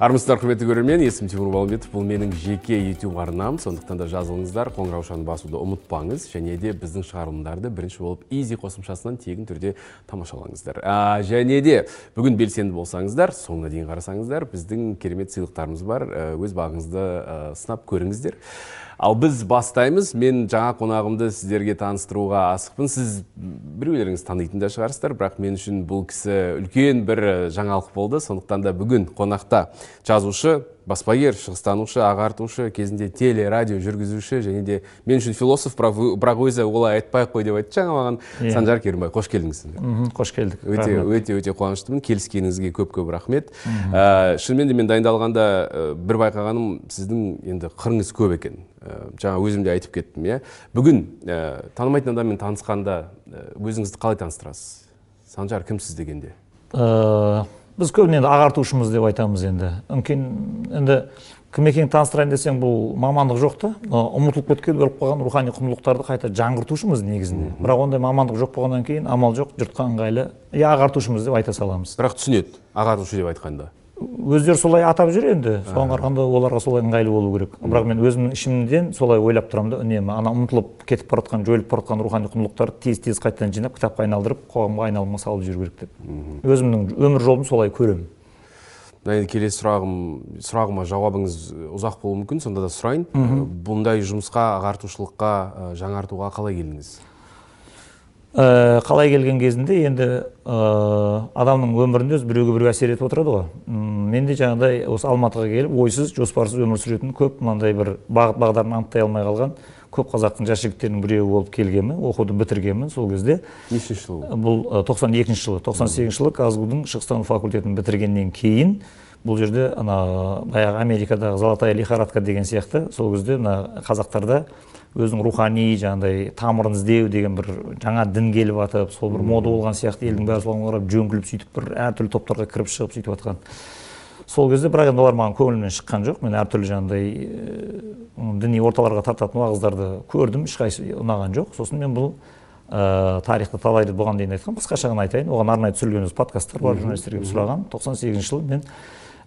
армысыздар құрметті көрермен есімім тимур балымбетов бұл менің жеке youtube арнам. Сондықтан да жазылыңыздар қоңыраушаны басуды ұмытпаңыз және де біздің шығарылымдарды бірінші болып изи қосымшасынан тегін түрде тамашалаңыздар. Және де бүгін белсенді болсаңыздар соңына дейін қарасаңыздар біздің керемет сыйлықтарымыз бар. Өз бағыңызды сынап көріңіздер. Ал біз бастаймыз. Мен жаңа қонағымды сіздерге таныстыруға асықпын. Сіз біреулеріңіз танитын да шығарсыздар. Бірақ мен үшін бұл кісі үлкен бір жаңалық болды. Сондықтан да бүгін қонақта жазушы баспагер шығыстанушы ағартушы кезінде теле радио жүргізуші және де мен үшін философ бірақ өзі олай айтпай ақ қой деп айтты жаңа маған. Yeah. санжар керімбай қош келдіңіз қош келдік. Өте өте өте қуаныштымын. Келіскеніңізге көп көп рахмет. Ә, шынымен де мен дайындалғанда ә, бір байқағаным сіздің енді қырыңыз көп екен. Ә, жаңа өзім де айтып кеттім иә. Бүгін ә, танымайтын адаммен танысқанда өзіңізді қалай таныстырасыз? Санжар кімсіз дегенде? Ә, біз көбіне енді ағартушымыз деп айтамыз енді. Мүмкін енді кім екенін таныстырайын десең бұл мамандық жоқ та. Ұмытылып кеткен өліп қалған рухани құндылықтарды қайта жаңғыртушымыз негізінде. Бірақ ондай мамандық жоқ болғаннан кейін амал жоқ жұртқа ыңғайлы иә ағартушымыз деп айта саламыз. Бірақ түсінеді ағартушы деп айтқанда. Өздері солай атап жүр енді. Соған қарағанда оларға солай ыңғайлы болу керек. Бірақ мен өзімнің ішімнен солай ойлап тұрамын да үнемі ана ұмытылып кетіп бара жатқан жойылып бара жатқан рухани құндылықтарды тез тез қайтадан жинап кітапқа айналдырып қоғамға айналымға салып жіберу керек деп. Өзімнің өмір жолым солай көремін. Мына енді келесі сұрағым сұрағыма жауабыңыз ұзақ болуы мүмкін сонда да сұрайын. Бұндай жұмысқа ағартушылыққа жаңартуға қалай келдіңіз? Ә, қалай келген кезінде енді ә, адамның өмірінде өзі біреуге біреу әсер етіп отырады ғой. Мен де жаңағыдай осы алматыға келіп ойсыз жоспарсыз өмір сүретін көп мынандай бір бағыт бағдарын анықтай алмай қалған көп қазақтың жас жігіттерінің біреуі болып келгенмін оқуды бітіргенмін сол кезде. Нешінші жыл бұл тоқсан екінші жылы тоқсан сегізінші жылы казгу дың шығыстану факультетін бітіргеннен кейін бұл жерде ана баяғы америкадағы золотая лихорадка деген сияқты сол кезде мына қазақтарда өзінің рухани жаңағыдай тамырын іздеу деген бір жаңа дін келіп жатып сол бір мода болған сияқты елдің бәрі соған қарап жөңкіліп сөйтіп бір әртүрлі топтарға кіріп шығып сөйтіп жатқан сол кезде бірақ енді олар маған көңілімнен шыққан жоқ. Мен әртүрлі жаңағыдай діни орталарға тартатын уағыздарды көрдім. Ешқайсысы ұнаған жоқ. Сосын мен бұл ә, тарихта талай рет бұған дейін айтқанмын қысқаша ғана айтайын. Оған арнайы түсірілген өзі подкасттар бар журналистерге сұраған. Тоқсан сегізінші жылы мен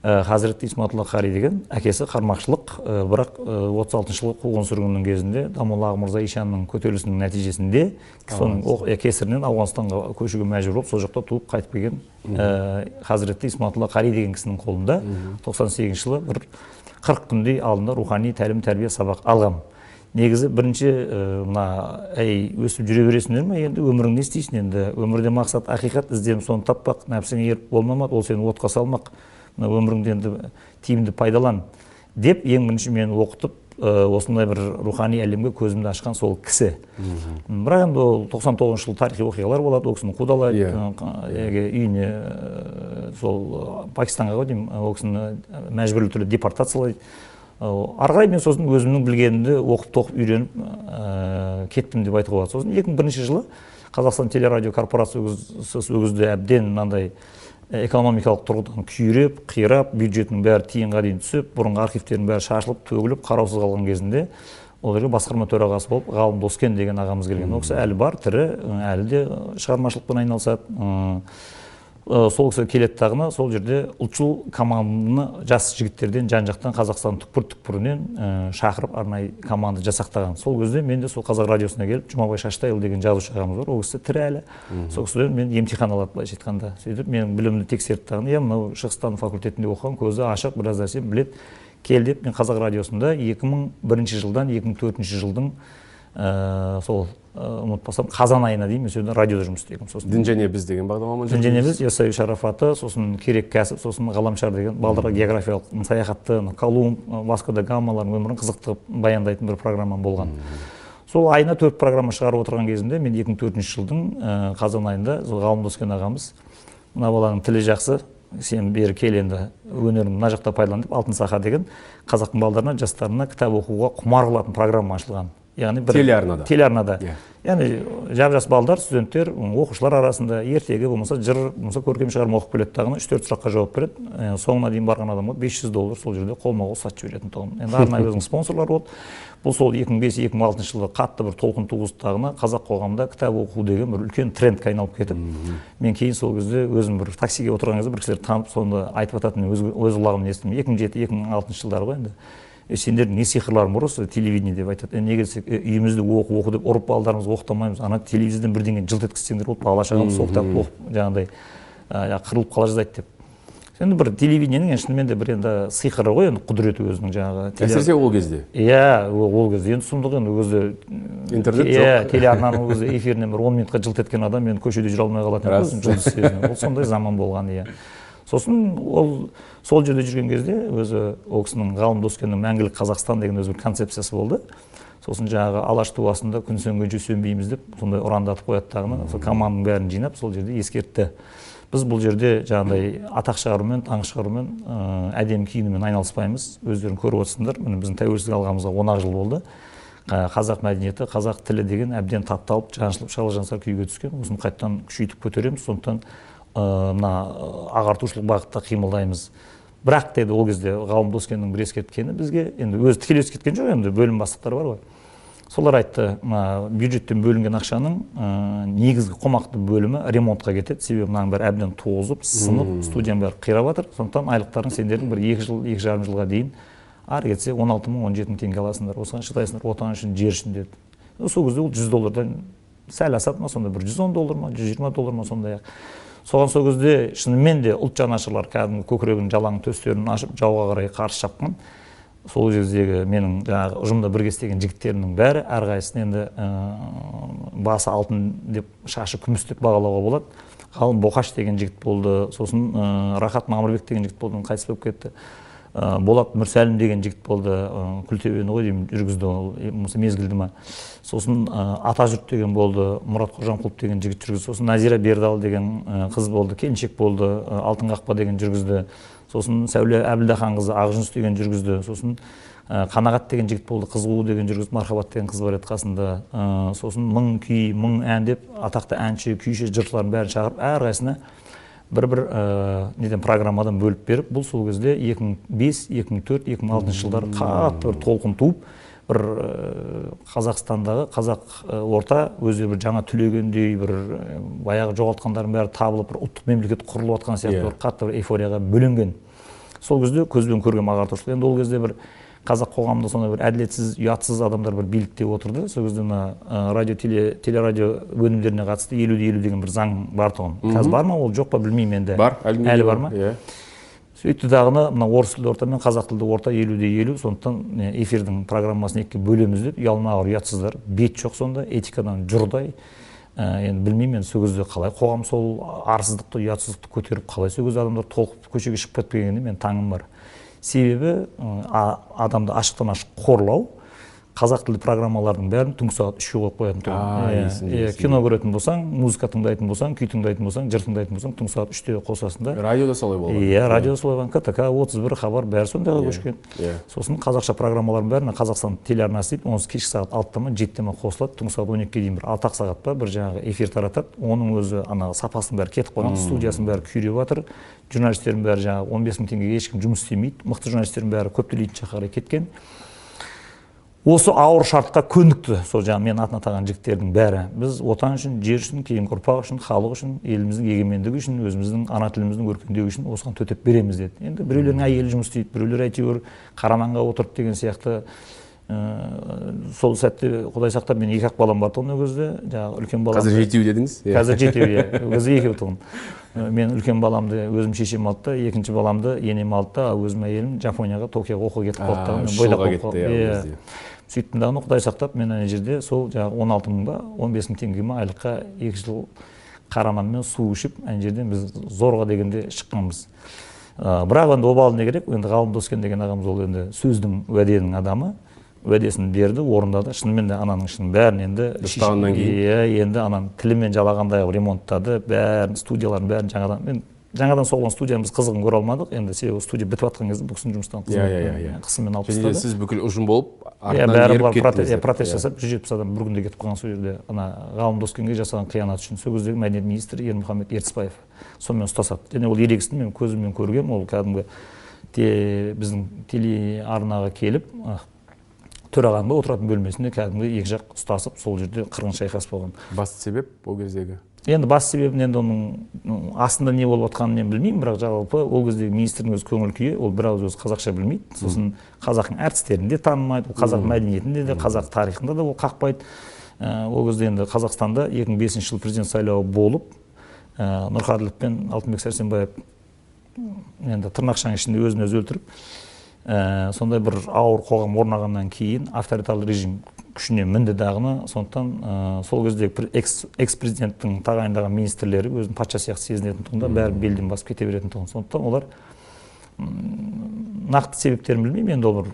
ә, хазірет исматулла қари деген әкесі қармақшылық ә, бірақ отыз алтыншы жылғы қуғын сүргіннің кезінде дамулла мырза ишанның көтерілісінің нәтижесінде соның кесірінен ауғанстанға көшуге мәжбүр болып сол жақта туып қайтып келген хазіретті исматулла қари деген кісінің қолында тоқсан сегізінші жылы бір қырық күндей алдында рухани тәлім тәрбие сабақ алғам. Негізі бірінші мына әй өсіп жүре бересіңдер ма енді өмірің не істейсің? Енді өмірде мақсат ақиқат ізденіп соны таппақ нәпсіңе еріп болмамақ ол сені отқа салмақ. Мына өміріңді енді тиімді пайдалан деп ең бірінші мені оқытып осындай бір рухани әлемге көзімді ашқан сол кісі. Бірақ енді ол тоқсан тоғызыншы жылы тарихи оқиғалар болады ол кісіні қудалайды yeah. үйіне сол пакистанға ғой деймін ол кісіні мәжбүрлі түрде депортациялайды. Ары қарай мен сосын өзімнің білгенімді оқып тоқып үйреніп ә, кеттім деп айтуға болады. Сосын екі мың бірінші жылы қазақстан телерадио корпорациясы кезде әбден мынандай экономикалық тұрғыдан күйреп қирап бюджетінің бәрі тиынға дейін түсіп бұрынғы архивтердің бәрі шашылып төгіліп қараусыз қалған кезінде ол жерге басқарма төрағасы болып ғалым доскен деген ағамыз келген. Ол кісі әлі бар тірі әлі де шығармашылықпен айналысады. Сол кісі келеді дағыны сол жерде ұлтшыл команданы жас жігіттерден жан жақтан қазақстанның түкпір түкпірінен шақырып арнайы команда жасақтаған. Сол кезде мен де сол қазақ радиосына келіп жұмабай шаштайұлы деген жазушы ағамыз бар. Ол кісі тірі әлі. Сол кісіден мен емтихан алады былайша айтқанда сөйтіп менің білімімді тексерді дағыны иә мынау шығыстану факультетінде оқыған көзі ашық біраз нәрсе біледі. Кел деп мен қазақ радиосында 2001 жылдан 2004 жылдың ә, сол ұмытпасам қазан айына дейін мен сол радиода жұмыс істегенмін сосын дін және біз деген бағдарламаны дін және біз ясауи шарафаты сосын керек кәсіп сосын ғаламшар деген балдарға географиялық саяхатты колумб васко да гамалардың өмірін қызықты баяндайтын бір программа болған. Сол айына төрт программа шығарып отырған кезімде мен екі мың төртінші жылдың қазан айында сол ғалым доскен ағамыз мына баланың тілі жақсы сен бері кел енді өнеріңді мына жақта пайдалан деп алтын саха деген қазақтың балдарына жастарына кітап оқуға құмар қылатын программа ашылған. Яғни бір телеарнада. телеарнада. Yeah. яғни жап жас балдар студенттер оқушылар арасында ертегі болмаса жыр болмаса көркем шығарма оқып келеді дағыны үш төрт сұраққа жауап береді. Ә, соңына дейін барған адамға 500 доллар сол жерде қолма қол сатып жіберетін тұғын. Енді арнайы өзінің спонсорлары болды бұл сол екі мың бес екі мың алтыншы жылы қатты бір толқын туғызды дағыны қазақ қоғамында кітап оқу деген бір үлкен трендке айналып кетіп мен кейін сол кезде өзім бір таксиге отырған кезде бір кісілер танып сонда айтып жататын өз, өз құлағыммен естідім. екі мың жеті екі мың алтыншы жылдары ғой енді. Е сендердің не сиқырларың бар осы телевидение деп айтады. Неге десек үйімізде оқу оқу деп ұрып балдарымызды оқытамаймыз ана телевизордан бірдеңені жылт еткізсеңдер болды бала шағамыз сол кітапты оқып жаңағыдай қырылып қала жаздайды деп. Енді бір телевидениенің шынымен де бір енді сиқыры ғой енді құдіреті өзінің жаңағы әсіресе ол кезде? Иә ол кезде. Енді сұмдық енді өзі интернет жоқ. иә телеарнаның өзі эфирінен бір он минутқа жылт еткен адам енді көшеде жүре алмай қалатын сезінеді ол сондай заман болған иә. Сосын ол сол жерде жүрген кезде өзі ол кісінің ғалым доскеннің мәңгілік қазақстан деген өзі бір концепциясы болды. Сосын жаңағы алаш туасында күн сөнгенше сөнбейміз деп сондай ұрандатып қояды дағыны сол команданың бәрін жинап сол жерде ескертті. Біз бұл жерде жаңағыдай атақ шығарумен даңқ шығарумен әдемі киінумен айналыспаймыз. Өздерің көріп отырсыңдар. Міне біздің тәуелсіздік алғанымызға он ақ жыл болды. Қазақ мәдениеті қазақ тілі деген әбден тапталып жаншылып шала жансар күйге түскен. Осыны қайтадан күшейтіп көтереміз. Сондықтан мына ағартушылық бағытта қимылдаймыз. Бірақ деді ол кезде ғалым доскеннің бір ескерткені бізге енді өзі тікелей ескерткен жоқ енді бөлім бастықтары бар ғой. Солар айтты мына бюджеттен бөлінген ақшаның ә, негізгі қомақты бөлімі ремонтқа кетеді. Себебі мынаның бәрі әбден тозып сынып студияның бәрі қирап жатыр. Сондықтан айлықтарың сендердің бір екі жыл екі жарым жылға дейін ары кетсе он алты мың он жеті мың теңге аласыңдар. Осыған шыдайсыңдар отан үшін жер үшін деді. Сол кезде ол жүз доллардан сәл асады ма сонда? бір жүз он доллар ма жүз жиырма доллар ма сондай ақ соған сол кезде шынымен де ұлт жанашырлар кәдімгі көкірегін жалаң төстерін ашып жауға қарай қарсы шапқан. Сол кездегі менің жаңағы ұжымда бірге істеген жігіттерімнің бәрі әрқайсысын енді ә, басы алтын деп шашы күміс деп бағалауға болады. Ғалым боқаш деген жігіт болды. Сосын ә, рахат мамырбек деген жігіт болды. Қайтыс болып кетті. Болат мүрсәлім деген жігіт болды. Ә, күлтөбені ғой деймін жүргізді ол мезгілді ма. Сосын ә, атажұрт деген болды мұрат қожамқұлов деген жігіт жүргізді. Сосын назира бердал деген қыз болды келіншек болды алтын қақпа деген жүргізді. Сосын сәуле әбілдаханқызы ақжүніс деген жүргізді. Сосын қанағат деген жігіт болды қызғу деген жүргізді. Мархабат деген қыз бар еді қасында. Сосын мың күй мың ән деп атақты әнші күйші жыршылардың бәрін шақырып әрқайсысына бір бір ә, неден программадан бөліп беріп бұл сол кезде 2005 2004 2006 жылдары қатты бір толқын туып бір ә, қазақстандағы қазақ ә, орта өздері бір жаңа түлегендей бір ә, баяғы жоғалтқандардың бәрі табылып бір ұлттық мемлекет құрылып жатқан сияқты yeah. бір қатты бір эйфорияға бөленген. Сол кезде көзбен көрген ағартушылық енді ол кезде бір қазақ қоғамында сондай бір әділетсіз ұятсыз адамдар бір билікте отырды. Сол кезде мына радио теле телерадио өнімдеріне қатысты елу де елу деген бір заң бар тұғын. Қазір бар ма ол? Жоқ па білмеймін енді. Бар әлі бар ма? Иә. Сөйтті дағыны мына орыс тілді орта мен қазақ тілді орта елу де елу сондықтан эфирдің программасын екіге бөлеміз деп ұялмағыр ұятсыздар. Бет жоқ сонда этикадан жұрдай. Ә, енді білмеймін енді сол кезде қалай қоғам сол арсыздықты ұятсыздықты көтеріп қалай сол кезде адамдар толқып көшеге шығып кетпегеніне менің таңым бар. Себебі адамды ашықтан ашық қорлау қазақ тілді программалардың бәрін түнгі сағат үшке қойып қоятын тұғын. Иә кино көретін болсаң музыка тыңдайтын болсаң күй тыңдайтын болсаң жыр тыңдайтын болсаң түнгі сағат үште қосасың да. Радиода солай болған. Иә радиода солай болған. Ктк отыз бір хабар бәрі сондайға көшкен. иә. Сосын қазақша программалардың бәрін қазақстан телеарнасы дейді онысы кешкі сағат алтыда ма жетіде ма қосылады түнгі сағат он екіге дейін бір алты ақ сағат па бір жаңағы эфир таратады. Оның өзі ана сапасының бәрі кетіп қалған студиясының бәрі күйреп жатыр. Журналистердің бәрі жаңағы он бес мың теңгеге ешкім жұмыс істемейді. Мықты журналистердің бәрі көп төлейтін жаққа қарай кеткен. Осы ауыр шартқа көндікті. Сол жаңағы мен атын атаған жігіттердің бәрі. Біз отан үшін жер үшін кейінгі ұрпақ үшін халық үшін еліміздің егемендігі үшін өзіміздің ана тіліміздің өркендеуі үшін осыған төтеп береміз деді. Енді біреулердің әйелі жұмыс істейді біреулер әйтеуір қараманға отырды деген сияқты ә, сол сәтте құдай сақтап менің екі ақ балам бар тұғын ол кезде. Жаңағы үлкен балам қазір жетеу дедіңіз? Иә. Қазір жетеу иә. Ол кезде екеу тұғын. Мен үлкен баламды өзім шешем алды да екінші баламды енем алды да өзім әйелім жапонияға токиоға оқуға кетіп қалды да. Иә сөйттім дағы құдай сақтап мен ана жерде сол жаңағы он алты мың ба он бес мың теңге ма айлыққа екі жыл қара нан су ішіп ана жерден біз зорға дегенде шыққанбыз. Ә, бірақ енді обалы не керек? Енді ғалым доскен деген ағамыз ол енді сөздің уәденің адамы уәдесін берді орындады. Шынымен де ананың ішінің бәрін енді дұрыстағаннан кейін. иә енді ананы тілімен жалағандай қылып ремонттады. Бәрін студияларын бәрін жаңадан мен жаңадан соғылған студияны біз қызығын көре алмадық. Енді себебі студия бітіп жатқан кезде бұл кісінің жұмыстан иә иә иә қысыммен алып тастады. сіз бүкіл ұжым болып иә бәрі бұлар проте- кеттіңіздер. иә, протест Иә. жасап жүз жетпіс адам бір күнде кетіп қалған сол жерде ана ғалым доскенге жасаған қиянаты үшін сол кездегі мәдениет министрі ермұхамед ертісбаев сонымен ұстасады және ол ерегістің мен көзіммен көргенмін ол кәдімгі те, біздің телеарнаға келіп төрағаның отыратын бөлмесінде кәдімгі екі жақ ұстасып сол жерде қырғын шайқас болған басты себеп ол кездегі енді басты себебін енді оның астында не болып жатқанын мен білмеймін бірақ жалпы ол кездегі министрдің өз көңіл күйі ол бір ауыз өзі қазақша білмейді. Сосын қазақтың әртістерін де танымайды ол қазақ мәдениетінде де қазақ тарихында да ол қақпайды. Ә, ол кезде енді қазақстанда 2005 жылы президент сайлауы болып ә, нұрқаділов пен алтынбек сәрсенбаев енді тырнақшаның ішінде өзін өзі өлтіріп ә, сондай бір ауыр қоғам орнағаннан кейін авторитарлы режим күшіне мінді дағыны сондықтан ә, сол кездегі экс, экс президенттің тағайындаған министрлері өзін патша сияқты сезінетіндігін бәрі белден басып кете беретіндігін сондықтан олар нақты себептерін білмеймін енді ол бір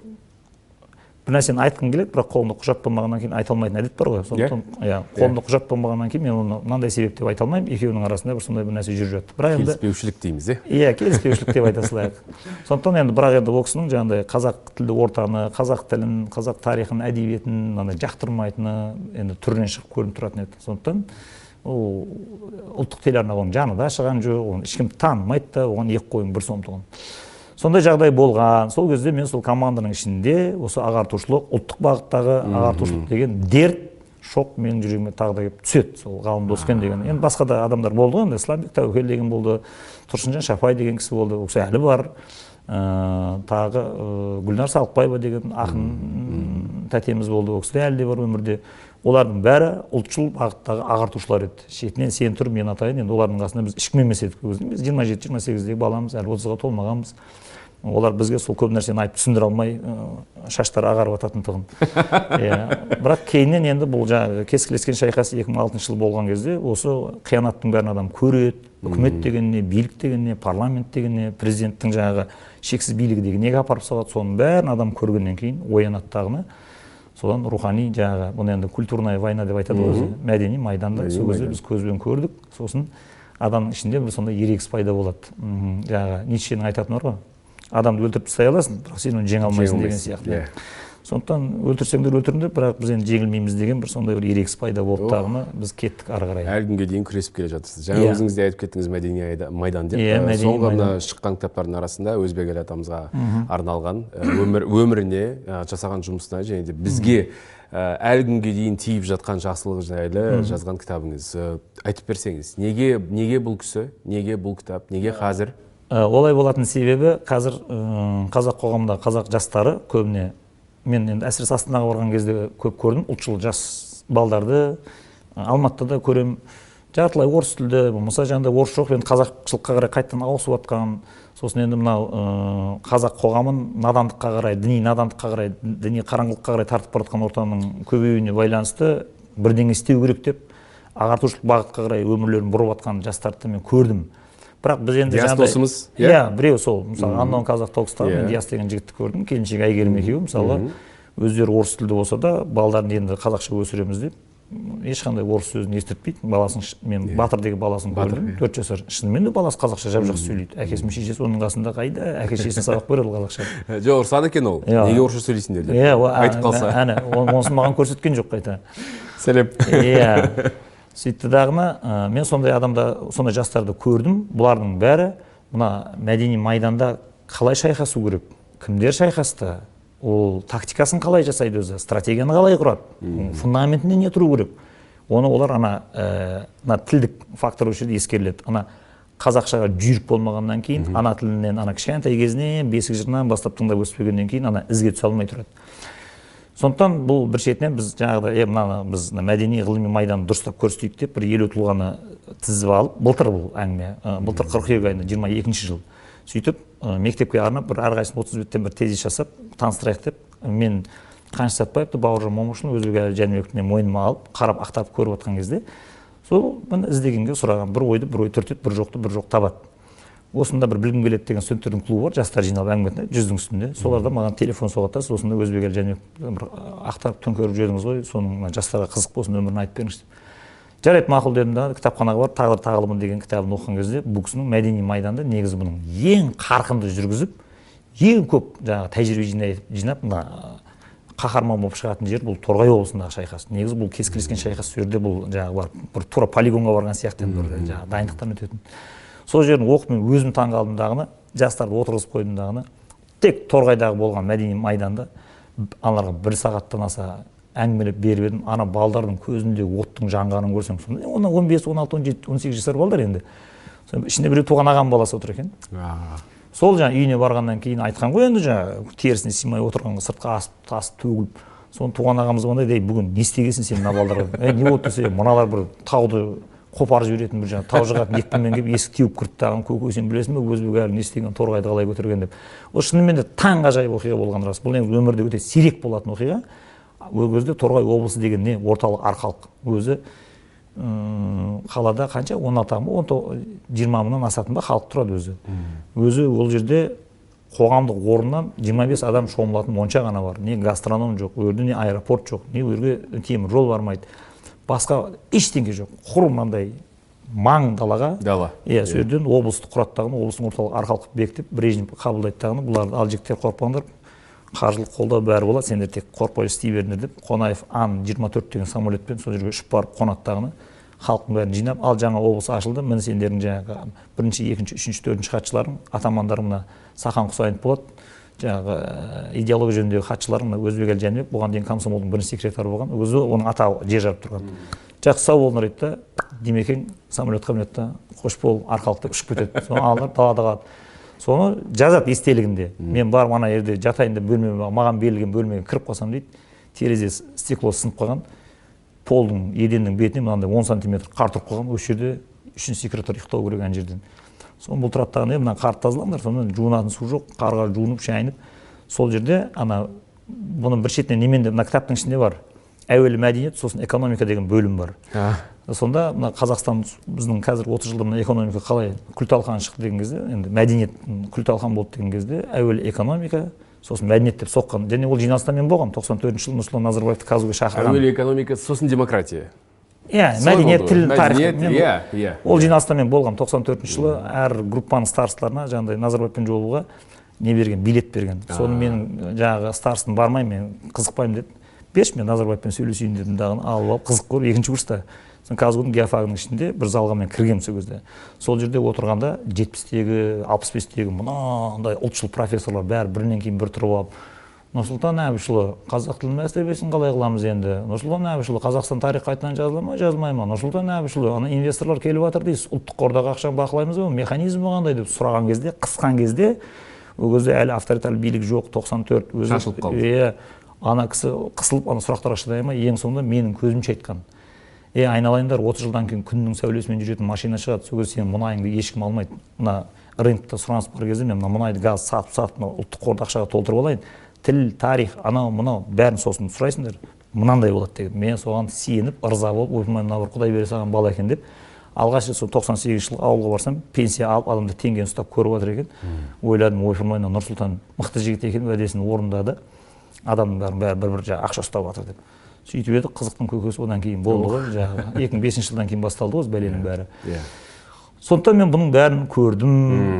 бір нәрсені айтқым келеді бірақ қолымда құжат болмағаннан кейін айта алмайтын әдет бар ғой. Сондықтан иә қолымда құжат болмағаннан кейін мен оны мынандай себеп деп айта алмаймын. Екеуінің арасында бір сондай бір нәрсе жүріп жатты. Бірақ енді келіспеушілік дейміз иә иә келіспеушілік деп айта салайық. Сондықтан енді бірақ енді ол кісінің жаңағыдай қазақ тілді ортаны қазақ тілін қазақ тарихын әдебиетін мынандай жақтырмайтыны енді түрінен шығып көрініп тұратын еді. Сондықтан ол ұлттық телеарна оның жанында шығған жоқ оны ешкім танымайды да оған екі қойын бір сом тұғын сондай жағдай болған. Сол кезде мен сол команданың ішінде осы ағартушылық ұлттық бағыттағы ағартушылық деген дерт шок менің жүрегіме тағы да келіп түседі сол ғалым доскен деген. Енді басқа да адамдар болды ғой енді исламбек тәуекел деген болды тұрсынжан шапай деген кісі болды ол кісі әлі бар. Ә, тағы ә, гүлнар салықбаева деген ақын тәтеміз болды ол кісі де әлі де бар өмірде. Олардың бәрі ұлтшыл бағыттағы ағартушылар еді. Шетінен сен тұр мен атайын. Енді олардың қасында біз ешкім емес едік ол кезде біз жиырма жеті жиырма сегіздегі баламыз әлі отызға толмағанбыз. Олар бізге сол көп нәрсені айтып түсіндіре алмай шаштары ағарып жататындығын иә бірақ кейіннен енді бұл жаңағы кескілескен шайқас 2006 жылы болған кезде осы қиянаттың бәрін адам көреді. Үкімет деген не билік деген не парламент деген не президенттің жаңағы шексіз билігі деген неге апарып соғады? Соның бәрін адам көргеннен кейін оянады дағыны содан рухани жаңағы бұны енді культурная война деп айтады ғой өзі мәдени майданда сол кезде біз көзбен көрдік. Сосын адамның ішінде бір сондай ерегіс пайда болады. Жаңағы ницшенің айтатыны бар ғой. Адамды өлтіріп тастай аласың бірақ сен оны жеңе алмайсың деген сияқты. Иә. Сондықтан өлтірсеңдер өлтіріңдер бірақ біз енді жеңілмейміз деген бір сондай бір ерегіс пайда болды дағыны біз кеттік ары қарай. Әлі күнге дейін күресіп келе жатырсыз. Жаңа Иә. өзіңіз де айтып кеттіңіз мәдени айда- майдан деп. Иә, Ә, мәдени соңғы мына шыққан кітаптардың арасында өзбек әлі атамызға арналған ә, өмір өміріне ә, жасаған жұмысына және де бізге әлі күнге дейін тиіп жатқан жақсылығы жайлы жазған кітабыңыз. Айтып берсеңіз неге неге бұл кісі неге бұл кітап неге қазір? Олай болатын себебі қазір қазақ қоғамында қазақ жастары көбіне мен енді әсіресе астанаға барған кезде көп көрдім. Ұлтшыл жас балдарды алматыда да көремін. Жартылай орыс тілді болмаса жаңағыдай орыс жоқ. Енді қазақшылыққа қарай қайтадан ауысып жатқан сосын енді мынау қазақ қоғамын надандыққа қарай діни надандыққа қарай діни қараңғылыққа қарай тартып бара жатқан ортаның көбеюіне байланысты бірдеңе істеу керек деп ағартушылық бағытқа қарай өмірлерін бұрып жатқан жастарды мен көрдім. Бірақ біз енді жаңағыдай- досымыз, иә? иә? біреу сол мысалы анон қазақ токстағы Иә. мен диас деген жігітті көрдім. Келіншегі әйгерім екеуі мысалы өздері орыс тілді болса да балдарын енді қазақша өсіреміз деп ешқандай орыс сөзін естіртпейді. Баласын мен батыр деген баласын көрдім. иә. төрт жасар шынымен де баласы қазақша жап жақсы сөйлейді. Әкесі мен шешесі оның қасында қайда? Әке шешесіне сабақ береді ол қазақша. Ә, жоқ ұрысады екен ол. Иә. неге орысша сөйлейсіңдер деп. Иә айтып қалса. әне оны- онысын маған көрсеткен жоқ қайта. Сәлем. Иә. Сөйтті дағыны ә, мен сондай адамда сондай жастарды көрдім. Бұлардың бәрі мына мәдени майданда қалай шайқасу керек? Кімдер шайқасты? Ол тактикасын қалай жасайды өзі? Стратегияны қалай құрады? Фундаментінде не тұру керек? Оны олар ана ә, тілдік фактор осы жерде ескеріледі. Ана қазақшаға жүйрік болмағаннан кейін ана тілінен ана кішкентай кезінен бесік жырынан бастап тыңдап өспегеннен кейін ана ізге түсе алмай тұрады. Сондықтан бұл бір шетінен біз жаңағыдай е мына біз мәдени ғылыми майданды дұрыстап көрсетейік деп бір елу тұлғаны тізіп алып былтыр бұл әңгіме ә, былтыр қыркүйек айында жиырма екінші жыл сөйтіп ә, мектепке арнап бір әрқайсысын отыз беттен бір тезис жасап таныстырайық деп мен қаныш сәтбаевты бауыржан момышұлын өзбекәлі жәнібековті мен мойныма алып қарап ақтарып көріп жатқан кезде сол міне іздегенге сұраған бір ойды бір ой түртеді бір жоқты бір жоқ табады. Осында бір білгім келеді деген студенттердің клубы бар жастар жиналып әңгіме айтады жүздің үстінде. Соларда маған телефон соғады да сосын да өзбек әлі жәнібек бір ақтарып төңкеріп жүрдіңіз ғой соның жастарға қызық болсын өмірін айтып беріңізші. Деп жарайды мақұл дедім да кітапханаға барып тағдыр тағылымы деген кітабын оқыған кезде бұл кісінің мәдени майданда негізі бұның ең қарқынды жүргізіп ең көп жаңағы тәжірибе жинап мына қаһарман болып шығатын жер бұл торғай облысындағы шайқас. Негізі бұл кескілескен шайқас сол жерде бұл жаңағы барып бір тура полигонға барған сияқты енді бір жаңағы дайындықтан өтетін. Сол жерін оқып мен өзім таңқалдым дағыны жастарды отырғызып қойдым дағыны тек торғайдағы болған мәдени майданда аналарға бір сағаттан аса әңгімелеп беріп едім. Ана балдардың көзінде оттың жанғанын көрсем он он бес он алты он жеті он сегіз жасар балдар енді. Ішінде біреу туған ағамның баласы отыр екен. Сол жаңағы үйіне барғаннан кейін айтқан ғой енді жаңағы терісіне сыймай отырған сыртқа асып тасып төгіліп. Соны туған ағамыз звондайды ей бүгін не істегенсің сен мына балдарға? Не болды десе мыналар бір тауды қопарып жіберетін бір жаңағы тау жығатын екпінмен келіп есік теуіп кірді дағы көке сен білесің бе? Өзбек әлі не істеген торғайды қалай көтерген деп. Ол шынымен де таңғажайып оқиға болған рас. Бұл негізі өмірде өте сирек болатын оқиға. Ол кезде торғай облысы деген не? Орталық арқалық өзі қалада қанша? он алты он жиырма мыңнан асатын ба? халық тұрады өзі. Өзі ол жерде қоғамдық орыннан 25 адам шомылатын монша ғана бар. Не гастроном жоқ ол жерде не аэропорт жоқ не ол жерге темір жол бармайды. Басқа ештеңе жоқ. Құр мынандай маң далаға дала. Иә сол жерден облысты құрады дағыны облыстың орталығы арқалық бекітіп брежнев қабылдайды дағыны бұларды ал жігіттер қорықпаңдар қаржылық қолдау бәрі болады. Сендер тек қорықпай істей беріңдер деп қонаев ан 24 деген самолетпен сол жерге ұшып барып қонады дағыны халықтың бәрін жинап ал жаңа облыс ашылды. Міне сендердің жаңағы бірінші екінші үшінші төртінші хатшыларың атамандар мына сахан құсайынов болады. Жаңағы идеология жөніндегі хатшыларың мына өзбекәлі жәнібек бұған дейін комсомолдың бірінші секретары болған өзі оның атағы жер жарып тұрған. Жақсы сау болыңдар дейді да. Димекең самолетқа мінеді да қош бол арқалықта ұшып кетеді соны алып далада қалады. Соны жазады естелігінде. Мен барып ана жерде жатайын деп бөлме маған берілген бөлмеге кіріп қалсам дейді. Терезе стеклосы сынып қалған. Полдың еденнің бетіне мынандай он сантиметр қар тұрып қалған. Осы жерде үшінші секретарь ұйықтау керек ана жерден. Соны бұлтырады дағы мына қарды тазалаңдар сонымен жуынатын су жоқ қарға жуынып шайынып сол жерде ана бұны бір шетінен немен де мына кітаптың ішінде бар. Әуелі мәдениет сосын экономика деген бөлім бар. Сонда мына қазақстан біздің қазір отыз жылда мына экономика қалай күл талқан шықты деген кезде енді мәдениет күл талқан болды деген кезде әуелі экономика сосын мәдениет деп соққан. Және ол жиналыста мен болғанмын тоқсан төртінші жылы нұрсұлтан назарбаевты казгуге шақырған. Әуелі экономика сосын демократия. Иә мәдениет тіл тарих иә иә. ол жиналыста мен болғанмын. тоқсан төртінші жылы әр группаның старосталарына жаңағыдай назарбаевпен жолығуға не берген билет берген. Соны менің жаңағы старостым бармаймын мен қызықпаймын деді берші мен назарбаевпен сөйлесейін дедім дағыны алып алып қызық көріп екінші курста. Казгудың геофагының ішінде бір залға мен кіргенмін сол кезде. Сол жерде отырғанда жетпістегі алпыс бестегі мынандай ұлтшыл профессорлар бәрі бірінен кейін бірі тұрып алып нұрсұлтан әбішұлы қазақ тілінің мәртебесін қалай қыламыз енді? Нұрсұлтан әбішұлы қазақстан тарихы қайтадан жазыла ма жазылмай ма? Нұрсұлтан әбішұлы ана инвесторлар келіп жатыр дейсіз ұлттық қордағы ақшаны бақылаймыз ба? Механизмі қандай деп сұраған кезде қысқан кезде ол кезде әлі авторитарлы билік жоқ тоқсан төрт өзі шашылып қалды. Иә ана кісі қысылып ана сұрақтарға шыдай алмай ең соңында менің көзімше айтқан. Е айналайындар отыз жылдан кейін күннің сәулесімен жүретін машина шығады. Сол кезде сенің мұнайыңды ешкім алмайды. Мына рынокта сұраныс бар кезде мен мына мұнайды газ сатып сатып мына ұлттық қорды ақшаға толтырып алайын. Тіл тарих анау мынау бәрін сосын сұрайсыңдар. Мынандай болады деген мен соған сиеніп ырза болып ойпырмай мына бір құдай бере салған бала екен деп алғаш рет сол тоқсан сегізінші жылы ауылға барсам пенсия алып адамдар теңгені ұстап көріп жатыр екен. Ойладым ойпырмай мына нұрсұлтан мықты жігіт екен уәдесін орындады адамның бәрі бір бір жаңағы ақша ұстап жатыр деп. Сөйтіп еді қызықтың көкесі одан кейін болды ғой жаңағы екі мың бесінші жылдан кейін басталды ғой осы бәленің бәрі. Иә. Сондықтан мен бұның бәрін көрдім.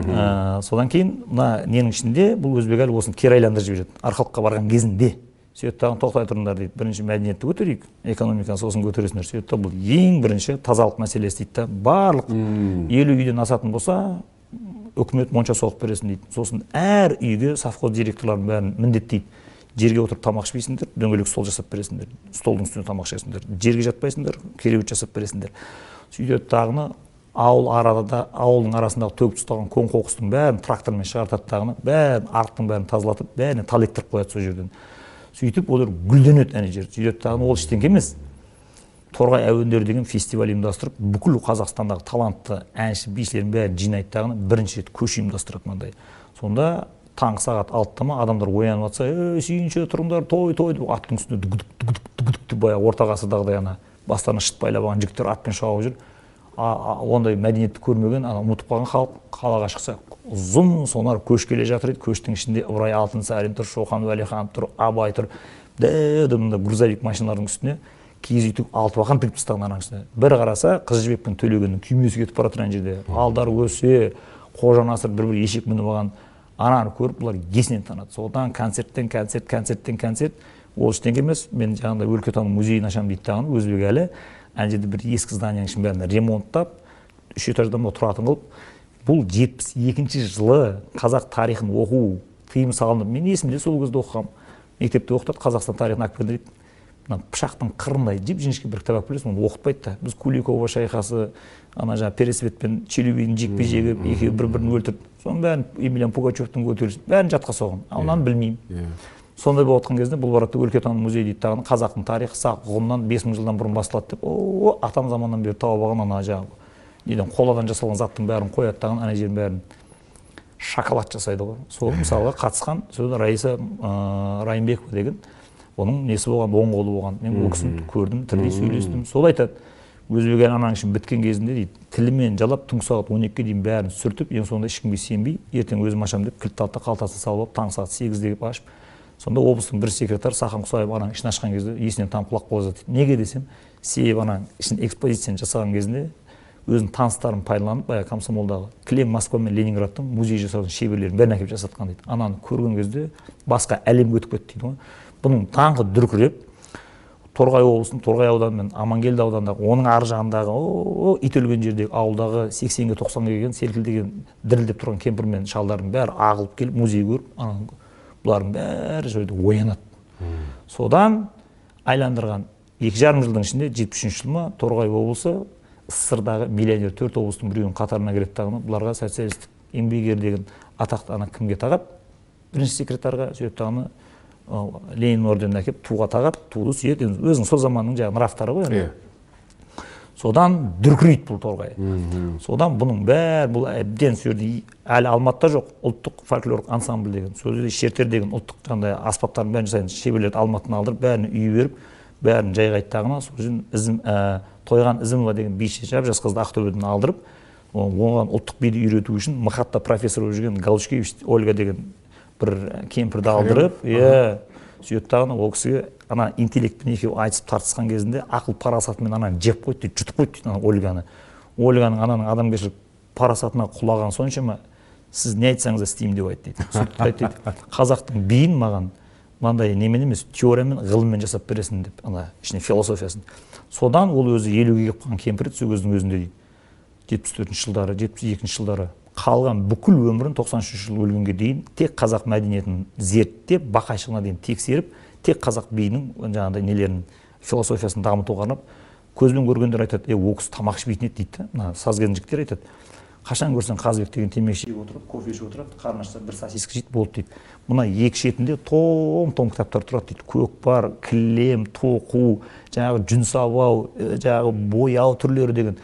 Ә, содан кейін мына ненің ішінде бұл өзбек әлі осыны кері айландырып жібереді арқалыққа барған кезінде сөйтеді дағы тоқтай тұрыңдар дейді. Бірінші мәдениетті көтерейік экономиканы сосын көтересіңдер. Сөйтеді да бұл ең бірінші тазалық мәселесі дейді да барлық елу үйден асатын болса үкімет монша соғып бересің дейді. Сосын әр үйге совхоз директорларын бәрін міндеттейді. Жерге отырып тамақ ішпейсіңдер дөңгелек стол жасап бересіңдер столдың үстіне тамақ ішесіңдер жерге жатпайсыңдар кереует жасап бересіңдер. Сөйтеді дағыны ауыл арада ауылдың арасындағы төгіп тасталған көң қоқыстың бәрін трактормен шығартады дағыны бәрін арықтың бәрін тазалатып бәріне тал ектіріп қояды сол жерден. Сөйтіп олар гүлденеді ана жер. Сөйтеді дағыны ол ештеңке емес. Торғай әуендері деген фестиваль ұйымдастырып бүкіл қазақстандағы талантты әнші бишілердің бәрін жинайды дағыны бірінші рет көш ұйымдастырады мынандай. Сонда таңғы сағат алтыда ма адамдар оянып жатса ей сүйінші тұрыңдар той той! деп аттың үстінде дүгдік дүгдік дүгдік деп баяғы орта ғасырдағыдай ана бастарына шыт байлап алған жігіттер атпен шауып жүр. Ондай мәдениетті көрмеген ана ұмытып қалған халық қалаға шықса ұзын сонар көш келе жатыр еді. Көштің ішінде ыбырай алтынсарин тұр шоқан уәлиханов тұр абай тұр. Дәу мындай грузовик машиналардың үстіне киіз үй тігіп алтыбақан тігіп тастаған ананың үстіне. Бір қараса қыз жібек пен төлегеннің күймесі кетіп бара жатыр ана жерде алдары өсе қожа насыр бір бір ешек мініп алған ананы көріп бұлар есінен танады содан концерттен концерт концерттен концерт. Ол ештеңе емес мен жаңағыдай өлкетану музейін ашамын дейді дағы өзбек әлі. Ана жерде бір ескі зданияның ішін бәрін ремонттап үш этаждан тұратын қылып бұл жетпіс екінші жылы қазақ тарихын оқу тыйым салынып мен есімде сол кезде оқығанмын мектепте оқытады қазақстан тарихын алып дейді мына пышақтың қырындай жіп жіңішке бір кітап алып келесің оны оқытпайды да біз куликова шайқасы ана жаңағы пересвет пен челюбидің жекпе жегі екеуі бір бірін өлтірді соның бәрін емельян пугачевтың көтерілісі бәрін жатқа соғамын ал мынаны білмеймін. иә. Сондай болып жатқан кезде бұл барады өлкетану музейі дейді дағы қазақтың тарихы сақ ғұннан бес мың жылдан бұрын басталады деп о атам заманнан бері тауып алған ана жаңағы неден қоладан жасалған заттың бәрін қояды дағы ана жердің бәрін. Шоколад жасайды ғой. Сол мысалға қатысқан сол раиса ә, райымбекова деген оның несі болған оң қолы болған. Мен ол кісіні көрдім тірідей сөйлестім. Сол айтады өзбек ананың ішін біткен кезінде дейді тілімен жалап түнгі сағат он екіге дейін бәрін сүртіп ең соңында ешкімге сенбей ертең өзім ашамын деп кілтті алды да қалтасына салып алып таңғы сағат сегізде ашып сонда облыстың бір секретары сахан құсаев ананың ішін ашқан кезде есінен танып құлап қала жатады. Неге десем себебі ананың ішін экспозицияны жасаған кезінде өзінің таныстарын пайдаланып баяғы комсомолдағы кілең москва мен ленинградтың музей жасаудың шеберлерін бәрін әкеліп жасатқан дейді. Ананы көрген кезде басқа әлемге өтіп кетті дейді ғой. Бұның таңғы дүркіреп торғай облысының торғай ауданы мен амангелді ауданындағы оның ар жағындағы о ит өлген жердегі ауылдағы сексенге тоқсанға келген селкілдеген дірілдеп тұрған кемпір мен шалдардың бәрі ағылып келіп музей көріп ана бұлардың бәрі сол оянады. Содан айландырған екі жарым жылдың ішінде жетпіс үшінші жыл ма торғай облысы сссрдағы миллионер төрт облыстың біреуінің қатарына кіреді дағыны бұларға социалистік еңбек ері деген атақты ана кімге тағады? Бірінші секретарға сөйтіп дағыны ленин орденін әкеліп туға тағады туды сүйеді. Өзінің сол заманның жаңағы нравтары ғой. Енді иә. Содан дүркірейді бұл торғай. Содан бұның бәрі бұл әбден сол жерде әлі алматыда жоқ ұлттық фольклорлық ансамбль деген сол жерде шертер деген ұлттық жаңағыдай аспаптардың бәрін жасайтын шеберлерді алматыдан алдырып бәріне үй беріп бәрін жайғайды дағыны сол жерден ізім ә, тойған ізімова деген биші жап жас қызды ақтөбеден алдырып оған ұлттық биді үйрету үшін мхатта профессор болып жүрген галушкевич ольга деген бір кемпірді алдырып иә. Сөйтіп дағыны ол кісіге ана интеллектпен екеуі айтысып тартысқан кезінде ақыл парасатымен ананы жеп қойды дейді жұтып қойды дейді ана ольганы. Ольганың ананың адамгершілік парасатына құлаған соншама сіз не айтсаңыз да істеймін деп айтты дейді. Сөйтіп айтты дейді. Қазақтың биін маған мынандай немен емес теориямен ғылыммен жасап бересің деп ана ішіне философиясын. Содан ол өзі елуге келіп қалған кемпір еді сол кездің өзінде дейді. Жетпіс төртінші жылдары жетпіс екінші жылдары. Қалған бүкіл өмірін тоқсан үшінші жылы өлгенге дейін тек қазақ мәдениетін зерттеп бақайшығына дейін тексеріп тек қазақ биінің жаңағыдай нелерін философиясын дамытуға арнап көзбен көргендер айтады е ол кісі тамақ ішпейтін еді дейді да мына сазген жігіттер айтады. Қашан көрсең қазыбек деген темекі шегіп отырып кофе ішіп отырады қарны ашса бір сосиска жейді болды дейді. Мына екі шетінде том том кітаптар тұрады дейді. Көкпар кілем тоқу жаңағы жүн сабау жаңағы бояу түрлері деген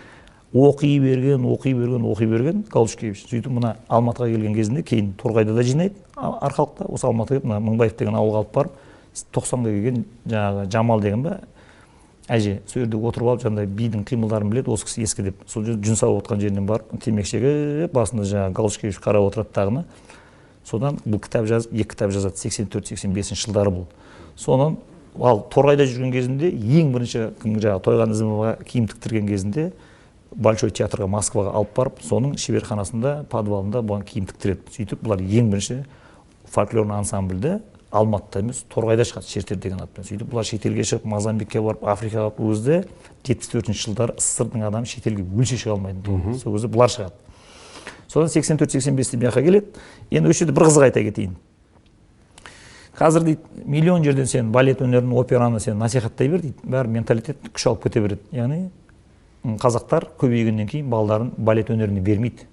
оқи берген оқи берген оқи берген галушкевич сөйтіп мына алматыға келген кезінде кейін торғайда да жинайды арқалықта. Осы алматыға мына мыңбаев деген ауылға алып барып тоқсанға келген жаңағы жамал деген ба әже сол жерде отырып алып жаңағыдай бидің қимылдарын біледі осы кісі ескі деп. Сол жерде жүн сауып отқан жерінен барып темекі шегіп басында жаңағы галушкевич қарап отырады дағыны содан бұл кітап жазып екі кітап жазады сексен төрт сексен бесінші жылдары бұл. Содан ал торғайда жүрген кезінде ең бірінші жаңағы тойған ізімоваға киім тіктірген кезінде большой театрға москваға алып барып соның шеберханасында подвалында бұған киім тіктіреді. Сөйтіп бұлар ең бірінші фольклорный ансамбльді алматыда емес торғайда шығады шертер деген атпен. Сөйтіп бұлар шетелге шығып мозамбикке барып африкаға барып өзі жетпіс төртінші жылдары сссрдың адамы шетелге өлше шыға алмайтын сол кезде бұлар шығады. Содан сексен төрт сексен бесте мына жаққа келеді. Енді осы жерде бір қызық айта кетейін. Қазір дейді миллион жерден сен балет өнерін операны сен насихаттай бер дейді. Бәрі менталитет күш алып кете береді. Яғни қазақтар көбейгеннен кейін балаларын балет өнеріне бермейді.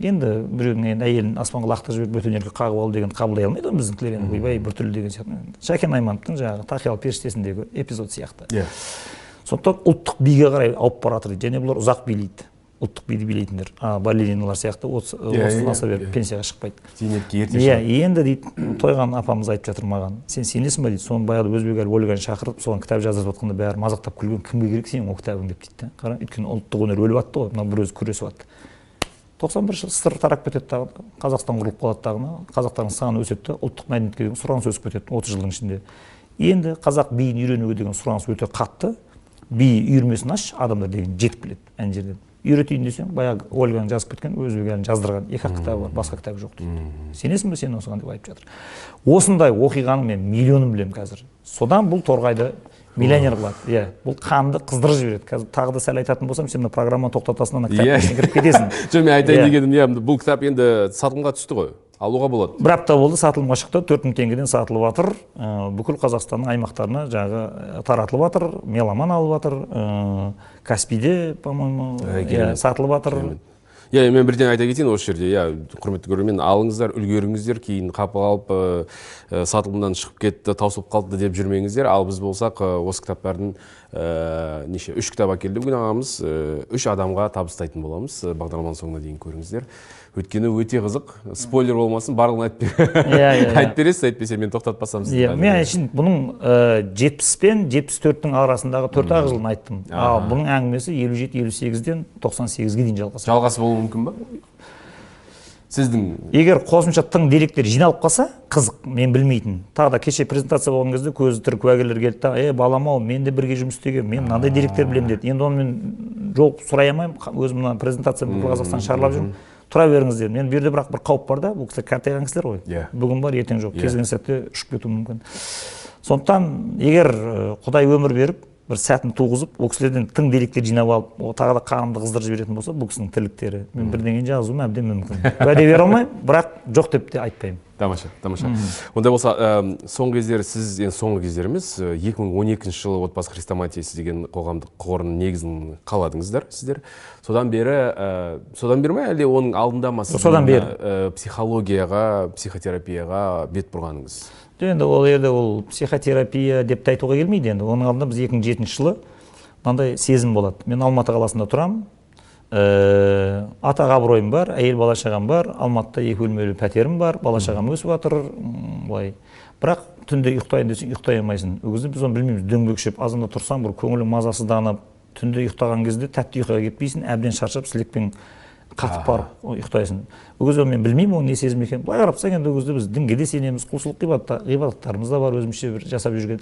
Енді біреудің енді әйелін аспанға лақтырып жіберіп бөтен қағып алу деген қабылдай алмайды ғой біздікілер енді ойбай біртүрлі деген сияқты. Шәкен аймановтың жаңағы тақиялы періштесіндегі эпизод сияқты. Иә. Сондықтан ұлттық биге қарай ауып бара жатыр және бұлар ұзақ билейді. Ұлттық биді билейтіндер. А балериналар сияқты отыздан аса беріп пенсияға шықпайды. Зейнетке ерте иә енді дейді тойған апамыз айтып жатыр маған сен сенесің ба? дейді. Соны баяғыда өзбек әлі ольганы шақырып соған кітап жаздырып жатқанда бәрі мазақтап күлген кімге керек сенің ол кітабың? деп дейді да. Қара өйткені ұлттық өнер өліп жатты ғой мына бір өзі күресіп жатты тоқсан бірінші жылы сыр тарап кетеді дағы қазақстан құрылып қалады дағыны қазақтардың саны өседі да ұлттық мәдениетке деген сұраныс өсіп кетеді отыз жылдың ішінде. Енді қазақ биін үйренуге деген сұраныс өте қатты би үйірмесін ашшы адамдар деген жетіп келеді ана жерден. Үйретейін десең баяғы ольганың жазып кеткен өзбек жаздырған. Екі ақ кітабы бар басқа кітабы жоқ дейді. Сенесің бе сен осыған деп айтып жатыр. Осындай оқиғаны мен миллионын білемін қазір. Содан бұл торғайды миллионер қылады. Иә бұл қанды қыздырып жібереді. Қазір тағы да сәл айтатын болсам сен мына программаны тоқтатасың ана кітаптың ішіне кіріп кетесің. Жоқ мен айтайын Иә. дегенім иә бұл кітап енді сатылымға түсті ғой. Алуға болады. бір апта болды сатылымға шықты. Төрт мың теңгеден сатылып жатыр Ә, бүкіл қазақстанның аймақтарына жаңағы таратылып жатыр меломан алып жатыр ә, каспийде по моему Ә, иә сатылып жатыр иә мен бірден айта кетейін осы жерде. Иә құрметті көрермен алыңыздар үлгеріңіздер кейін қапы қалып ә, сатылымнан шығып кетті таусылып қалды деп жүрмеңіздер. Ал біз болсақ ә, осы кітаптардың ә, неше үш кітап әкелді. Бүгін ағамыз үш адамға табыстайтын боламыз. Бағдарламаның соңына дейін көріңіздер. Өйткені өте қызық. Спойлер болмасын барлығын айтып Иә, иә, иә. айтып бересіз әйтпесе мен тоқтатпасам сізді. Иә мен айтайын бұның жетпіс пен жетпіс төрттің арасындағы төрт ақ жылын айттым. Ал бұның әңгімесі елу жеті елу сегізден тоқсан сегізге дейін жалғасады. Жалғасы болуы мүмкін ба? Сіздің егер қосымша тың деректер жиналып қалса қызық мен білмейтін. Тағы да кеше презентация болған кезде көзі тірі куәгерлер келді да е балам ау мен де бірге жұмыс істегенмін мен мынандай деректер білемін деді. Енді оны мен жол сұрай алмаймын өзім мына презентация бүкіл қазақстан шарлап жүрмін. Тұра беріңіз дедім енді бұл жерде бірақ бір қауіп бар да. Бұл кісілер қартайған кісілер ғой. Иә. бүгін бар ертең жоқ. Кез келген сәтте ұшып кетуі мүмкін. Сондықтан егер құдай өмір беріп бір сәтін туғызып ол кісілерден тың деректер жинап алып тағы да қанымды қыздырып жіберетін болса бұл кісінің тірліктері. Мен бірдеңе жазуым әбден мүмкін. Уәде бере алмаймын бірақ жоқ деп те айтпаймын. Тамаша тамаша. Ондай болса ә, соңғы кездері сіз енді соңғы кездері емес ә, 2012 жылы отбасы хрестоматиясы деген қоғамдық қорының негізін қаладыңыздар сіздер. Содан бері ә, содан бері ма әлде оның алдында ма Содан бері. ә, психологияға психотерапияға бет бұрғаныңыз? Енді ол жерде ол психотерапия деп те айтуға келмейді енді. Оның алдында біз 2007 жылы мынандай сезім болады. Мен алматы қаласында тұрамын ә, атақ абыройым бар әйел бала шағам бар алматыда екі бөлмелі пәтерім бар бала шағам өсіп жатыр былай. Бірақ түнде ұйықтайын десең ұйықтай алмайсың. Ол кезде біз оны білмейміз. Дөңбекшіп азанда тұрсаң бір көңілің мазасызданып түнде ұйықтаған кезде тәтті ұйқыға кетпейсің әбден шаршап сілекпен қатып барып ұйықтайсың ол кезде мен білмеймін оның не сезім екенін. Былай қарап тұрсаң енді ол кезде біз дінге де сенеміз құлшылық ғибадат- ғибадаттарымыз да бар өзімізше бір жасап жүрген.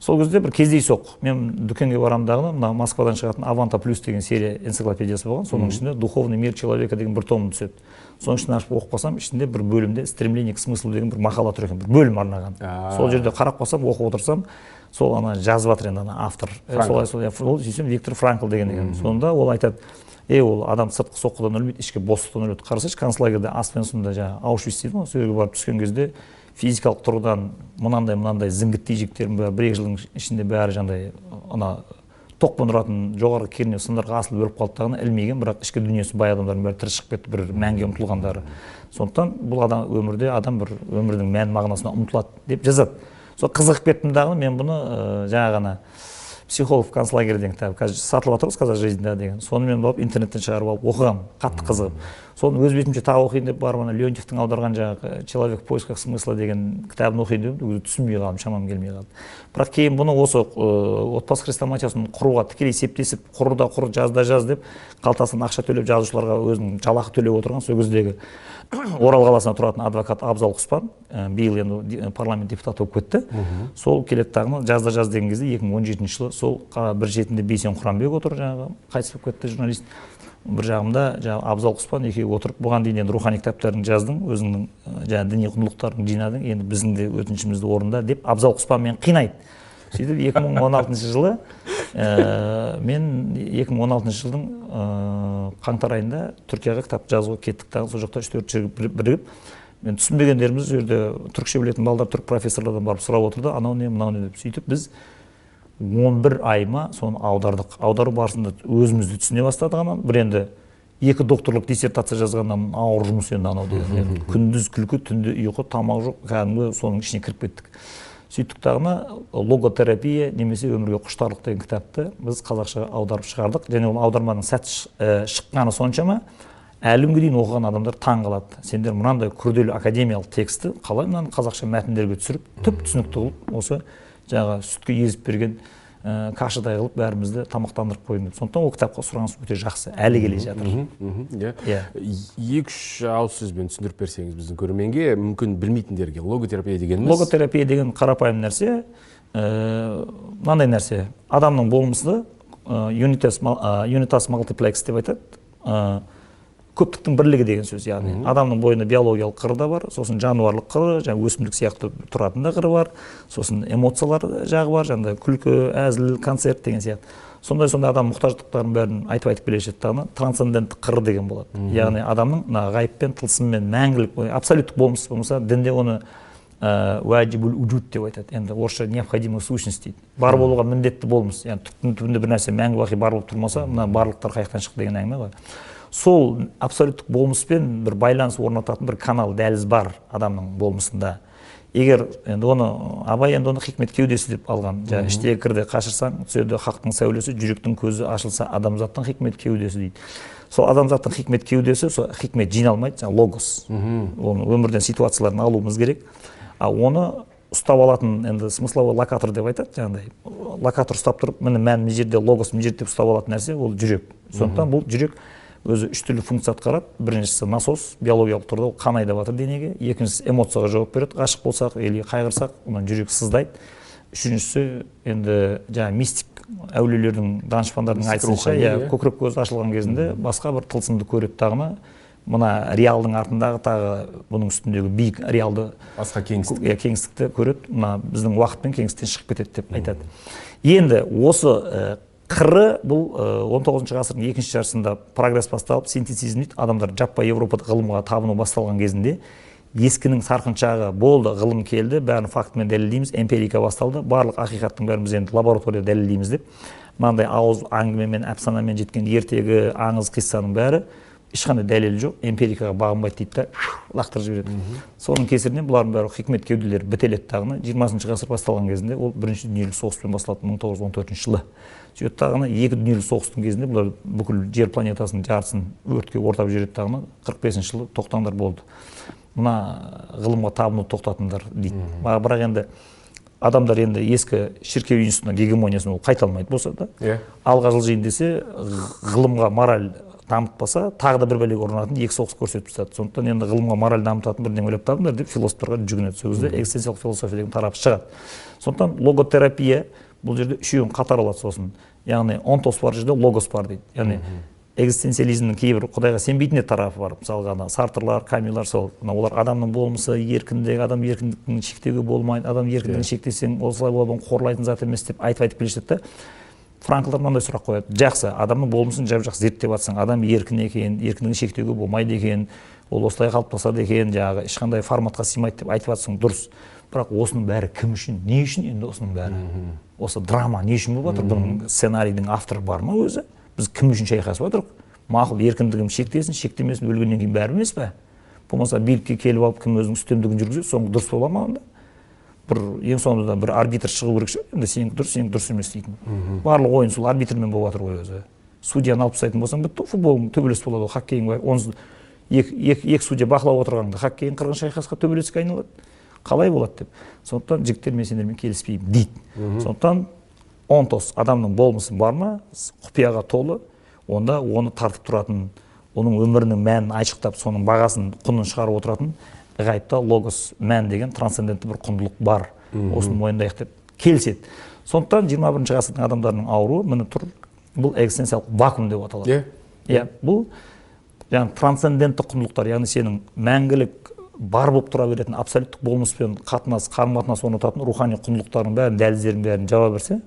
Сол кезде бір кездейсоқ. Мен дүкенге барамын дағы мына москвадан шығатын аванта плюс деген серия энциклопедиясы болған. Соның ішінде духовный мир человека деген бір том түседі. Соның ішін ашып оқып қалсам ішінде бір бөлімде стремление к смыслу деген бір мақала тұр екен бір бөлім арнаған. Сол жерде қарап қалсам оқып отырсам сол ана жазып жатыр енді ана автор. Е, солай солай ол сөйтсем виктор франкл деген екен. Сонда ол айтады е ол адам сыртқы соққыдан өлмейді ішкі бостықтан өледі. Қарасайшы концлагерьде аспенсумда жаңағы аушвиц дейді ғой сол жерге барып түскен кезде физикалық тұрғыдан мынандай мынандай зіңгіттей жігіттердің бәрі бір екі жылдың ішінде бәрі жаңағыдай ана тоқпен ұратын жоғарғы кернеу сымдарға асылып өліп қалды дағыны ілмиген бірақ ішкі дүниесі бай адамдардың бәрі тірі шығып кетті бір мәнге ұмтылғандары. Сондықтан бұл адам өмірде адам бір өмірдің мән мағынасына ұмтылады деп жазады. Сол қызығып кеттім дағы мен бұны ә, жаңа ғана психолог в концлагере деген кітап қазір сатылып жатыр ғой сказать жизнь да деген. Соны мен барып интернеттен шығарып алып оқығанмын қатты қызығып. Соны өз бетімше тағы оқиын деп барып ана леонтьевтің аударған жаңағы человек в поисках смысла деген кітабын оқиын деп едім түсінбей қалдым шамам келмей қалды. Бірақ кейін бұны осы ә, отбасы хрестоматиясын құруға тікелей септесіп құр да құр жаз да жаз деп қалтасынан ақша төлеп жазушыларға өзінің жалақы төлеп отырған сол кездегі орал қаласында тұратын адвокат абзал құспан ә, биыл енді ди- парламент депутаты болып кетті. Сол келеді дағыны жазда жаз деген кезде 2017 жылы сол бір шетінде бейсен құранбек отыр жаңағы қайтыс болып кетті журналист. Бір жағымда жаңағы абзал құспан екеуі отырып бұған дейін енді рухани кітаптарын жаздың өзіңнің ә, жаңағы діни құндылықтарын жинадың енді біздің де өтінішімізді орында деп абзал құспан мені қинайды. Сөйтіп 2016 жылы ә, мен 2016 жылдың ә, қаңтар айында түркияға кітап жазуға кеттік дағы сол жақта үш төрт жігіт бір- бірігіп. Мен түсінбегендеріміз сол жерде түрікше білетін балалар түрік профессорлардан барып сұрап отырды. Анау не мынау не? деп сөйтіп біз 11 ай ма соны аудардық. Аудару барысында өзімізді түсіне бастадық ананы бір енді екі докторлық диссертация жазғаннан ауыр жұмыс енді анау деген. Күндіз күлкі түнде ұйқы тамақ жоқ кәдімгі соның ішіне кіріп кеттік. Сөйттік дағыны логотерапия немесе өмірге құштарлық деген кітапты біз қазақшаға аударып шығардық. Және ол аударманың сәтті ә, шыққаны соншама әлі күнге дейін оқыған адамдар таң қалады. Сендер мынандай күрделі академиялық тексті қалай мынаны қазақша мәтіндерге түсіріп түп түсінікті қылып осы жаңағы сүтке езіп берген ә, кашадай қылып бәрімізді тамақтандырып қойдың деп. Сондықтан ол кітапқа сұраныс өте жақсы. Әлі келе жатыр. иә. Иә. екі үш ауыз сөзбен түсіндіріп берсеңіз біздің көрерменге мүмкін білмейтіндерге. Логотерапия дегеніміз логотерапия деген қарапайым нәрсе. Ә, мынандай нәрсе. Адамның болмысы юнитас, ә, юнитас малтиплекс деп айтады. Көптіктің бірлігі деген сөз яғни. Адамның бойында биологиялық қыры да бар сосын жануарлық қыры жаңағы өсімдік сияқты тұратын да қыры бар сосын эмоциялар жағы бар жаңағыдай күлкі әзіл концерт деген сияқты. Сондай сондай адам мұқтаждықтарын бәрін айтып айтып келе жатады дағыны трансценденттік қыры деген болады. Яғни адамның мына ғайыппен тылсыммен мәңгілік абсолюттік болмыс болмаса дінде оны уәжибул уджуд деп айтады. Енді орысша необходимая сущность дейді. Бар болуға міндетті болмыс. Яғни түптің түбінде бір нәрсе мәңгі бақи бар болып тұрмаса мына барлықтар қаяқтан шықты деген әңгіме ғой. Сол абсолюттік болмыспен бір байланыс орнататын бір канал дәліз бар адамның болмысында. Егер енді оны абай енді оны хикмет кеудесі деп алған. Жаңағы іштегі кірді қашырсаң түседі хақтың сәулесі жүректің көзі ашылса адамзаттың хикмет кеудесі дейді. Сол адамзаттың хикмет кеудесі сол хикмет жиналмайды жаңағы логос. Оны өмірден ситуацияларын алуымыз керек. А оны ұстап алатын енді смысловой локатор деп айтады жаңағыдай локатор ұстап тұрып міне мән мына жерде логос мына жерде деп ұстап алатын нәрсе ол жүрек. Сондықтан бұл жүрек өзі үш түрлі функция атқарады. Біріншісі насос биологиялық тұрғыда ол қан айдап жатыр денеге. Екіншісі эмоцияға жауап береді ғашық болсақ или қайғырсақ онан жүрек сыздайды. Үшіншісі енді жаңағы мистик әулиелердің данышпандардың айтуынша иә көкірек көзі ашылған кезінде басқа бір тылсымды көреді дағыны мына реалдың артындағы тағы бұның үстіндегі биік реалды басқа кеңістік. Иә кеңістікті көреді. Мына біздің уақыт пен кеңістіктен шығып кетеді деп айтады. Енді осы қыры бұл он тоғызыншы ғасырдың екінші жартысында прогресс басталып синтетизм дейді адамдар жаппай еуропада ғылымға табыну басталған кезінде ескінің сарқыншағы болды ғылым келді. Бәрін фактімен дәлелдейміз. Эмпирика басталды. Барлық ақиқаттың бәрін біз енді лабораторияда дәлелдейміз деп. Мынандай ауыз әңгімемен әпсанамен жеткен ертегі аңыз қиссаның бәрі. Ешқандай дәлелі жоқ эмпирикаға бағынбайды дейді да лақтырып жібереді соның кесірінен бұлардың бәрі хикмет кеуделері бітеледі дағыны жиырмасыншы ғасыр басталған кезінде ол бірінші дүниежүзілік соғыспен басталады мың тоғыз жүз он төртінші жылы сөйтеді дағыны екі дүниежүзілік соғыстың кезінде бұлар бүкіл жер планетасының жартысын өртке ортап жібереді дағыны қырық бесінші жылы тоқтаңдар болды мына ғылымға табыну тоқтатыңдар дейді бірақ енді адамдар енді ескі шіркеу институтының гегемониясын ол қайта алмайды болса да иә алға жылжиын десе ғылымға мораль дамытпаса тағы да бір бәлеге ұрынатын екі соғыс көрсетіп тастады. Сондықтан енді ғылымға мораль дамытатын бірдеңе ойлап табыңдар деп философтарға жүгінеді. Сол кезде экзистенциялық философия деген тарапы шығады. Сондықтан логотерапия бұл жерде үшеуін қатар алады сосын. Яғни онтос бар жерде логос бар дейді. Яғни экзистенциализмнің кейбір құдайға сенбейтін де тарапы бар. Мысалға ана сартрлар камилар сол. Олар адамның болмысы еркіндігі адам еркіндігін шектеуге болмайды адам еркіндігін шектесең осылай болады қорлайтын зат емес деп айтып айтып келе жатады да. Франклдар мынандай сұрақ қояды. Жақсы адамның болмысын жап жақсы зерттеп жатсаң адам еркін екен еркіндігін шектеуге болмайды екен ол осылай қалыптасады екен жаңағы ешқандай форматқа сыймайды деп айтып жатсың дұрыс. Бірақ осының бәрі кім үшін не үшін енді осының бәрі? Осы драма не үшін болып жатыр бұның сценарийдің авторы бар ма өзі? Біз кім үшін шайқасып жатырмық мақұл еркіндігім шектесін шектемесін өлгеннен кейін бәрі емес пе? Болмаса билікке келіп алып кім өзінің үстемдігін жүргізеді соңы дұрыс бола ма онда? Бір ең соңында бір арбитр шығу керек шығар енді сенікі дұрыс сенікі дұрыс емес дейтін. Барлық ойын сол арбитрмен болып жатыр ғой өзі. Судьяны алып тастайтын болсаң бітті футбол төбелес болады ғой хоккейің онсыз екі, екі, екі судья бақылап отырғанда хоккейің қырғын шайқасқа төбелеске айналады. Қалай болады деп. Сондықтан жігіттер мен сендермен келіспеймін дейді. Сондықтан онтос адамның болмысы бар ма? Құпияға толы. Онда оны тартып тұратын оның өмірінің мәнін айшықтап соның бағасын құнын шығарып отыратын ғайыпта логос мән деген трансцендентті бір құндылық бар. Осыны мойындайық деп келіседі. Сондықтан жиырма бірінші ғасырдың адамдарының ауруы міне тұр. Бұл экзистенциялық вакуум деп аталады. Иә иә бұл жаңағы трансцендентті құндылықтар яғни сенің мәңгілік бар болып тұра беретін абсолюттік болмыспен қатынас қарым қатынас орнататын рухани құндылықтардың бәрін дәліздердің бәрін жаба берсе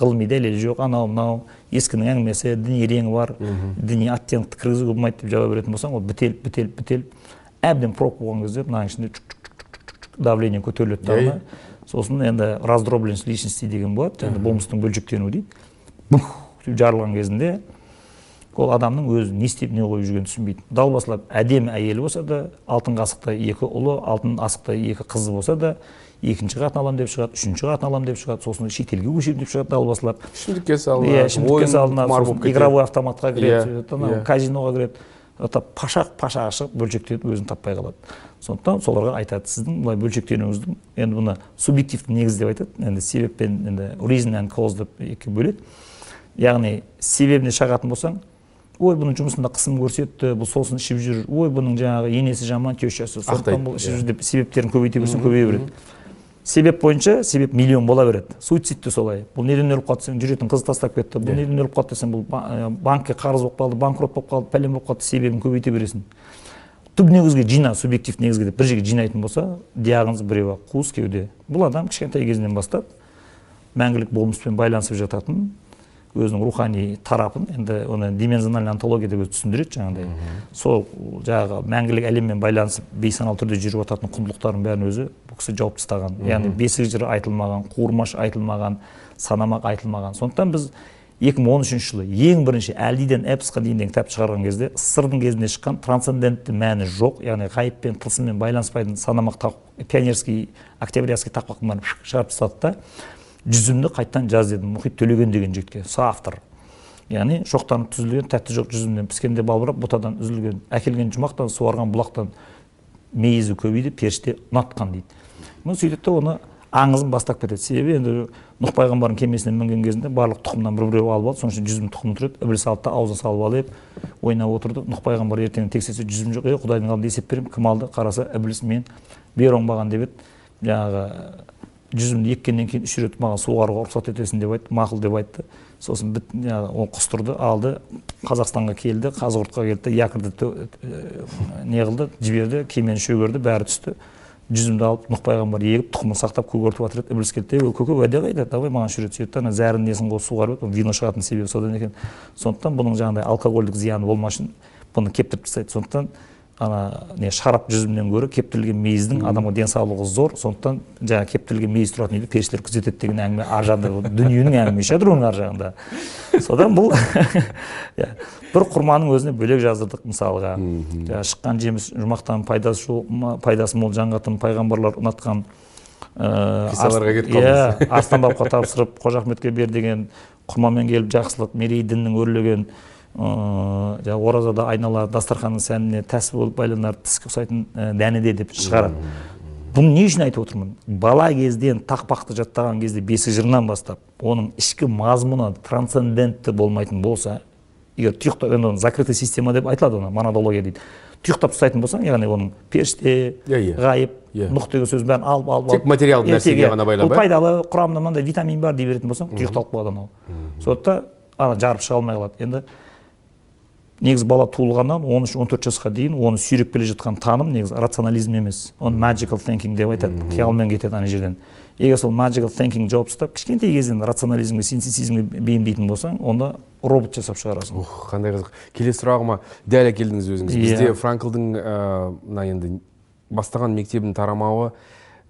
ғылыми дәлелі жоқ анау мынау ескінің әңгімесі діни реңі бар діни оттенкті кіргізуге болмайды деп жауап беретін болсаң ол бітеліп бітеліп бітеліп әбден прок болған кезде мынаның ішінде давление көтеріледі дағы сосын енді раздробленность личности деген болады жаңағы болмыстың бөлшектенуі дейді. Бух деп жарылған кезінде ол адамның өзі не істеп не қойып жүргенін түсінбейді далбасалап әдемі әйелі болса да алтын қасықтай екі ұлы алтын асықтай екі қызы болса да екінші қатын аламын деп шығады үшінші қатын аламын деп шығады сосын шетелге көшемін деп шығады далбасалап ішімдікке салынады иә ішімдікке салынады сосын игровой автоматқа кіреді Иә, сөйтеді анау иә. казиноға кіреді. Пашақ пашаға шығып бөлшектеніп өзін таппай қалады. Сондықтан соларға айтады сіздің былай бөлшектенуіңіздің енді бұны субъективті негіз деп айтады. Енді себеп пен енді reason and cause деп екіге бөледі. Яғни себебіне шағатын болсаң ой бұның жұмысында қысым көрсетті бұл сосын ішіп жүр. Ой бұның жаңағы енесі жаман тещасы сондықтан бұл ішіп жүр деп себептерін көбейте берсең көбейе береді. Себеп бойынша себеп миллион бола береді. Суицид те солай. Бұл неден өліп қалды десең жүретін қыз тастап кетті. Бұл неден өліп қалды десең бұл банкке қарыз болып қалды банкрот болып қалды пәлен болып қалды себебін көбейте бересің. Түп негізгі жина субъектив негізгі деп бір жерге жинайтын болса диагноз біреу ақ қуыс кеуде. Бұл адам кішкентай кезінен бастап мәңгілік болмыспен байланысып жататын өзінің рухани тарапын енді оны димензиональный антология деп өзі түсіндіреді жаңағыдай. Сол жаңағы мәңгілік әлеммен байланысып бейсаналы түрде жүріп жататын құндылықтардың бәрін өзі бұл кісі жауып тастаған. Яғни бесік жыры айтылмаған қуырмаш айтылмаған санамақ айтылмаған. Сондықтан біз 2013 жылы ең бірінші әлдиден эпосқа дейін деген кітап шығарған кезде сырдың кезінде шыққан трансцендентті мәні жоқ яғни ғайып пен тылсыммен байланыспайтын санамақ пионерский октябрьский тақпақтың бәрін шығарып тастады да. Жүзімді қайтадан жаз дедім мұхит төлеген деген жігітке соавтор яғни шоқтанып түзілген тәтті жоқ жүзімнен. Піскенде балбырап бұтадан үзілген әкелген жұмақтан суарған бұлақтан мейізі көбейді періште ұнатқан дейді. Ну сөйтеді оны аңызын бастап кетеді. Себебі енді нұх пайғамбардың кемесіне мінген кезінде барлық тұқымнан бір біреу алып алды соның үшін жүзім тұқымы тұр еді ібіліс алды да аузына салып алып ойнап отырды. Нұх пайғамбар ертең тексерсе жүзім жоқ. Е құдайдың алдында есеп беремін кім алды? қараса ібіліс мен бер оңбаған деп еді. Жаңағы жүзімді еккеннен кейін үш рет маған суғаруға рұқсат етесің деп айтты мақұл деп айтты. Сосын біт ол құстырды алды қазақстанға келді қазығұртқа келді якорьді не қылды жіберді кемені шөгерді бәрі түсті. Жүзімді алып нұх пайғамбар егіп тұқымын сақтап көгертіп жатыр еді ібіліс келді ей көке уәде қайда? давай маған үш рет сөйтті ана зәрінің несін қосып суғарып еді вино шығатын себебі содан екен. Сондықтан бұның жаңағыдай алкогольдік зияны болмас үшін бұны кептіріп тастайды. Сондықтан ана не шарап жүзімнен гөрі кептірілген мейіздің адамға денсаулығы зор. Сондықтан жаңағы кептірілген мейіз тұратын үйді періштелер күзетеді деген әңгіме ар жағында дүниенің әңгімесі жатыр оның ар жағында. Содан бұл иә, бір құрманың өзіне бөлек жаздырдық мысалға. Жаңағы шыққан жеміс жұмақтан пайдасы пайдасы мол жаңғатын пайғамбарлар ұнатқан қиссаларға кетіп қалдыңыз. иә арыстан бабқа тапсырып қожа ахметке бер деген құрмамен келіп жақсылық мерей діннің өрлеген жаңағы оразада айнала дастарханның сәніне тәсіп болып байланар тіске ұқсайтын дәніде деп шығарады. Бұны не үшін айтып отырмын? Бала кезден тақпақты жаттаған кезде бесік жырынан бастап оның ішкі мазмұны трансцендентті болмайтын болса егер тұйықтап енді оны закрытый система деп айтылады оны монодология дейді. Тұйықтап ұстайтын болсаң яғни оның періште иә иә. ғайып иә. нұх деген сөздің бәрін алып алып тек материалды нәрсеге ғана байлап бұл пайдалы құрамында мынандай витамин бар дей беретін болсаң тұйықталып қалады анау. Сондықтан ана жарып шыға алмай қалады. Енді негізі бала туылғаннан он үш он төрт жасқа дейін оны сүйреп келе жатқан таным негізі рационализм емес. Оны magical thinking деп айтады қиялмен кетеді ана жерден. Егер сол magical thinking жауып тастап кішкентай кезден рационализмге синтетизмге бейімдейтін болсаң онда робот жасап шығарасың. Ух қандай қызық. Келесі сұрағыма дәл әкелдіңіз өзіңіз. Иә. бізде франклдың ә, мына енді бастаған мектебінің тарамауы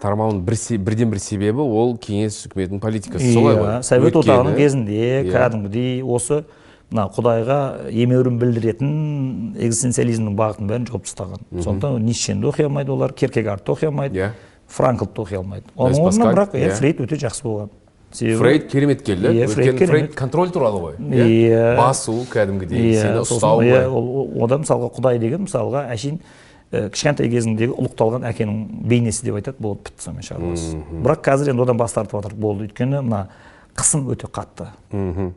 тарамауының бір се- бірден бір себебі ол кеңес үкіметінің политикасы. Солай ғой. Иә совет Өйткені- одағының кезінде Иә. кәдімгідей осы мына құдайға емеурін білдіретін экзистенциализмнің бағытын бәрін жауып тастаған. Сондықтан ницшені де оқи алмайды олар керкегардты оқи алмайды иә. Франклды оқи алмайды. Оның орнына бірақ иә. Фрейд өте жақсы болған. Себебі фрейд керемет келді Иә, Фрейд фрейд контроль туралы ғой Иә. басу кәдімгідей сені ұстау иә ол- одан мысалға құдай деген мысалға әшейін кішкентай кезіңдегі ұлықталған әкенің бейнесі деп айтады болды бітті сонымен шаруасы. Бірақ қазір енді одан бас тартып жатыр болды. Өйткені мына қысым өте қатты. Мхм.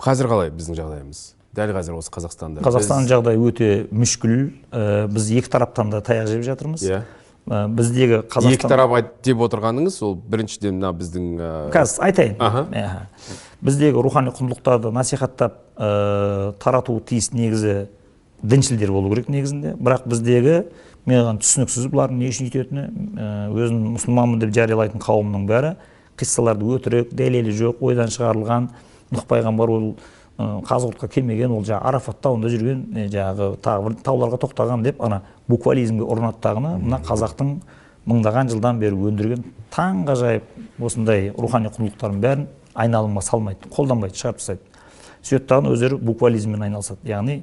Қазір қалай біздің жағдайымыз? Дәл қазір осы қазақстанда. Қазақстан жағдайы өте мүшкіл. Ә, біз екі тараптан да таяқ жеп жатырмыз. Иә. Ә, біздегі екі қазақстан тарап айт деп отырғаныңыз ол біріншіден мына біздің ә, қазір айтайын. Аха. Иә. біздегі рухани құндылықтарды насихаттап ә, таратуы тиіс негізі діншілдер болу керек негізінде. Бірақ біздегі маған түсініксіз бұлардың не үшін өйтетіні ә, өзін мұсылманмын деп жариялайтын қауымның бәрі қиссаларды өтірік дәлелі жоқ ойдан шығарылған нұх пайғамбар ол қазығұртқа келмеген ол жаңағы арафат тауында жүрген жаңағы тағы бір тауларға тоқтаған деп ана буквализмге ұрынады дағыны мына қазақтың мыңдаған жылдан бері өндірген таңғажайып осындай рухани құндылықтардың бәрін айналымға салмайды қолданбайды шығарып тастайды. Сөйтеді дағы өздері буквализммен айналысады. Яғни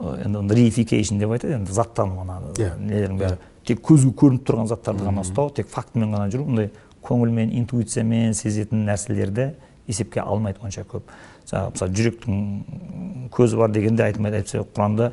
енді оны реификейшн деп айтады енді заттану ана Иә. нелердің бәрі. Тек көзге көрініп тұрған заттарды ғана ұстау тек фактімен ғана жүру мындай көңілмен интуициямен сезетін нәрселерді есепке алмайды онша көп. Жаңағы мысалы жүректің көзі бар дегенде айтылмайды әйтпесе құранда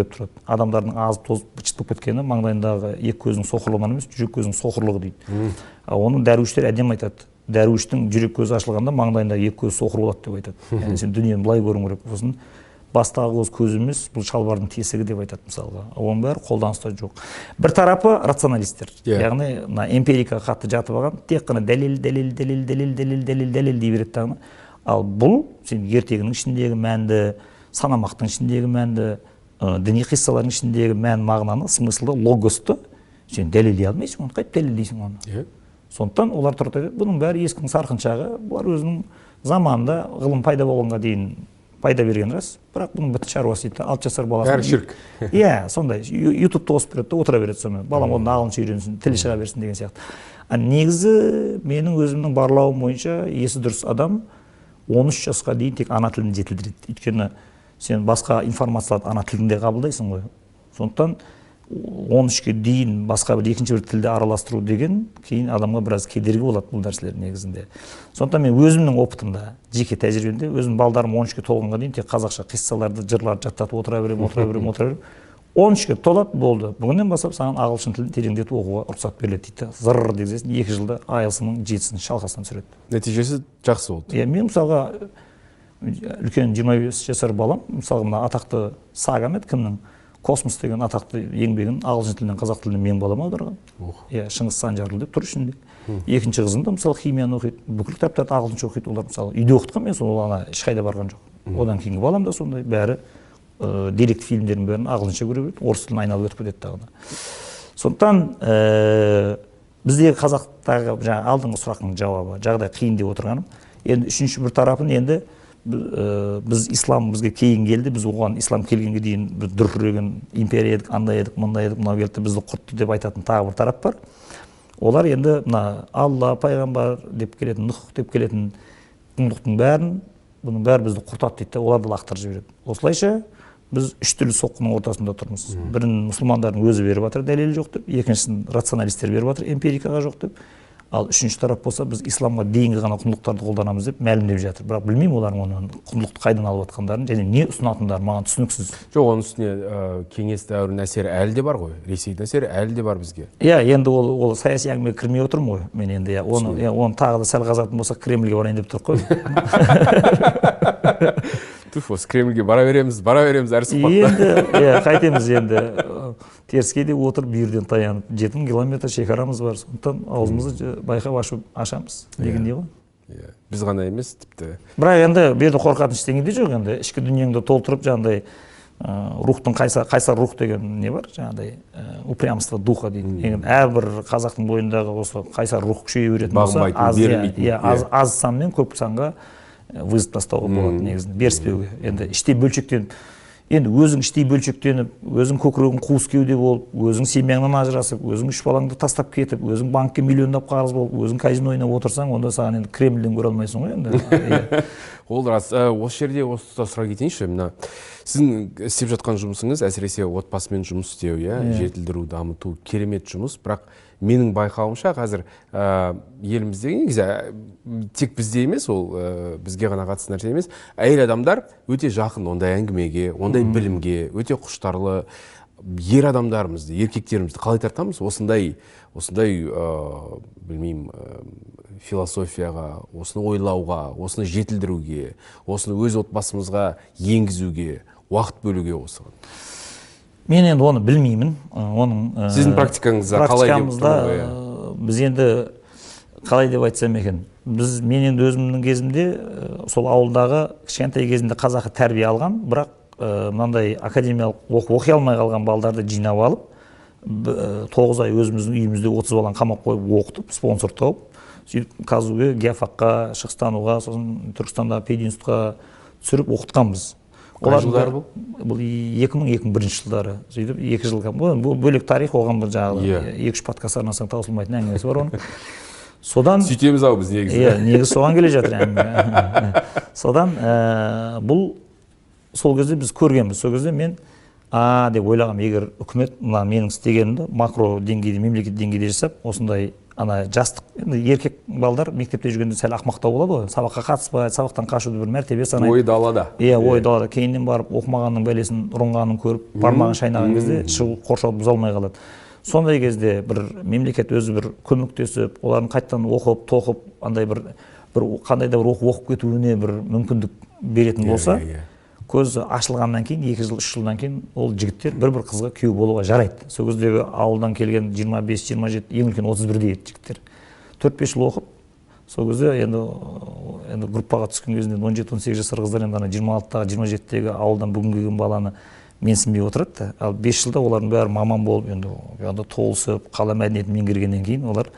деп тұрады. Адамдардың азып тозып быт шыт болып кеткені маңдайындағы екі көзінің соқырлығынан емес жүрек көзінің соқырлығы дейді. Оны дәруіштер әдемі айтады. Дәруіштің жүрек көзі ашылғанда маңдайындағы екі көзі соқыр болады деп айтады. Яғни сен дүниені былай көруің керек сосын бастағы көз көз емес бұл шалбардың тесігі деп айтады мысалға. Оның бәрі қолданыста жоқ. Бір тарапы рационалистер. Иә. яғни мына эмпирикаға қатты жатып алған тек қана дәлел дәлел дәлел дәлел дәлел дәлел дәлел дей береді дағыны ал бұл сен ертегінің ішіндегі мәнді санамақтың ішіндегі мәнді ә, діни қиссалардың ішіндегі мән мағынаны смыслды логосты сен дәлелдей алмайсың оны қайтып дәлелдейсің оны. Иә. Сондықтан олар тұрады бұның бәрі ескінің сарқыншағы бұлар өзінің заманында ғылым пайда болғанға дейін пайда берген рас. Бірақ бұның бітті шаруасы дейді да алты жасар баласы Бәрі ширк. иә сондай ютубты қосып береді да отыра береді сонымен. Балам одан ағылшынша үйренсін тілі шыға берсін деген сияқты. А негізі менің өзімнің барлауым бойынша есі дұрыс адам 13 жасқа дейін тек ана тілін жетілдіреді. Өйткені сен басқа информацияларды ана тілінде қабылдайсың ғой. Сондықтан 13-ке дейін басқа бір екінші бір тілді араластыру деген кейін адамға біраз кедергі болады бұл нәрселер негізінде. Сондықтан мен өзімнің опытымда жеке тәжірибемде өзім балдарым 13-ке толғанға дейін тек қазақша қиссаларды жырларды жаттатып отыра беремін отыра беремін отыра беремін. 13-ке толады болды. Бүгіннен бастап саған ағылшын тілін тереңдетіп оқуға рұқсат беріледі дейді. Да зырр дегізесің екі жылда айлсының жетісін шалқасынан түсіреді. Нәтижесі жақсы болды. Иә мен мысалға үлкен 25 жасар балам мысалы мына атақты сагам еді кімнің? Космос деген атақты еңбегін ағылшын тілінен қазақ тіліне менің балам аударған. Иә шыңғыс санжарұлы деп тұр ішінде. Екінші қызым да мысалы химияны оқиды. Бүкіл кітаптарды ағылшынша оқиды. Олар мысалы үйде оқытқан мен сол ана ешқайда барған жоқ. Одан кейінгі балам да сондай. Бәрі ә, деректі фильмдердің бәрін ағылшынша көре береді. Орыс тілін айналып өтіп кетеді дағыны сондықтан ә, біздегі қазақтағы жаңағы алдыңғы сұрақтың жауабы жағдай қиын деп отырғаным. Енді үшінші бір тарапын енді біз ислам бізге кейін келді біз оған ислам келгенге дейін бір дүркіреген империя едік андай едік мындай едік мынау келді бізді құртты деп айтатын тағы бір тарап бар. Олар енді мына алла пайғамбар деп келетін нұх деп келетін құндылықтың бәрін бұның бәрі бізді құртады дейді да оларды лақтырып жібереді. Осылайша біз үш түрлі соққының ортасында тұрмыз. Бірін мұсылмандардың өзі беріп жатыр дәлелі жоқ деп екіншісін рационалистер беріп жатыр эмпирикаға жоқ деп. Ал үшінші тарап болса біз исламға дейінгі ғана құндылықтарды қолданамыз деп мәлімдеп жатыр. Бірақ білмеймін олардың оны құндылықты қайдан алып жатқандарын және не ұсынатындары маған түсініксіз. Жоқ оның үстіне ә, кеңес дәуірінің әсері әлі де бар ғой. Ресейдің әсері әлі де бар бізге. Иә енді ол ол саяси әңгімеге кірмей отырмын ғой мен енді. Иә оны иә, оны тағы да сәл қазатын болсақ кремльге барайын деп тұрық қой. Туф осы кремльге бара береміз бара береміз әр сұхбатта. Енді иә қайтеміз енді. теріскейде отырып бүйірден таянып жеті мың километр шекарамыз бар. Сондықтан аузымызды байқап ашып ашамыз. Дегендей ғой? Иә. Біз ғана емес тіпті. Бірақ енді бұл жерде қорқатын ештеңе де жоқ енді. Ішкі дүниеңді толтырып жаңағыдай рухтың қайсар, қайсар рух деген не бар? Жаңағыдай упрямство духа дейді. Әрбір қазақтың бойындағы осы қайсар рух күшейе беретін болса аз иә, иә, аз, иә. аз санмен көп санға вызов тастауға болады негізінде беріспеуге. Енді іштей бөлшектеніп енді өзің іштей бөлшектеніп өзің көкірегің қуыс кеуде болып өзің семьяңнан ажырасып өзің үш балаңды тастап кетіп өзің банкке миллиондап қарыз болып өзің казино ойнап отырсаң онда саған енді кремльден көре алмайсың ғой енді. Ол рас. Ә, осы жерде осы сұрай кетейінші. Мына сіздің істеп жатқан жұмысыңыз әсіресе отбасымен жұмыс істеу иә жетілдіру дамыту керемет жұмыс. Бірақ менің байқауымша қазір ә, елімізде негізі ә, тек бізде емес ол ә, бізге ғана қатысты нәрсе емес. Әйел адамдар өте жақын ондай әңгімеге ондай білімге өте құштарлы ер адамдарымызды еркектерімізді қалай тартамыз? Осындай осындай ә, білмеймін ә, философияға осыны ойлауға осыны жетілдіруге осыны өз отбасымызға енгізуге уақыт бөлуге осыған мен енді оны білмеймін. Оның ә, Сіздің практикаңызда қалай деп ә, біз енді қалай деп айтсам екен. Біз мен енді өзімнің кезімде ә, сол ауылдағы кішкентай кезімде қазақы тәрбие алған бірақ ә, мынандай академиялық оқу оқи алмай қалған балдарды жинап алып ә, тоғыз ай өзіміздің үйімізде отыз баланы қамап қойып оқытып спонсор тауып сөйтіп казуге геофакқа шығыстануға сосын түркістандағы пединститутқа түсіріп оқытқанбыз. Қай жылдары бәрі- бұл екі мың екі мың бірінші жылдары сөйтіп екі жыл бұл бұл бөлек тарих оған бір жаңағы Иә. екі үш подкаст арнасаң таусылмайтын әңгімесі бар оның. Содан сөйтеміз ау біз негізі. Иә негізі соған келе жатыр әңгіме. Содан ә, бұл сол кезде біз көргенбіз. Сол кезде мен а деп ойлағанмын егер үкімет мына менің істегенімді макро деңгейде мемлекет деңгейде жасап осындай ана жастық енді еркек балдар мектепте жүргенде сәл ақымақтау болады ғой. Сабаққа қатыспайды сабақтан қашуды бір мәртебе санайды. Ой далада иә ой далада кейіннен барып оқымағанның бәлесін ұрынғанын көріп бармағын шайнаған кезде шығу қоршау бұза алмай қалады. Сондай кезде бір мемлекет өзі бір көмектесіп олардың қайтадан оқып тоқып андай бір бір қандай да бір оқу оқып кетуіне бір мүмкіндік беретін болса иә, иә. Көзі ашылғаннан кейін екі жыл үш жылдан кейін ол жігіттер бір бір қызға күйеу болуға жарайды. Сол кездегі ауылдан келген 25 27 ең үлкен 31-де еді жігіттер. Төрт бес жыл оқып сол кезде енді енді группаға түскен кезінде он жеті он сегіз жасар қыздар енді ана жиырма алтыдағы жиырма жетідегі ауылдан бүгін келген баланы менсінбей отырады да. Ал бес жылда олардың бәрі маман болып енді толысып қала мәдениетін меңгергеннен кейін олар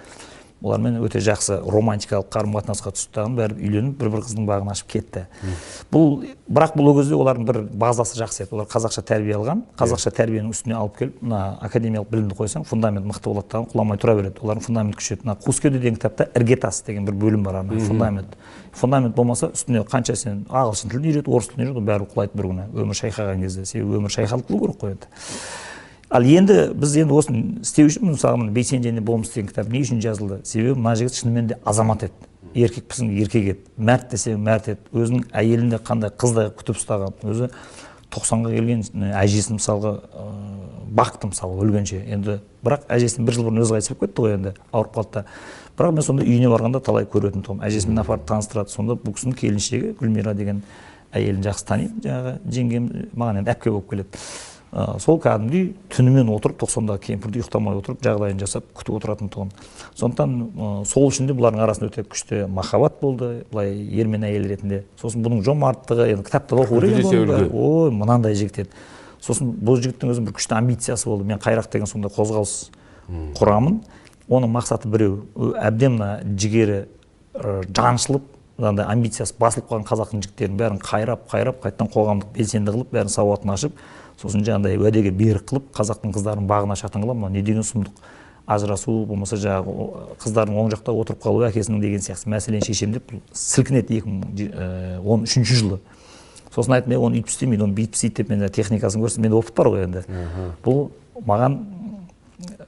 олармен өте жақсы романтикалық қарым қатынасқа түсті дағы бәрі үйленіп бір бір қыздың бағын ашып кетті. Бұл бірақ бұл кезде олардың бір базасы жақсы еді. Олар қазақша тәрбие алған қазақша тәрбиенің үстіне алып келіп мына академиялық білімді қойсаң фундамент мықты болады дағы құламай тұра береді. Олардың фундамент күшейеді. Мына қускеде деген кітапта іргетас деген бір бөлім бар ана фундамент. Фундамент болмаса үстіне қанша сен ағылшын тілін үйрет орыс тілін үйрет ол бәрі құлайды бір күні өмір шайқаған кезде. Себебі өмір шайқалып қалу керек қой енді. Ал енді біз енді осыны істеу үшін мысалы мына бейсен және болмыс деген кітап не үшін жазылды? Себебі мына жігіт шынымен де азамат еді. Еркекпісің еркек еді. Мәрт десең мәрт еді. Өзінің әйелін де қандай қыздай күтіп ұстаған өзі тоқсанға келген әжесін мысалға ә, бақты мысалы өлгенше. Енді бірақ әжесін бір жыл бұрын өзі қайтыс болып кетті ғой енді ауырып қалды да. Бірақ мен сонда үйіне барғанда талай көретін тұғым әжесімен апарып таныстырады. Сонда бұл кісінің келіншегі гүлмира деген әйелін жақсы танимын. Жаңағы жеңгем маған енді әпке болып келеді. Ә, сол кәдімгідей түнімен отырып тоқсандағы кемпірді ұйықтамай отырып жағдайын жасап күтіп отыратын тұғын. Сондықтан ә, сол үшін де бұлардың арасында өте күшті махаббат болды былай ер мен әйел ретінде. Сосын бұның жомарттығы енді кітаптар оқу керек ой мынандай жігіт еді. Сосын бұл жігіттің өзінің бір күшті амбициясы болды. Мен қайрақ деген сондай қозғалыс құрамын. Оның мақсаты біреу әбден мына жігері жаншылып мынандай амбициясы басылып қалған қазақтың жігіттерін бәрін қайрап қайрап қайтадан қоғамдық белсенді қылып бәрін сауатын ашып сосын жаңағыдай уәдеге берік қылып қазақтың қыздарын бағына шатан қыламын мынау не деген сұмдық? ажырасу болмаса жаңағы қыздардың оң жақта отырып қалуы әкесінің деген сияқты мәселені шешемін деп сілкінеді екі мың он үшінші жылы. Сосын айттым оны үйтіп істемейді оны бүйтіп істейді деп мен техникасын көрсетіп менде опыт бар ғой енді бұл маған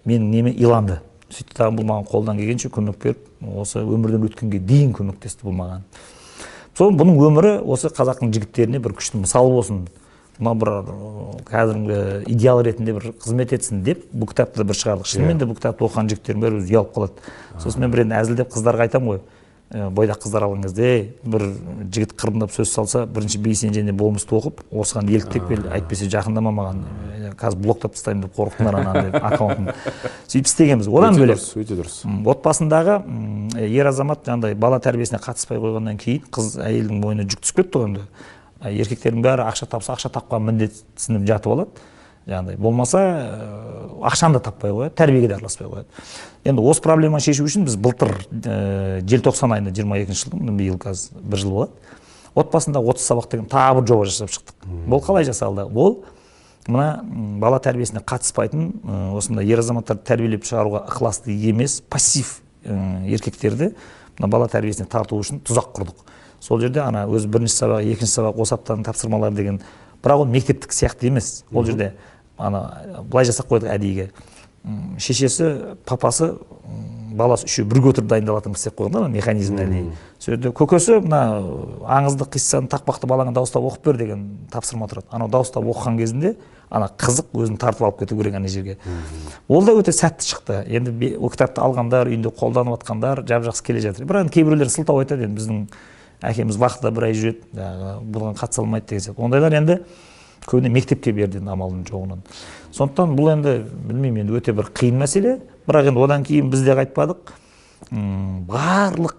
менің неме иланды. Сөйтті дағы бұл маған қолдан келгенше көмек беріп осы өмірден өткенге дейін көмектесті бұл маған сол бұның өмірі осы қазақтың жігіттеріне бір күшті мысал болсын. Мына бір кәдімгі идеал ретінде бір қызмет етсін деп бұл кітапты бір шығардық. Шынымен де бұл кітапты оқыған жігіттердің бәрі өзі ұялып қалады. Сосын мен бір енді әзілдеп қыздарға айтамын ғой. Бойдақ қыздар алған кезде бір жігіт қырындап сөз салса бірінші бейсен және болмысты оқып осыған еліктеп кел әйтпесе жақындама маған қазір блоктап тастаймын деп қорықтыңдар ана деп аккаунтын. Сөйтіп істегенбіз. Одан бөлек өте дұрыс. отбасындағы ер азамат жаңағыдай бала тәрбиесіне қатыспай қойғаннан кейін қыз әйелдің мойнына жүк түсіп кетті ғой енді. Еркектердің бәрі ақша тапса ақша тапқан міндетсініп жатып алады. Жаңағыдай болмаса ақшаны да таппай қояды тәрбиеге де араласпай қояды. Енді осы проблеманы шешу үшін біз былтыр ә, желтоқсан айында жиырма екінші жылдың биыл қазір бір жыл болады. Отбасында отыз сабақ деген тағы бір жоба жасап шықтық. Бұл қалай жасалды? Ол мына бала тәрбиесіне қатыспайтын осындай ер азаматтарды тәрбиелеп шығаруға ықыласты емес пассив еркектерді мына бала тәрбиесіне тарту үшін тұзақ құрдық. Сол жерде ана өзі бірінші сабақ екінші сабақ осы аптаның тапсырмалары деген. Бірақ ол мектептік сияқты емес. Ол жерде ана былай жасап қойдық әдейіге. Шешесі папасы баласы үшеуі бірге отырып дайындалатын қылып істеп қойған да механизмді әдейі. Сол жерде көкесі мына аңызды қиссаны тақпақты балаңа дауыстап оқып бер деген тапсырма тұрады. Анау дауыстап оқыған кезінде ана қызық өзін тартып алып кету керек ана жерге. Ол да өте сәтті шықты. Енді ол кітапты алғандар үйінде қолданып жатқандар жап жақсы келе жатыр. Бірақ енді кейбіреулер сылтау айтады енді біздің әкеміз бақыда бір ай жүреді жаңағы бұған қатыса алмайды деген сияқты. Ондайлар енді көбіне мектепке берді енді амалдың жоғынан. Сондықтан бұл енді білмеймін енді өте бір қиын мәселе. Бірақ енді одан кейін біз де қайтпадық. Барлық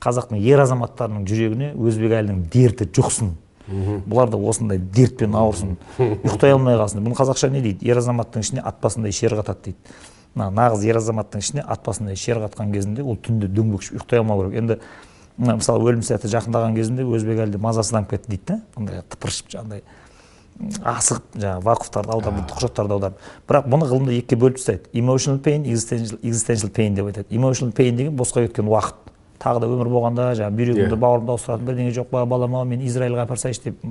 қазақтың ер азаматтарының жүрегіне өзбек әйелінің дерті жұқсын. Бұлар да осындай дертпен ауырсын. Ұйықтай алмай қалсын. Бұны қазақша не дейді? Ер азаматтың ішіне ат басындай шер қатады дейді. Мына нағыз ер азаматтың ішіне ат басындай шер қатқан кезінде ол түнде дөңбекшіп ұйықтай алмау керек. Енді мысалы өлім сәті жақындаған кезінде өзбек әлде мазасызданып кетті дейді да андай тыпыршып жаңағыдай асығып жаңағы вакуфтарды аударып құжаттарды аударып. Бірақ бұны ғылымда екіге бөліп тастайды. Emotional pain existential pain деп айтады. Emotional pain деген босқа кеткен уақыт. Тағы да өмір болғанда жаңағы бүйрегімді yeah. бауырымды ауыстыратын бірдеңе жоқ па балам ау мені израильға апарып салайыншы деп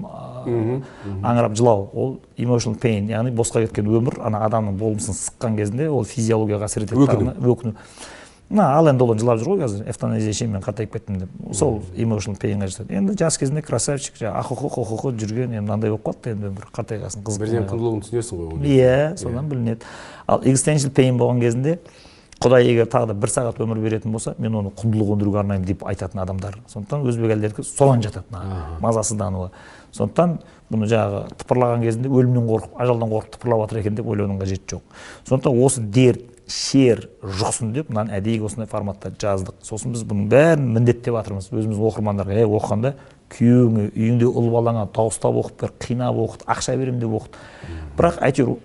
аңырап жылау. Ол emotional pain яғни босқа кеткен өмір ана адамның болмысын сыққан кезінде ол физиологияға әсер етеді өкіну өкіну мына ал енді ол жылап жүр ғой қазір эвтаназия ішемін мен қартайып кеттім деп. Сол emotional painға жатады енді жас кезінде красавчик жаңағы ахохо хохохо жүрген енді мынандай болып қалыпты енді бір қартайғасын қызық бірден құндылығын түсінесің ғой иә содан білінеді. Ал existential pain болған кезінде құдай егер тағы да бір сағат өмір беретін болса мен оны құндылық өндіруге арнаймын деп айтатын адамдар. Сондықтан өзбек әйелдердікі соған жатады мазасыздануы сондықтан бұны жаңағы тыпырлаған кезінде өлімнен қорқып ажалдан қорқып тыпырлап жатыр екен деп ойлаудың қажеті жоқ. Сондықтан осы дерт шер жұқсын деп мынаны әдейі осындай форматта жаздық. Сосын біз бұның бәрін міндеттеп жатырмыз өзіміздің оқырмандарға ей оқығанда күйеуіңе үйіңде ұл балаңа дауыстап оқып бер қинап оқыт ақша беремін деп оқыт бірақ әйтеуір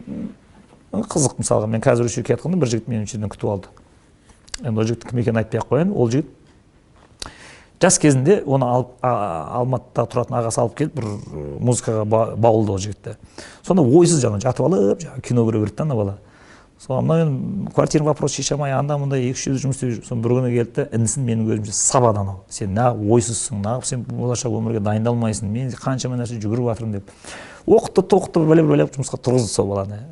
қызық мысалға мен қазір осы жерге келе жатқанда бір жігіт мені жерден күтіп алды. Енді ол жігіттің кім екенін айтпай ақ қояйын. Ол жігіт жас кезінде оны алып алматыда тұратын ағасы алып келіп бір музыкаға баулды ол жігітті. Сонда ойсыз жаңағы жатып алып жаңағы кино көре берді да ана бала. Соған мына мен квартира вопрос шеше алмай анда мында екі үш жұмыс істеп жүрмін соны бір күні келді да інісін менің көзімше сабады анау сен неғып ойсызсың неғып сен болашақ өмірге дайындалмайсың мен қаншама нәрсе жүгіріп жатырмын деп. Оқытты тоқытты бәле бәле жұмысқа тұрғызды сол баланы.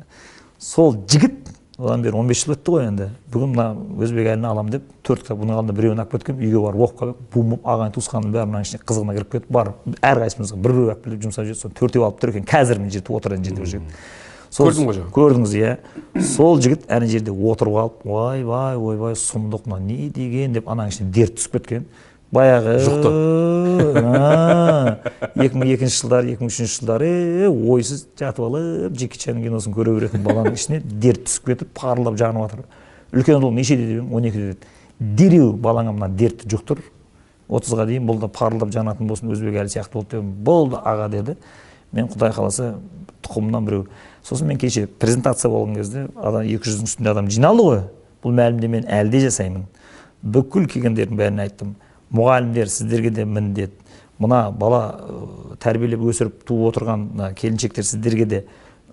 Сол жігіт одан бері он бес жыл өтті ғой енді. Бүгін мына өзбек әйелін аламын деп төрт кітап бұның алдында біреуін алып кеткенмін үйге барып оқып келіп бум бум ағайын туысқанның бәрі мынаның ішіне қызығына кіріп кетіп барып әрқайсымызға бір бір алып келіп жұмсап жүреді соны төртеу алып тұр екен. Қазір міне жетіп отырған жерде ол жігіт көрдім ғой жаңа көрдіңіз иә. Сол жігіт ана жерде отырып алып ойбай ойбай сұмдық мына не деген? деп ананың ішіне дерт түсіп кеткен. Баяғы жұқты. Екі мың екінші жылдары екі мың үшінші жылдары ойсыз жатып алып джеки чанның киносын көре беретін баланың ішіне дерт түсіп кетіп парылдап жанып жатыр. Үлкен ұлым нешеде деп едім он екіде деді дереу балаңа мына дертті жұқтыр. отызға дейін бұл да парылдап жанатын болсын өзбек әлі сияқты болды дедім. Болды аға деді. Мен құдай қаласа тұқымымнан біреу. Сосын мен кеше презентация болған кезде адам екі жүздің үстінде адам жиналды ғой. Бұл мәлімдемені әлі де жасаймын. Бүкіл келгендердің бәріне айттым. Мұғалімдер сіздерге де міндет. Мына бала тәрбиелеп өсіріп туып отырған келіншектер сіздерге де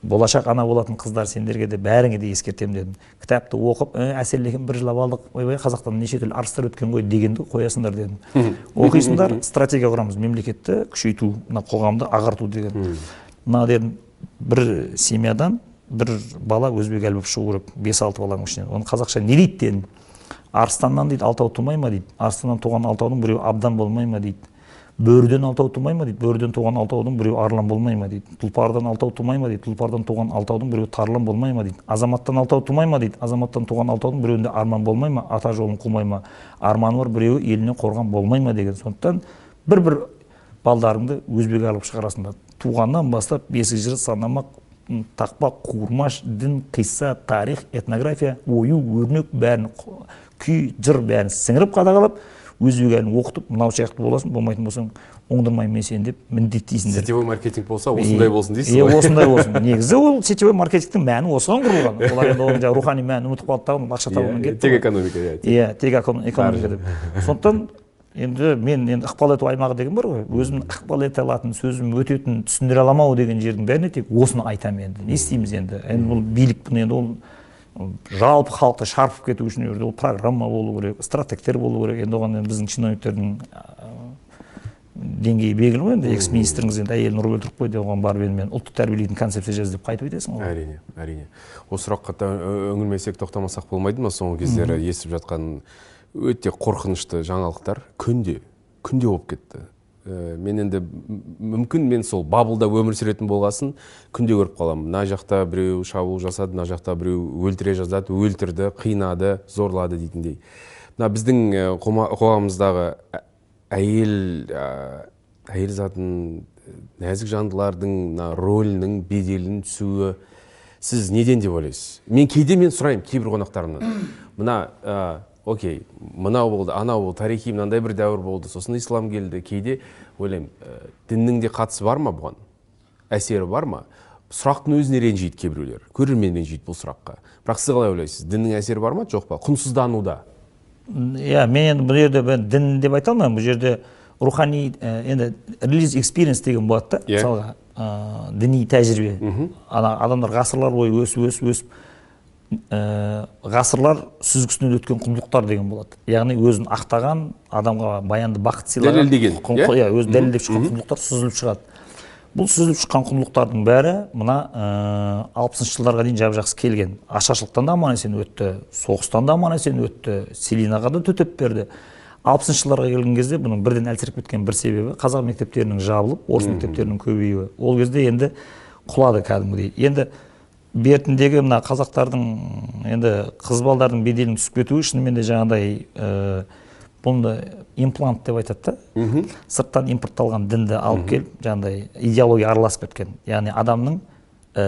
болашақ ана болатын қыздар сендерге де бәріңе де ескертемін дедім. Кітапты оқып ә, әсерлеген бір жылап алдық. Ойбай қазақтан неше түрлі арыстар өткен ғой дегенді қоясыңдар дедім. Оқисыңдар стратегия құрамыз мемлекетті күшейту мына қоғамды ағарту деген. Мына дедім бір семьядан бір бала өзбек әлі болып шығу керек бес алты баланың ішінен. Оны қазақша не дейді дедім арыстаннан дейді алтау тумай ма дейді. Арыстаннан туған алтаудың біреуі абдан болмай ма дейді. Бөріден алтау тумай ма дейді. Бөріден туған алтаудың біреуі арлан болмай ма дейді. Тұлпардан алтау тумай ма дейді. Тұлпардан туған алтаудың біреуі тарлан болмай ма дейді. Азаматтан алтау тумай ма дейді. Азаматтан туған алтаудың біреуінде арман болмай ма? Ата жолын қумай ма? Арманы бар біреуі елінен қорған болмай ма деген. Сондықтан бір бір балдарыңды өзбек алып шығарасыңдар. Туғаннан бастап бесік жыры санамақ тақпақ қуырмаш дін қисса тарих этнография ою өрнек бәрін күй жыр бәрін сіңіріп қадағалап өзбек әлін оқытып мынау сияқты боласың болмайтын болсаң оңдырмаймын мен сені деп міндеттейсіңдер сетевой маркетинг болса осындай болсын дейсіз ғой. осындай болсын. Негізі ол сетевой маркетингтің мәні осыған құрылған. Олар енді оның жаңағы рухани мәнін ұмытып қалды да ақша табумен кетті тек экономика иә иә тек экономика деп. Сондықтан енді мен енді ықпал ету аймағы деген бар ғой. Өзім ықпал ете алатын сөзім өтетін түсіндіре аламау деген жердің бәріне тек осыны айтамын енді. Не істейміз енді? Енді бұл билік бұны енді ол жалпы халықты шарпып кету үшін ол программа болу керек стратегтер болу керек. Енді оған енді біздің чиновниктердің деңгейі белгілі ғой енді. Экс министріңіз енді әйелін ұрып өлтіріп қойды оған барып енді мен ұлтты тәрбиелейтін концепция жаз деп қайтып айтасың ғой. Әрине әрине. Осы сұраққа үңілмесек тоқтамасақ болмайды ма? Соңғы кездері естіп жатқан өте қорқынышты жаңалықтар. Күнде күнде болып кетті. Ә, мен енді мүмкін мен сол бабылда өмір сүретін болғасын күнде көріп қаламын. Мына жақта біреу шабуыл жасады мына жақта біреу өлтіре жаздады өлтірді қинады зорлады дейтіндей. Мына біздің қоғамымыздағы әйел ә, әйел затын нәзік жандылардың мына рөлінің беделін түсуі сіз неден деп ойлайсыз? Мен кейде мен сұраймын кейбір қонақтарымнан. Мына окей мынау болды анау болды тарихи мынандай бір дәуір болды сосын ислам келді кейде ойлаймын ә, діннің де қатысы бар ма бұған? Әсері бар ма? Сұрақтың өзіне ренжиді кейбіреулер көрермен ренжиді бұл сұраққа. Бірақ сіз қалай ойлайсыз діннің әсері бар ма? Жоқ па? Құнсыздануда? Иә мен енді бұл жерде мен дін деп айта алмаймын бұл жерде рухани енді релиз экспириенс деген болады да yeah. мысалға ә, діни тәжірибе. Ана адамдар ғасырлар бойы өсіп өсіп өсіп ә, ғасырлар сүзгісінен өткен құндылықтар деген болады. Яғни өзін ақтаған адамға баянды бақыт сыйлаған дәлелдеген иә? өзі дәлелдеп шыққан құндылықтар сүзіліп шығады. Бұл сүзіліп шыққан құндылықтардың бәрі мына алпысыншы жылдарға дейін жап жақсы келген. Ашаршылықтан да аман есен өтті соғыстан да аман есен өтті селинаға да төтеп берді. Алпысыншы жылдарға келген кезде бұның бірден әлсіреп кеткен бір себебі қазақ мектептерінің жабылып орыс мектептерінің көбеюі. Ол кезде енді құлады кәдімгідей. Енді бертіндегі мына қазақтардың енді қыз балдардың беделінің түсіп кетуі шынымен де жаңағыдай ә, бұны имплант деп айтады да. Сырттан импортталған дінді алып келіп жаңағыдай идеология араласып кеткен. Яғни адамның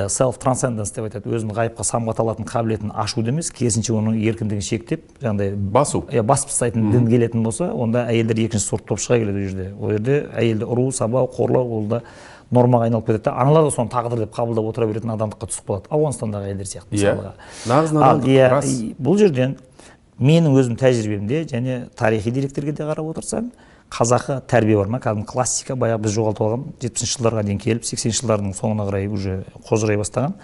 селф трансценденс деп айтады. Өзін ғайыпқа самғата алатын қабілетін ашуды емес керісінше оның еркіндігін шектеп жаңағыдай басу. Иә басып тастайтын дін келетін болса онда әйелдер екінші сорт болып шыға келеді ол жерде. Ол жерде әйелді ұру сабау қорлау ол да нормаға айналып кетеді да. Аналар да соны тағдыр деп қабылдап отыра беретін адамдыққа түсіп қалады. Ауғанстандағы әйелдер сияқты иә. мысалға. Нағыз надандық иә рас. бұл жерден менің өзім тәжірибемде және тарихи деректерге де қарап отырсаң қазақы тәрбие бар ма? Кәдімгі классика баяғы біз жоғалтып алған жетпісінші жылдарға дейін келіп сексенінші жылдардың соңына қарай уже қожырай бастаған.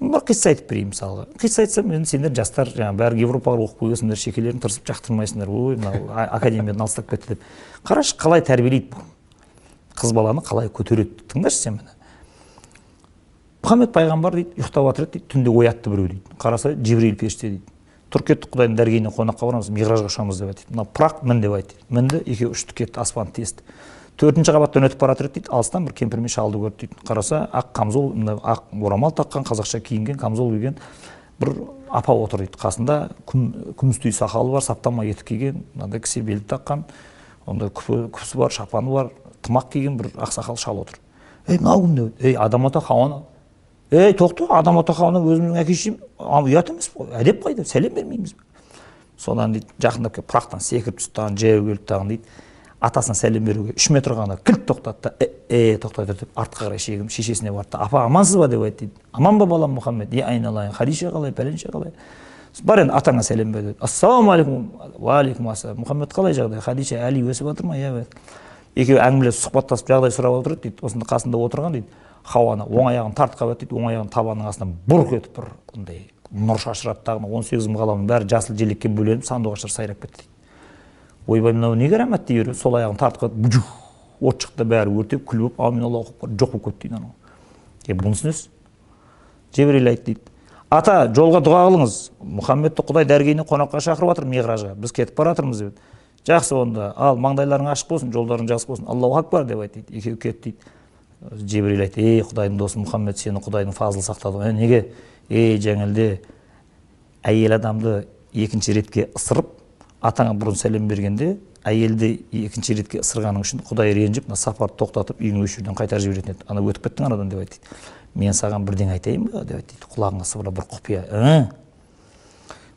Бір қисса айтып берейін мысалға. Қисса айтсам енді сендер жастар жаңағы бәрі европаға оқып келгенсіңдер шекелерің тырысып жақтырмайсыңдар. Ой мынау академиядан алыстап кетті деп. Қарашы қалай тәрбиелейді бұл? Қыз баланы қалай көтереді тыңдашы сен міне. Мұхаммед пайғамбар дейді ұйықтап жатыр еді дейді түнде оятты біреу дейді. Қараса жибрил періште дейді. Тұр кеттік құдайдың дәргейіне қонаққа барамыз миғражға ұшамыз деп айтады мына пырақ мін деп айтты мінді екеуі ұшты кетті аспанды тесті. Төртінші қабаттан өтіп бара жатыр еді дейді алыстан бір кемпір мен шалды көрді дейді. Қараса ақ қамзол мына ақ орамал таққан қазақша киінген камзол киген бір апа отыр дейді қасында. Күм, күмістей сақалы бар саптама етік киген мынандай кісе белді таққан онда күпі күпісі бар шапаны бар. Тымақ киген бір ақсақал шал отыр. Ей мынау кім деп ей адам ата хауа ей тоқта адам ата хауаны өзімнің әке шешем ұят емес қой әдеп қайда сәлем бермейміз. Бе содан дейді жақындап келіп пырақтан секіріп түсті дағы жаяу келді дағы дейді. Атасына сәлем беруге үш метр ғана кілт тоқтады да е, е тоқтай тұр деп артқа қарай шегініп шешесіне барды. Да апа амансыз ба деп айтты дейді. Аман ба балам мұхаммед? Е айналайын хадиша қалай пәленше қалай? Бар енді атаңа сәлем бер деді. Ассалаумағалейкум уағалейкум ассалам. Мұхаммед қалай жағдай? Хадиша әли өсіп жатыр ма? Иә екеуі әңгімелесіп сұхбаттасып жағдай сұрап отыр еді дейді. Осында қасында отырған дейді. Хауаны оң аяғын тартқап еді дейді. Оң аяғын табанның астынан бұрқ етіп бір андай нұр шашырады дағы он сегіз мың ғаламның бәрі жасыл желекке бөленіп сандуғаштар сайрап кетті дейді. Ойбай мынау не карамат дей беріп сол аяғын тартып қалып буджух от шықты бәрі өртеп күл болып аумин аллаху акбар жоқ болып кетті дейді анау. Е бұны түсінесіз жебірейіл айтты дейді. Ата жолға дұға қылыңыз. Мұхаммедті құдай дәргейіне қонаққа шақырып жатыр миғражға. Біз кетіп бара жатырмыз деп жақсы онда. Ал маңдайларың ашық болсын жолдарың жақсы болсын. Аллаху акбар деп айтты дейді екеуі кетті дейді. Жебірейіл айтты ей құдайдың досы мұхаммед сені құдайдың фазылы сақтады ғой «Е, неге? Ей жаңелде әйел адамды екінші ретке ысырып атаңа бұрын сәлем бергенде әйелді екінші ретке ысырғаның үшін құдай ренжіп мына сапарды тоқтатып үйіңе осы жерден қайтарып жіберетін еді ана өтіп кеттің анадан деп айтты. Мен саған бірдеңе айтайын ба? деп айтты. Құлағыңа сыбырлап бір құпия «Ә?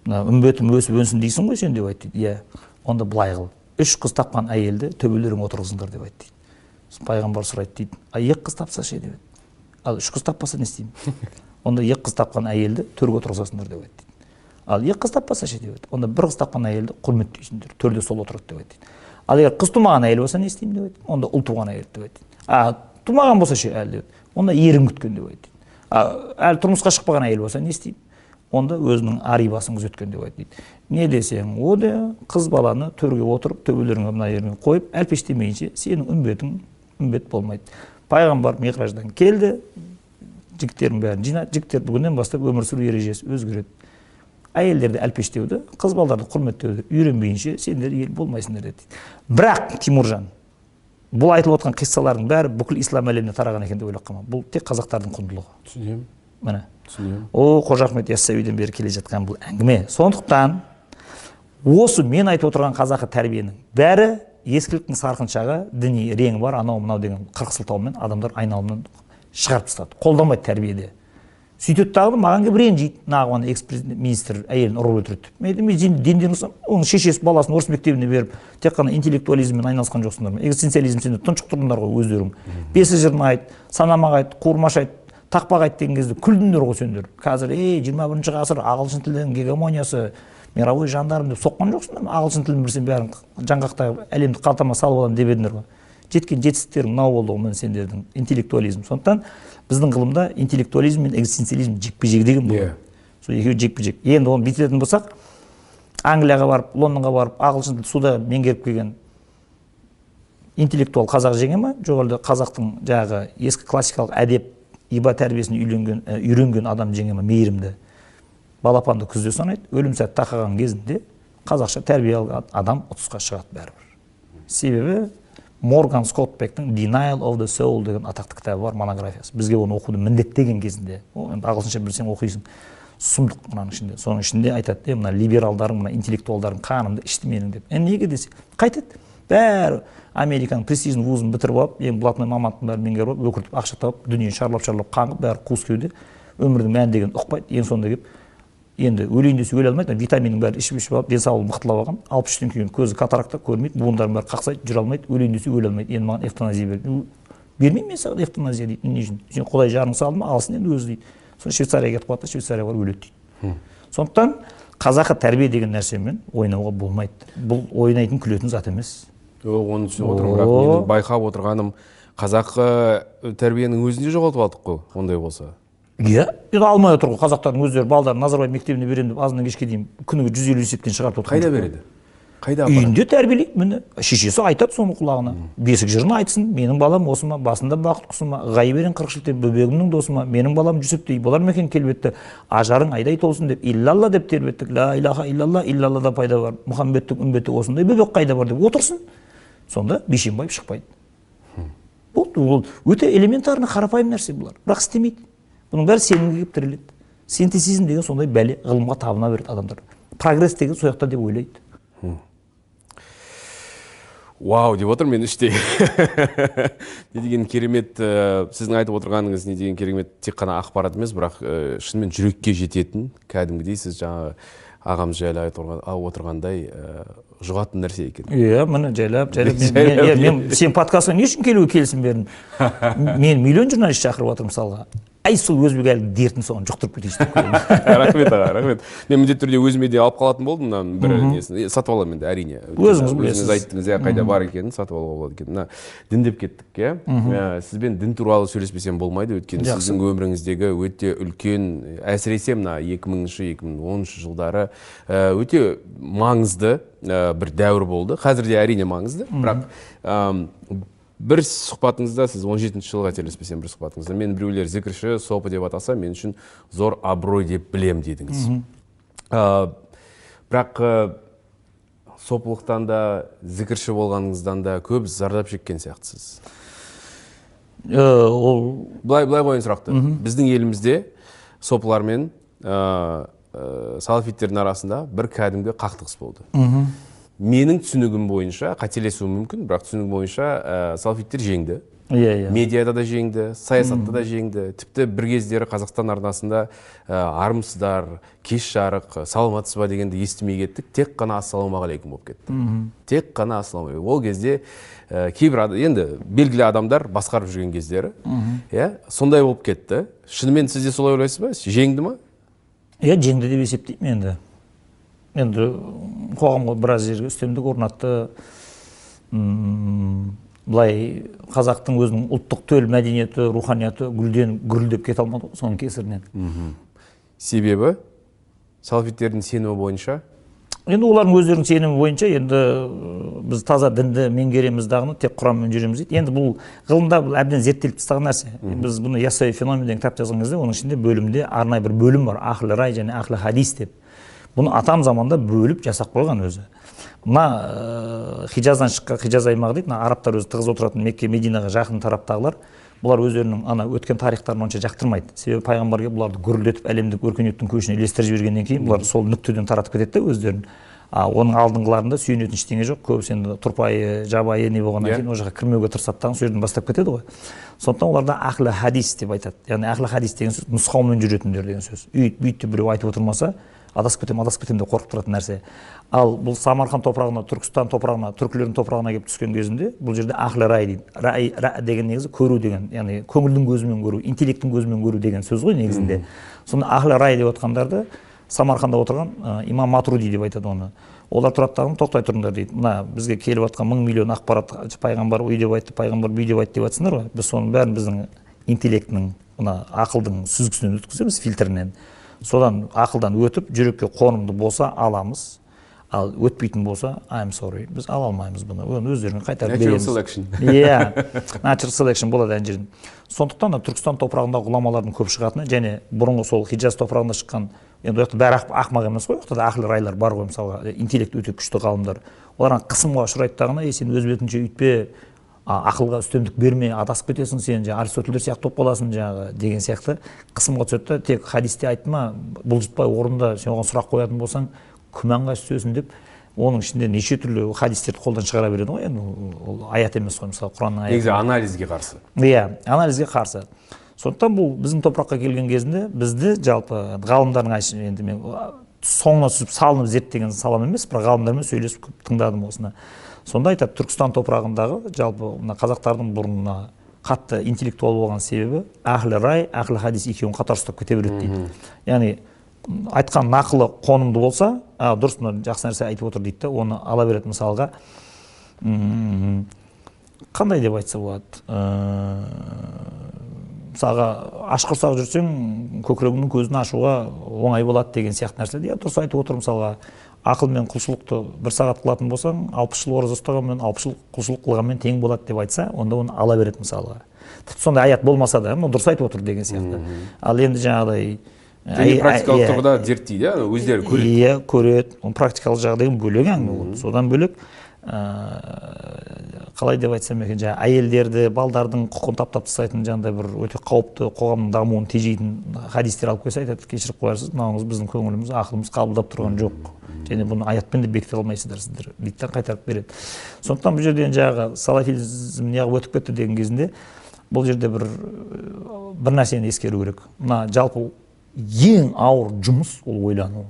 мына үмбетім өсіп өнсін дейсің ғой сен деп айтты. Иә онда былай қыл үш қыз тапқан әйелді төбелеріңе отырғызыңдар деп айтты дейді. Пайғамбар сұрайды дейді а екі қыз тапса ше? деп еді ал үш қыз таппаса не істеймін? Онда екі қыз тапқан әйелді төрге отырғызасыңдар деп айтты дейді. Ал екі қыз таппаса ше? деп еді онда бір қыз тапқан әйелді құрметтейсіңдер төрде сол отырады деп айтты дейді. Ал егер қыз тумаған әйел болса не істеймін? деп айтты онда ұл туған әйел деп айтты а тумаған болса ше? әлі деп онда ерін күткен деп айтты а әлі тұрмысқа шықпаған әйел болса не істеймін? Онда өзінің арибасын күзеткен деп айтты дейді. Не десең о де қыз баланы төрге отырып төбелеріңе мына жеріне қойып әлпештемейінше сенің үмбетің үмбет болмайды. Пайғамбар миғраждан келді жігіттердің бәрін жинады жігіттер бүгіннен бастап өмір сүру ережесі өзгереді. Әйелдерді әлпештеуді қыз балаларды құрметтеуді үйренбейінше сендер ел болмайсыңдар деді бірақ тимуржан бұл айтылып отқан қиссалардың бәрі бүкіл ислам әлеміне тараған екен деп ойлап қалма. Бұл тек қазақтардың құндылығы. Түсінемін. Міне. Түсінемін. О қожа ахмет яссауиден бері келе жатқан бұл әңгіме. Сондықтан осы мен айтып отырған қазақы тәрбиенің бәрі ескіліктің сарқыншағы діни реңі бар. Анау мынау деген қырық сылтаумен адамдар айналымнан шығарып тастады. Қолданбайды тәрбиеде. Сөйтеді дағы маған келіп ренжиді. Нағуан экс министр әйелін ұрып өлтіреді деп. Мен айтамын мен дінден ұрсам оның шешесі баласын орыс мектебіне беріп тек қана интеллектуализммен айналысқан жоқсыңдар ма? Экзистенциализм сендер тұншық тұрдыңдар ғой өздерің. Бесі жырын айт санамақ айт қуырмаш айт. Тақпақ айт деген кезде күлдіңдер ғой сендер. Қазір ей жиырма бірінші ғасыр ағылшын тілінің гегемониясы мировой жандарм деп соққан жоқсыңдар ма? Ағылшын тілін білсең бәрін жаңғақтап әлемді қалтама салып аламын деп едіңдер ғой. Жеткен жетістіктерің мынау болды ғой міне сендердің интеллектуализм. Сондықтан біздің ғылымда интеллектуализм мен экзистенциализм жекпе жек деген Иә. болады сол екеуі жекпе жек енді оны бүйтетін болсақ англияға барып лондонға барып ағылшын тілді суда меңгеріп келген интеллектуал қазақ жеңе ма? Жоқ әлде қазақтың жаңағы ескі классикалық әдеп иба тәрбиесін үйленген үйренген адам жеңе ма мейірімді. Балапанды күзде санайды өлім сәті тақаған кезінде қазақша тәрбие алған адам ұтысқа шығады бәрібір. Себебі морган скоттбектің denial of the soul деген атақты кітабы бар монографиясы. Бізге оны оқуды міндеттеген кезінде. О, енді ағылшынша білсең оқисың. Сұмдық мынаның ішінде. Соның ішінде айтады е мына либералдарың мына интеллектуалдарың қанымды ішті менің деп. Е неге десе? Қайтеді. Бәрі американың престижный вузын бітіріп алып ең блатной мамандықтың бәрін меңгеріп алып өкіртіп ақша тауып дүниені шарлап шарлап қаңғып бәрі қуыс кеуде. Өмірдің мәні деген ұқпайды ең соңында келіп енді өлейін десе өле алмайды витаминнің бәрін ішіп ішіп алып денсаулығын мықтылап алған. алпыс үштен кейін көзі катаракта көрмейді буындардың бәрі қақсайды жүре алмайды өлейін десе өле алмайды. Енді маған эвтаназия бер бермеймін мен саған эвтаназия дейді. Не үшін? Сен құдай жарың салды ма? Алсын енді өзі дейді. Сосын швейцарияға кетіп қалады да швейцарияға барып өледі дейді. Сондықтан қазақы тәрбие деген нәрсемен ойнауға болмайды. Бұл ойнайтын күлетін зат емес. Оны түсініп отырмын бірақ менің байқап отырғаным қазақы тәрбиенің өзін де жоғалтып алдық қой ондай болса. Иә енді алмай отыр ғой қазақтардың өздері балдарын назарбаев мектебіне беремін деп азаннан кешке дейін күніге жүз елу есептен шығарып отыр қайда береді? қайда үйінде тәрбиелейді міне шешесі айтады соны құлағына. Бесік жырын айтсын менің балам осы ма басында бақыт құсы ма ғайып ерен қырық шілтен бөбегімнің досы ма менің балам жүсіптей болар ма екен келбетті ажарың айдай толсын деп иллалла деп тербеттік ла илаха иллалла иллаллада пайда бар мұхаммедтің үмбеті осындай бөбек қайда бар деп отырсын. Сонда бейшенбаев шықпайды. Болды ол өте элементарный қарапайым нәрсе бұлар. Бірақ істемейді. Бұның бәрі сенімге келіп тіреледі синтезизм деген сондай бәле ғылымға табына береді адамдар. Прогресс деген сол жақта деп ойлайды. Вау деп отырмын мен іштей. Не деген керемет ә, сіздің айтып отырғаныңыз не деген керемет тек қана ақпарат емес бірақ ә, шынымен жүрекке жететін кәдімгідей сіз жаңағы ағамыз жайлы айтып отырғандай ә, жұғатын нәрсе екен. Иә міне жайлап жайлап мен, мен, мен, сен подкастқа не үшін келуге келісім бердің? Мен миллион журналист шақырып жатырмын мысалға. Әй сол өзбек әлгі дертін соған жұқтырып кетейінші деп рахмет аға рахмет. Мен міндетті түрде өзіме де алып қалатын болдым мынаның бір несін сатып аламын енді әрине. Өзіңіз білесіз. өзіңіз айттыңыз иә қайда бар екенін сатып алуға болады екен мына діндеп кеттік иә. Сізбен дін туралы сөйлеспесем болмайды өйткені сіздің өміріңіздегі өте үлкен әсіресе мына екі мыңыншы екі мың оныншы жылдары өте маңызды бір дәуір болды. Қазір де әрине маңызды бірақ бір сұхбатыңызда сіз 17 жетінші жылы қателеспесем бір сұхбатыңызда мен біреулер зікірші сопы деп атаса мен үшін зор абырой деп білем дедіңіз. Ә, бірақ ә, сопылықтан да зікірші болғаныңыздан да көп зардап шеккен сияқтысыз. Ол былай былай қояйын сұрақты. Біздің елімізде сопылар мен ә, салафиттердің арасында бір кәдімгі қақтығыс болды. Менің түсінігім бойынша қателесуім мүмкін бірақ түсінігім бойынша ә, салфиттер жеңді. Иә иә. Медиада да жеңді саясатта да жеңді. Тіпті бір кездері қазақстан арнасында ә, армысыздар кеш жарық саламатсыз ба дегенді естімей кеттік. Тек қана ассалаумағалейкум болып кетті тек қана ассалаумағалейкум. Ол кезде ә, кейбір енді белгілі адамдар басқарып жүрген кездері иә сондай болып кетті. Шынымен сіз де солай ойлайсыз ба? Жеңді ма? Иә жеңді деп есептеймін енді. Енді қоғамға біраз жерге үстемдік орнатты. Былай қазақтың өзінің ұлттық төл мәдениеті руханияты гүлден гүрілдеп кете алмады ғой соның кесірінен. Себебі салфиттердің сенімі бойынша? Енді олардың өздерінің сенімі бойынша енді біз таза дінді меңгереміз дағыны тек құранмен жүреміз дейді. Енді бұл ғылымда бұл әбден зерттеліп тастаған нәрсе. Біз бұны яссауи феномен деген кітап жазған кезде оның ішінде бөлімде арнайы бір бөлім бар. Ахлі рай және ахлі хадис деп. Бұны атам заманда бөліп жасап қойған өзі мына ә, хижаздан шыққан хижаз аймағы дейді мына арабтар өзі тығыз отыратын мекке мединаға жақын тараптағылар бұлар өздерінің ана өткен тарихтарын онша жақтырмайды. Себебі пайғамбар келіп бұларды гүрілдетіп әлемдік өркениеттің көшіне ілестіріп жібергеннен кейін бұлар сол нүктеден таратып кетеді да өздерін. А оның алдыңғыларында сүйенетін ештеңе жоқ. Көбісі енді тұрпайы жабайы не болғаннан кейін ол жаққа кірмеуге тырысады дағы сол жерден бастап кетеді ғой. Сондықтан оларда ахлі хадис деп айтады. Яғни ахлі хадис деген сөз нұсқаумен жүретіндер деген сөз. Үйт бүйт деп біреу айтып отырмаса адасып кетемін адасып кетемін деп қорқып тұратын нәрсе. Ал бұл самарқан топырағына түркістан топырағына түркілердің топырағына келіп түскен кезінде бұл жерде ахлі рай дейді. Рай ра деген негізі көру деген яғни көңілдің көзімен көру интеллекттің көзімен көру деген сөз ғой негізінде. Сонда ахлі рай деп отқандарды самарқанда отырған ә, имам матруди деп айтады оны. Олар тұрады дағы тоқтай тұрыңдар дейді. Мына бізге келіп жатқан мың миллион ақпарат пайғамбар үй деп айтты пайғамбар бүй деп айтты деп жатсыңдар ғой. Біз соның бәрін біздің интеллектінің мына ақылдың сүзгісінен өткіземіз фильтрінен. Содан ақылдан өтіп жүрекке қонымды болса аламыз. Ал өтпейтін болса I'm sorry біз ала алмаймыз бұны. Оны өздеріңе қайтарып береміз. иә natural selection болады ана жерден сондықтан да түркістан топырағындағы ғұламалардың көп шығатыны және бұрынғы сол хиджаз топырағында шыққан енді ол жақта бәрі ақымақ емес қой ол да ақыл райлар бар ғой мысалға интеллект өте күшті ғалымдар. Олар қысымға ұшырайды дағыны ей сен өз бетіңше үйтпе ақылға үстемдік берме адасып кетесің сен жаңағы аристотельдер сияқты болып қаласың жаңағы деген сияқты. Қысымға түседі да тек хадисте айтты ма бұлжытпай орында сен оған сұрақ қоятын болсаң күмәнға түсесің деп оның ішінде неше түрлі хадистерді қолдан шығара береді ғой енді ол аят емес қой мысалы құранның аяты негізі анализге қарсы. Иә анализге қарсы. Сондықтан бұл біздің топыраққа келген кезінде бізді жалпы ғалымдардың енді мен соңына түсіп салынып зерттеген салам емес бірақ ғалымдармен сөйлесіп көп тыңдадым осыны. Сонда айтады түркістан топырағындағы жалпы мына қазақтардың бұрын қатты интеллектуал болған себебі әхлі рай әхлі хадис екеуін қатар ұстап кете береді дейді. Яғни айтқан нақылы қонымды болса а дұрыс мына жақсы нәрсе айтып отыр дейді да оны ала береді мысалға. Қандай деп айтса болады? Мысалға аш құрсақ жүрсең көкірегіңнің көзін ашуға оңай болады деген сияқты нәрсе иә дұрыс айтып отыр мысалға. Ақыл мен құлшылықты бір сағат қылатын болсаң алпыс жыл ораза ұстағанмен алпыс жыл құлшылық қылғанмен тең болады деп айтса онда оны ала береді мысалға. Тіпті сондай аят болмаса да дұрыс айтып отыр деген сияқты. Ал енді жаңағыдай және практикалық тұрғыда зерттейді иә өздері көреді. Иә көреді. Оның практикалық жағы деген бөлек әңгіме ол содан бөлек қалай деп айтсам екен жаңағы әйелдерді балдардың құқығын таптап тастайтын жаңағыдай бір өте қауіпті қоғамның дамуын тежейтін хадистер алып келсе айтады кешіріп қоярсыз мынауыңыз біздің көңіліміз ақылымыз қабылдап тұрған жоқ. Және бұны аятпен де бекіте алмайсыздар сіздер дейді да қайтарып береді. Сондықтан бұл жерде жаңағы салафизм неғып өтіп кетті деген кезінде бұл жерде бір бір нәрсені ескеру керек. Мына жалпы ең ауыр жұмыс ол ойлану.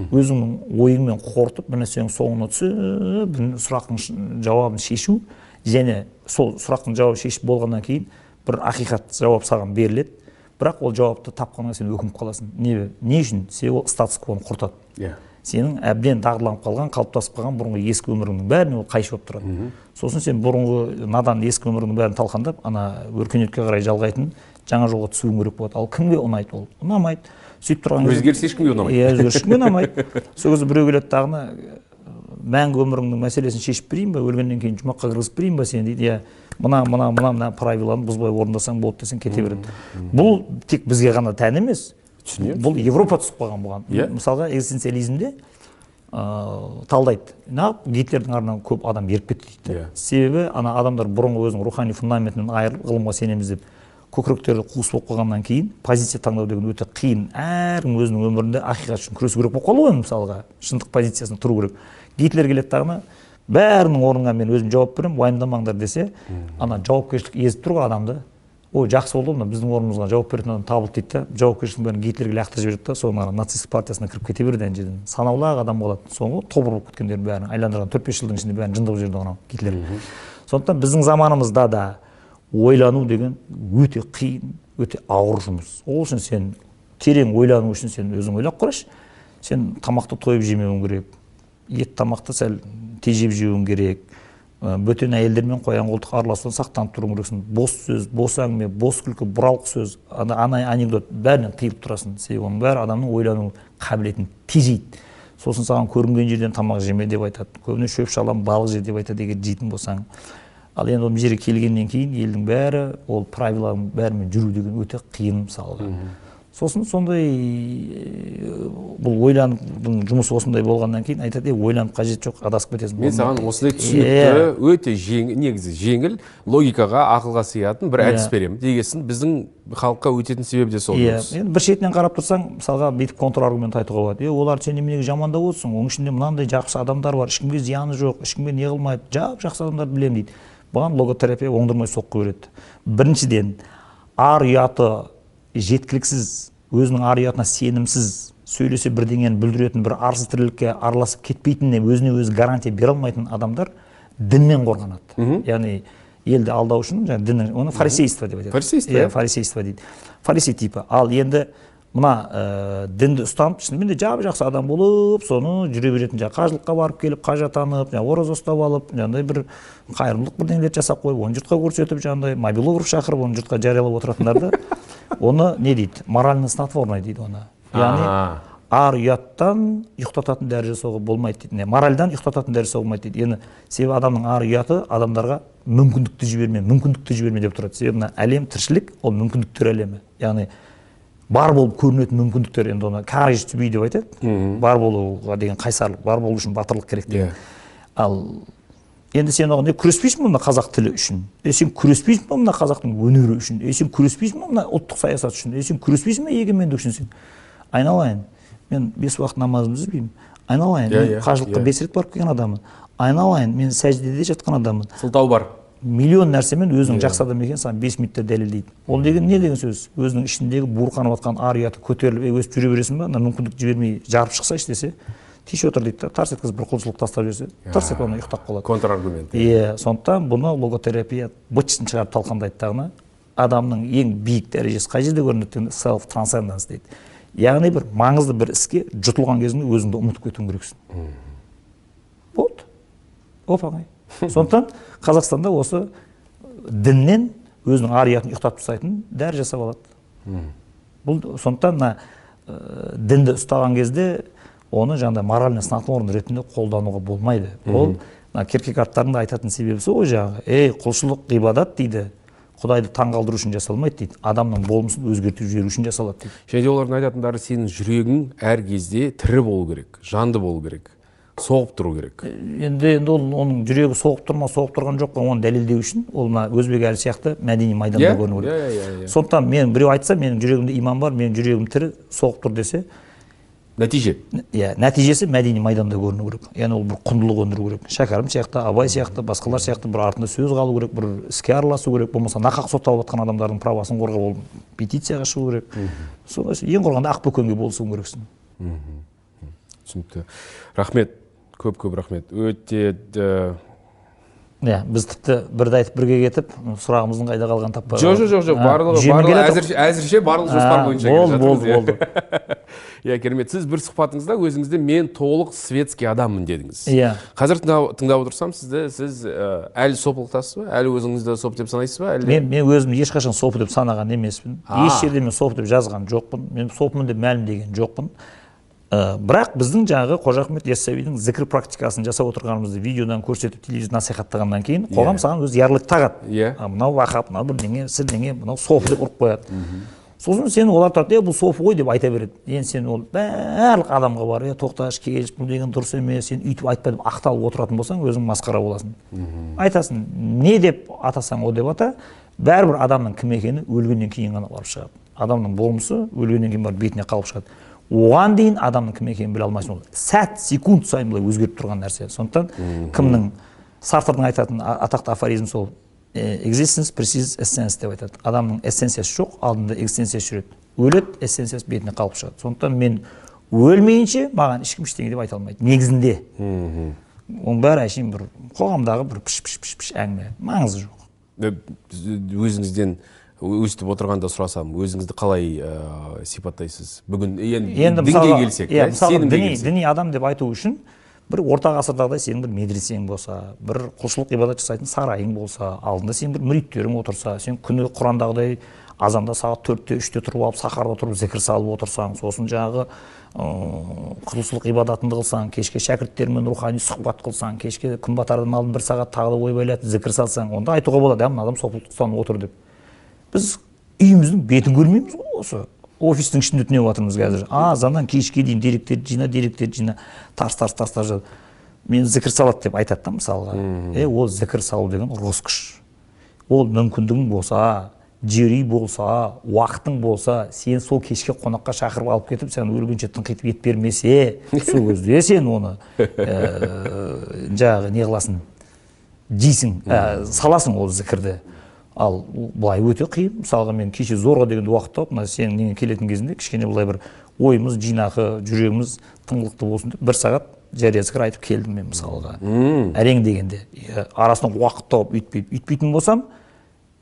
Өзіңнің ойыңмен қорытып бір нәрсенің соңына түсіп сұрақтың жауабын шешу және сол сұрақтың жауабын шешіп болғаннан кейін бір ақиқат жауап саған беріледі. Бірақ ол жауапты тапқаннан сен өкініп қаласың. Не, не үшін? Себебі ол статус квоны құртады. Иә. Сенің әбден дағдыланып қалған қалыптасып қалған бұрынғы ескі өміріңнің бәріне ол қайшы болып тұрады. Сосын сен бұрынғы надан ескі өміріңнің бәрін талқандап ана өркениетке қарай жалғайтын жаңа жолға түсуің керек болады. Ал кімге ұнайды ол? Ұнамайды. Сөйтіп тұрған өзгеріс ешкімге ұнамайды. Иә өзгеріс ешкімге ұнамайды. Сол кезде біреу келеді дағыны мәңгі өміріңнің мәселесін шешіп берейін ба өлгеннен кейін жұмаққа кіргізіп берейін ба сені дейді. Иә мына мына мына мына правиланы бұзбай орындасаң болды десең кете береді. Бұл тек бізге ғана тән емес түсінемін. Бұл европа түсіп қалған бұған. Иә. Мысалға экзистенциализмде ыыы талдайды. Неғып гитлердің артынан көп адам еріп кетті дейді. Иә. Себебі ана адамдар бұрынғы өзінің рухани фундаментінен айырылып ғылымға сенеміз деп көкіректері қуыс болып қалғаннан кейін позиция таңдау деген өте қиын. Әркім өзінің өмірінде ақиқат үшін күресу керек болып қалды ғой мысалға. Шындық позициясында тұру керек. Гитлер келеді дағыны бәрінің орнына мен өзім жауап беремін уайымдамаңдар десе ана жауапкершілік езіп тұр ғой адамды. Ой жақсы болды мына біздің орнымызға жауап беретін адам табылды дейді да. Жауапкершіліктің бәрін гитлерге лақтырып жібереді да. Соны ана нацистік партиясына кіріп кете береді ана жерден. Санаулы ақ адам қалады соңғы тобыр болып кеткендердің бәрін айландырған төрт бес жылдың ішінде бәрін жындап жіберді анау гитлер. Сондықтан біздің заманымызда да ойлану деген өте қиын өте ауыр жұмыс. Ол үшін сен терең ойлану үшін сен өзің ойлап қарашы сен тамақты тойып жемеуің керек ет тамақты сәл тежеп жеуің керек бөтен әйелдермен қоян қолтық араласудан сақтанып тұруың керексің. Бос сөз бос әңгіме бос күлкі бұралқы сөз ана, анекдот бәрінен тыйылып тұрасың. Себебі оның бәрі адамның ойлану қабілетін тежейді. Сосын саған көрінген жерден тамақ жеме деп айтады. Көбіне шөп шалам балық же деп айтады егер жейтін болсаң. Ал енді ол жерге келгеннен кейін елдің бәрі ол правиланың бәрімен жүру деген өте қиын мысалға сосын сондай бұл ойланудың жұмысы осындай болғаннан кейін айтады е ойланып қажеті жоқ адасып кетесің мен саған осындай түсінікті өте жеңіл негізі жеңіл логикаға ақылға сиятын бір әдіс беремін. Дегесін біздің халыққа өтетін себебі де сол иә енді бір шетінен қарап тұрсаң мысалға бүйтіп контраргумент айтуға болады. Е оларды сен неменеге жамандап отырсың оның ішінде мынандай жақсы адамдар бар ешкімге зияны жоқ ешкімге не қылмайды жап жақсы адамдарды білемін дейді. Бұған логотерапия оңдырмай соққы береді. Біріншіден ар ұяты жеткіліксіз өзінің ар ұятына сенімсіз сөйлесе бірдеңені бүлдіретін бір арсыз тірлікке араласып кетпейтініне өзіне өзі гарантия бере алмайтын адамдар діннен қорғанады. Яғни елді алдау үшін жаңағы діннің оны фарисейство деп айтады. Фарисейство иә фарисейство дейді. Фарисей типі. Ал енді мына ә, дінді ұстанып шынымен де жап жақсы адам болып соны жүре беретін жаңағы қажылыққа барып келіп қажы атанып жаңағы ораза ұстап алып жаңағыдай бір қайырымдылық бірдеңелерді жасап қойып оны жұртқа көрсетіп жаңағыдай мобилограф шақырып оны жұртқа жариялап отыратындарды оны не дейді? Морально снотворный дейді оны. Яғни ар ұяттан ұйықтататын дәрі жасауға болмайды дейді. Моральдан ұйықтататын дәрі жасауға болмайды дейді. Енді себебі адамның ар ұяты адамдарға мүмкіндікті жіберме мүмкіндікті жіберме деп тұрады. Себебі мына әлем тіршілік ол мүмкіндіктер әлемі. Яғни бар болып көрінетін мүмкіндіктер енді оны courage to be деп айтады. Бар болуға деген қайсарлық бар болу үшін батырлық керек деген. Ал енді сен оған не күреспейсің ба мына қазақ тілі үшін? Е сен күреспейсің ба мына қазақтың өнері үшін? Е сен күреспейсің ба мына ұлттық саясат үшін? Е сен күреспейсің ба егемендік үшін сен? Айналайын. Мен бес уақыт намазымды үзбеймін. Айналайын. Иә, мен иә, қажылыққа иә. бес рет барып келген адаммын. Айналайын. Мен сәждеде жатқан адаммын. Сылтау бар. Миллион нәрсемен өзің Иә. жақсы адам екенін саған бес минутта дәлелдейді. Ол деген не деген сөз? Өзінің ішіндегі буырқанып жатқан ар ұяты көтеріліп «Ей, өстіп жүре бересің ба? Ана мүмкіндік жібермей жарып шықсайшы десе тише отыр дейді да тарс еткізіп бір құлшылық тастап жіберсе тырс етіп ана ұйықтап қалады. контраргумент иә сондықтан бұны логотерапия бытшысын шығарып талқандайды дағыны адамның ең биік дәрежесі қай жерде көрінеді дегенде селф трансценденс дейді. Яғни бір маңызды бір іске жұтылған кезіңде өзіңді ұмытып кетуің керексің. Болды оп оңай сондықтан қазақстанда осы діннен өзінің ар ұятын ұйықтатып тастайтын дәрі жасап алады. Бұл сондықтан мына ә, дінді ұстаған кезде оны жаңағыдай моральный снотворный ретінде қолдануға болмайды. Ол мына киркегардтардың да айтатын себебі сол ғой жаңағы ей құлшылық ғибадат дейді. Құдайды таңғалдыру үшін жасалмайды дейді. Адамның болмысын өзгертіп жіберу үшін жасалады дейді. Және де олардың айтатындары сенің жүрегің әр кезде тірі болу керек жанды болу керек соғып тұру керек. Енді енді ол оның жүрегі соғып тұр ма соғып тұрған жоқ па оны дәлелдеу үшін ол мына өзбек әлі сияқты мәдени майданда Иә, көріну иә, керек иә, иә. сондықтан мен біреу айтса менің жүрегімде иман бар менің жүрегім тірі соғып тұр десе нәтиже? Иә нәтижесі мәдени майданда көріну керек. Яғни ол бір құндылық өндіру керек. Шәкәрім сияқты абай сияқты басқалар сияқты бір артында сөз қалу керек бір іске араласу керек. Болмаса нақақ сотталып жатқан адамдардың правасын қорғап ол петицияға шығу керек. Солай ең құрығанда ақбөкенге болысуың керексің түсінікті. Рахмет. Көп көп рахмет. Өте иә біз тіпті бірді айтып бірге кетіп сұрағымыздың қайда қалғанын таппай жоқ жоқ жоқ жоқ. Барлығы әзірше барлығы жоспар бойынша болды, болды, жатырмыз, иә. иә керемет сіз бір сұхбатыңызда өзіңізді мен толық светский адаммын дедіңіз. Иә. қазір тыңдап, отырсам сізді сіз ә, әлі сопылықтасыз ба? Әлі өзіңізді соп деп санайсыз ба? Әлде мен мен өзімді ешқашан сопы деп санаған емеспін. Еш жерде мен сопы деп жазған жоқпын. Мен сопымын деп мәлімдеген жоқпын. Ә, бірақ біздің жаңағы қожа ахмет яссауидің зікір практикасын жасап отырғанымызды видеодан көрсетіп телевизорда насихаттағаннан кейін қоғам саған өз ярлык тағады. Иә. Мынау уахап мынау бірдеңе сірдеңе мынау софы деп ұрып қояды. Сосын сен олар тұрады е бұл софы ғой деп айта береді. Енді сен ол барлық адамға бар е тоқташ келіш бұл деген дұрыс емес сен өйтіп айтпа деп ақталып отыратын болсаң өзің масқара боласың айтасың не деп атасаң о деп ата бәрібір адамның кім екені өлгеннен кейін ғана барып шығады. Адамның болмысы өлгеннен кейін барып бетіне қалып шығады. Оған дейін адамның кім екенін біле алмайсың ол. Сәт секунд сайын былай өзгеріп тұрған нәрсе. Сондықтан кімнің сартрдың айтатын атақты афоризм сол. Existence precedes essence деп айтады. Адамның эссенциясы жоқ алдында экзистенциясы жүреді. Өледі эссенциясы бетіне қалып шығады. Сондықтан мен өлмейінше маған ешкім ештеңе деп айта алмайды. Негізінде. Оның бәрі әшейін бір қоғамдағы бір піш піш піш піш әңгіме. Маңызы жоқ. Өзіңізден өстіп отырғанда сұрасам өзіңізді қалай ә, сипаттайсыз? Бүгін енді, енді дінге келсек иә діни адам деп айту үшін бір орта ғасырдағыдай сенің бір медресең болса бір құлшылық ғибадат жасайтын сарайың болса алдында сенің бір мүриттерің отырса сен күні құрандағыдай азанда сағат төртте үште тұрып алып сахарда тұрып зікір салып отырсаң сосын жаңағы құлшылық ғибадатыңды қылсаң кешке шәкірттермен рухани сұхбат қылсаң кешке күн батардан алдын бір сағат тағы да ойбайлатып зікір салсаң онда айтуға болады ә мына адам сопылық ұстанып отыр деп. Біз үйіміздің бетін көрмейміз ғой осы. Офистің ішінде түнеп жатырмыз қазір. Азаннан кешке дейін деректерді жина деректерді жина. Тарс тарс тарс тарс мен зікір салады деп айтады да мысалға. Е ол зікір салу деген роскошь ол мүмкіндігің болса жер үй болса уақытың болса сен сол кешке қонаққа шақырып алып кетіп сен өлгенше тыңқитып ет бермесе сол кезде сен оны ә, жаңағы не қыласың? Жейсің ә, саласың ол зікірді. Ал былай өте қиын. Мысалға мен кеше зорға дегенде уақыт тауып мына сенің неңе келетін кезінде кішкене былай бір ойымыз жинақы жүрегіміз тыңғылықты болсын деп бір сағат жария зікір айтып келдім мен мысалға. Әрең дегенде. Иә, арасынан уақыт тауып үйтпей үйтпейтін болсам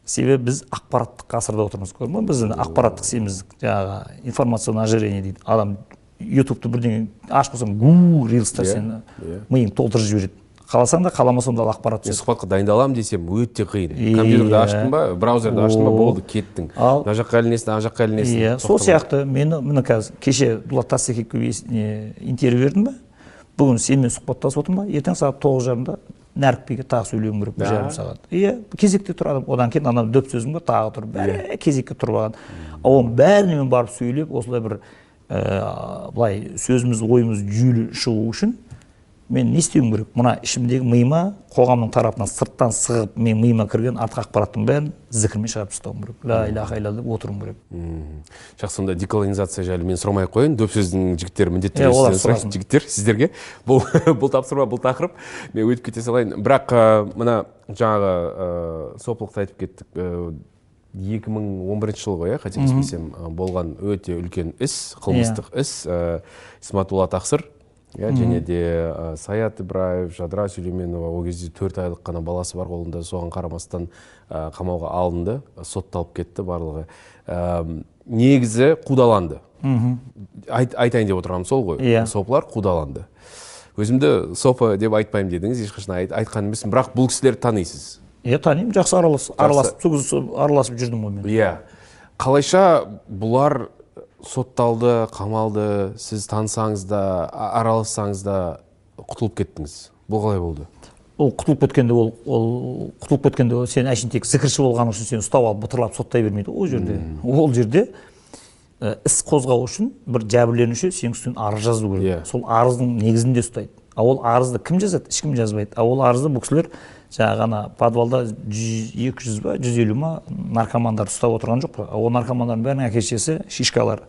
себебі біз ақпараттық ғасырда отырмыз көрдің ба? Біз ақпараттық семіздік жаңағы информационное ожирение дейді. Адам ютубты бірдеңе ашып қойсаң гу рилстар Иә, сені иә. миың толтырып жібереді. Қаласаң да қаламасаң да ал ақпарат түседі. Сұхбатқа дайындаламын десем өте қиын. Иә. компьютерді аштың ба браузерді аштың ба болды кеттің. Ал- мына жаққа ілінесің ана жаққа ілінесің иә сол сияқты мені міне қазір кеше дулат тастекеевке интервью бердім ба? Бүгін сенімен сұхбаттасып отырмын ба? Ертең сағат тоғыз жарымда нәрікбиге тағы сөйлеуім керек бір жарым сағат. Иә кезекте тұр адам. Одан кейін ана дөп сөзім бар тағы тұр. Бәрі кезекке тұрып алған. Оның бәріне мен барып сөйлеп осылай бір ә, былай сөзіміз ойымыз жүйелі шығу үшін мен не істеуім керек? Мына ішімдегі миыма қоғамның тарапынан сырттан сығып мен миыма кірген артық ақпараттың бәрін зікірмен шығарып тастауым керек. Ла иляха илля деп отыруым керек. Жақсы сонда деколонизация жайлы мен сұрамай ақ қояйын. Дөп сөздің жігіттері міндетті Иә, түрде олар сізден сұрайын. сұрасын. жігіттер сіздерге. Бұл бұл тапсырма бұл тақырып. Мен өтіп кете салайын. Бірақ мына жаңағы ә, сопылықты айтып кеттік. Ә, 2011 жыл ғой иә қателеспесем болған өте үлкен іс қылмыстық іс ә, исматулла тақсыр. Иә және де ә, саят ибраев жадыра сүлейменова ол кезде төрт айлық қана баласы бар қолында соған қарамастан ә, қамауға алынды сотталып кетті барлығы. Ә, негізі қудаланды. Айт, айтайын деп отырғаным сол ғой. Иә. сопылар қудаланды. Өзімді сопы деп айтпаймын дедіңіз ешқашан айт, айтқан емеспін. Бірақ бұл кісілерді танисыз? Иә танимын жақсы аралас араласып сол кезде араласып жүрдім ғой мен. Иә. Қалайша бұлар сотталды қамалды сіз танысаңыз да аралассаңыз да құтылып кеттіңіз. Бұл қалай болды? Ол құтылып кеткенде ол ол құтылып кеткенде ол сен әшейін тек зікірші болғаның үшін сені ұстап алып бытырлап соттай бермейді ғой ол жерде. Ол жерде ә, іс қозғау үшін бір жәбірленуші сенің үстінен арыз жазу керек. Иә. сол арыздың негізінде ұстайды. А ол арызды кім жазады? Ешкім жазбайды. А ол арызды бұл кісілер жаңағы ана подвалда жүз екі жүз ба жүз елу ма наркомандар ұстап отырған жоқ па ол наркомандардың бәрінің әке шешесі шишкалар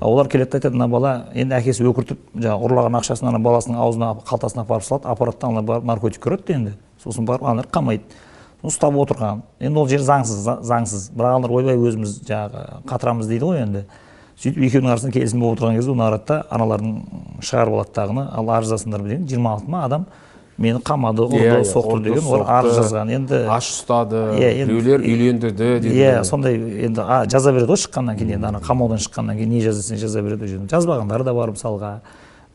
олар келеді да айтады мына бала енді әкесі өкіртіп жаңағы ұрлаған ақшасын ана баласының аузына қалтасына апарып салады аппараттан ана барып наркотик ұрады енді. Сосын барып аналар қамайды ұстап отырған. Енді ол жер заңсыз за- заңсыз. Бірақ аналар ойбай өзіміз жаңағы қатырамыз дейді ғой енді. Сөйтіп екеуінің арасында келісім болып отырған кезде оны арады да аналардың шығарып алады дағыны ал арыз жазыңдар деген жиырма алты ма адам мені қамады ұрды Иә, иә, соқты деген олар арыз жазған. Енді аш ұстады Иә, біреулер үйлендірді деді иә сондай енді жаза береді ғой шыққаннан кейін енді ана қамаудан шыққаннан кейін не жаз десең жаза береді ол жерде жазбағандары да бар мысалға.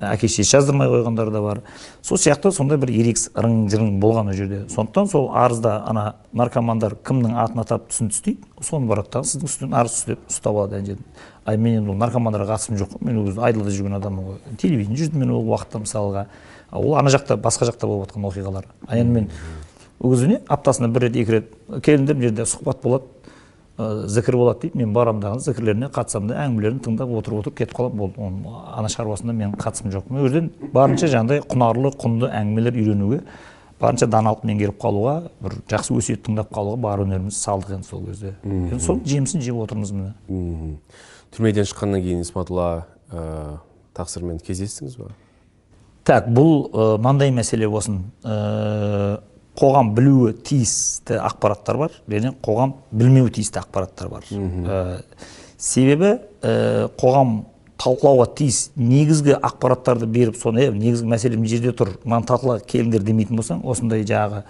Әке шешесі жаздырмай қойғандары да бар. Сол сияқты сондай бір ерегіс ырың жырың болған ол жерде. Сондықтан сол арызда ана наркомандар кімнің атын атап түсін түстейді соны барады да сіздің үстінен арыз түсті деп ұстап алады ана жерден ай мен енді ол наркомандарға қатысым жоқ қой мен ол кезде айдалада жүрген адаммын ғой. Телевидение жүрдім мен ол уақытта мысалға. Ол ана жақта басқа жақта болып жатқан оқиғалар. А енді мен ол кезде не? Аптасына бір рет екі рет келіңдер мына жерде сұхбат болады ә, зікір болады дейді. Мен барамын дағы зікірлеріне қатысамын да әңгімелерін тыңдап отырып отырып кетіп қаламын. Болды оның ана шаруасына менің қатысым жоқ мен ол жерден барынша жаңағыдай құнарлы құнды әңгімелер үйренуге барынша даналық меңгеріп қалуға бір жақсы өсиет тыңдап қалуға бар өнерімізді салдық енді сол кезде. Енді сол жемісін жеп отырмыз міне. Түрмеден шыққаннан кейін исматулла ә, тақсырмен кездестіңіз ба? Так бұл ы, мынандай мәселе болсын. Ә, қоғам білуі тиісті ақпараттар бар және қоғам білмеуі тиісті ақпараттар бар. Ә, себебі ә, қоғам талқылауға тиіс негізгі ақпараттарды беріп соны негізгі мәселе мына жерде тұр мынаны талқылайық келіңдер демейтін болсаң осындай жаңағы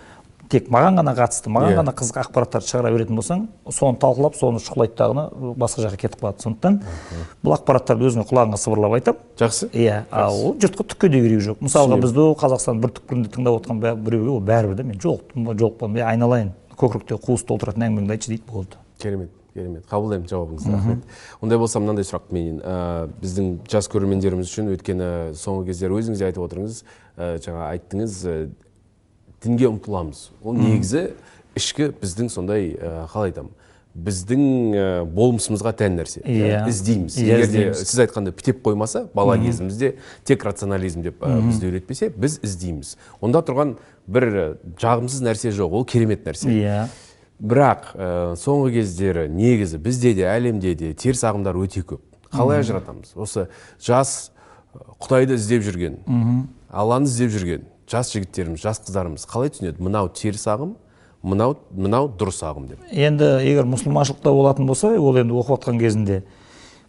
тек маған ғана қатысты маған Иә. ғана қызық ақпараттарды шығара беретін болсаң соны талқылап соны шұқылайды дағыны басқа жаққа кетіп қалады. Сондықтан бұл ақпараттарды өзіңе құлағыңа сыбырлап айтамын жақсы. иә а ол жұртқа түкке де керегі жоқ. Мысалға бізді қазақстан бір түкпірінде тыңдап отырған біреуге ол бәрібір де мен жолықтым ба жолықпадым ба айналайын көкіректе қуыс толтыратын әңгімеңді айтшы дейді болды. Керемет керемет. Қабылдаймын жауабыңызды рахмет. Ондай болса мынандай сұрақ менен ә, біздің жас көрермендеріміз үшін өйткені соңғы кездері өзіңіз де айтып отырыңыз ә, жаңа айттыңыз дінге ұмтыламыз. Ол негізі ішкі біздің сондай қалай айтамын біздің болмысымызға тән нәрсе. Иә. іздейміз. Иә, егер де сіз айтқандай pitеп қоймаса бала кезімізде тек рационализм деп ә, бізді үйретпесе біз іздейміз. Онда тұрған бір жағымсыз нәрсе жоқ ол керемет нәрсе. Иә. Бірақ ә, соңғы кездері негізі бізде де әлемде де теріс ағымдар өте көп. Қалай ажыратамыз? Осы жас құдайды іздеп жүрген алланы іздеп жүрген жас жігіттеріміз жас қыздарымыз қалай түсінеді? Мынау теріс ағым мынау мынау дұрыс ағым деп. Енді егер мұсылманшылықта болатын болса ол енді оқып жатқан кезінде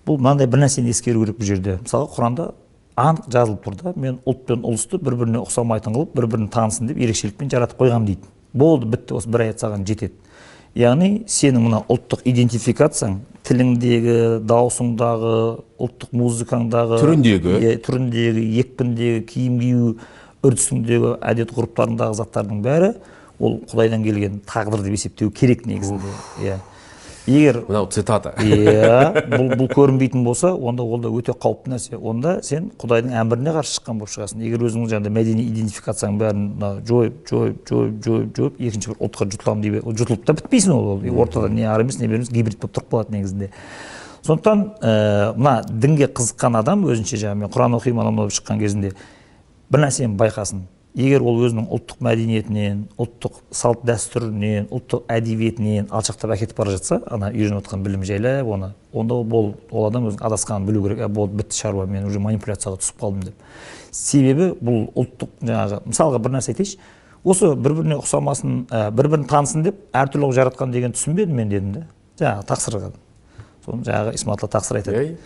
бұл мынандай бір нәрсені ескеру керек бұл жерде. Мысалы құранда анық жазылып тұр да мен ұлт пен ұлысты бір біріне ұқсамайтын қылып бір бірін танысын деп ерекшелікпен жаратып қойғанмын дейді. Болды бітті осы бір аят саған жетеді. Яғни сенің мына ұлттық идентификацияң тіліңдегі даусыңдағы ұлттық музыкаңдағы Түріндегі. иә, түріндегі екпіндегі киім кию үрдісіңдегі әдет ғұрыптарыңдағы заттардың бәрі ол құдайдан келген тағдыр деп есептеу керек негізінде. Иә. Егер мынау цитата. Иә бұл, бұл көрінбейтін болса онда ол да өте қауіпті нәрсе. Онда сен құдайдың әміріне қарсы шыққан болып шығасың. Егер өзіңнің жаңағыдай мәдени идентификацияң бәрін жойып жойып жойып жойып жойып екінші бір ұлтқа жұтыламын деп жұтылып та бітпейсің ол ол ортада не ары емес не бері емес гибрид болып тұрып қалады негізінде. Сондықтан ә, мына дінге қызыққан адам өзінше жаңағы мен құран оқимын анау мынау шыққан кезінде бір нәрсені байқасын. Егер ол өзінің ұлттық мәдениетінен ұлттық салт дәстүрінен ұлттық әдебиетінен алшақтап әкетіп бара жатса ана үйреніп жатқан білім жайлап оны онда ол ол адам өзінің адасқанын білу керек. Ә болды бітті шаруа мен уже манипуляцияға түсіп қалдым деп. Себебі бұл ұлттық жаңағы мысалға бір нәрсе айтайыншы. Осы бір біріне ұқсамасын ә, бір бірін танысын деп әртүрлі қылып жаратқан деген түсінбедім мен дедім да жаңағы тақсырға соны жаңағы исматла тақсыр айтады.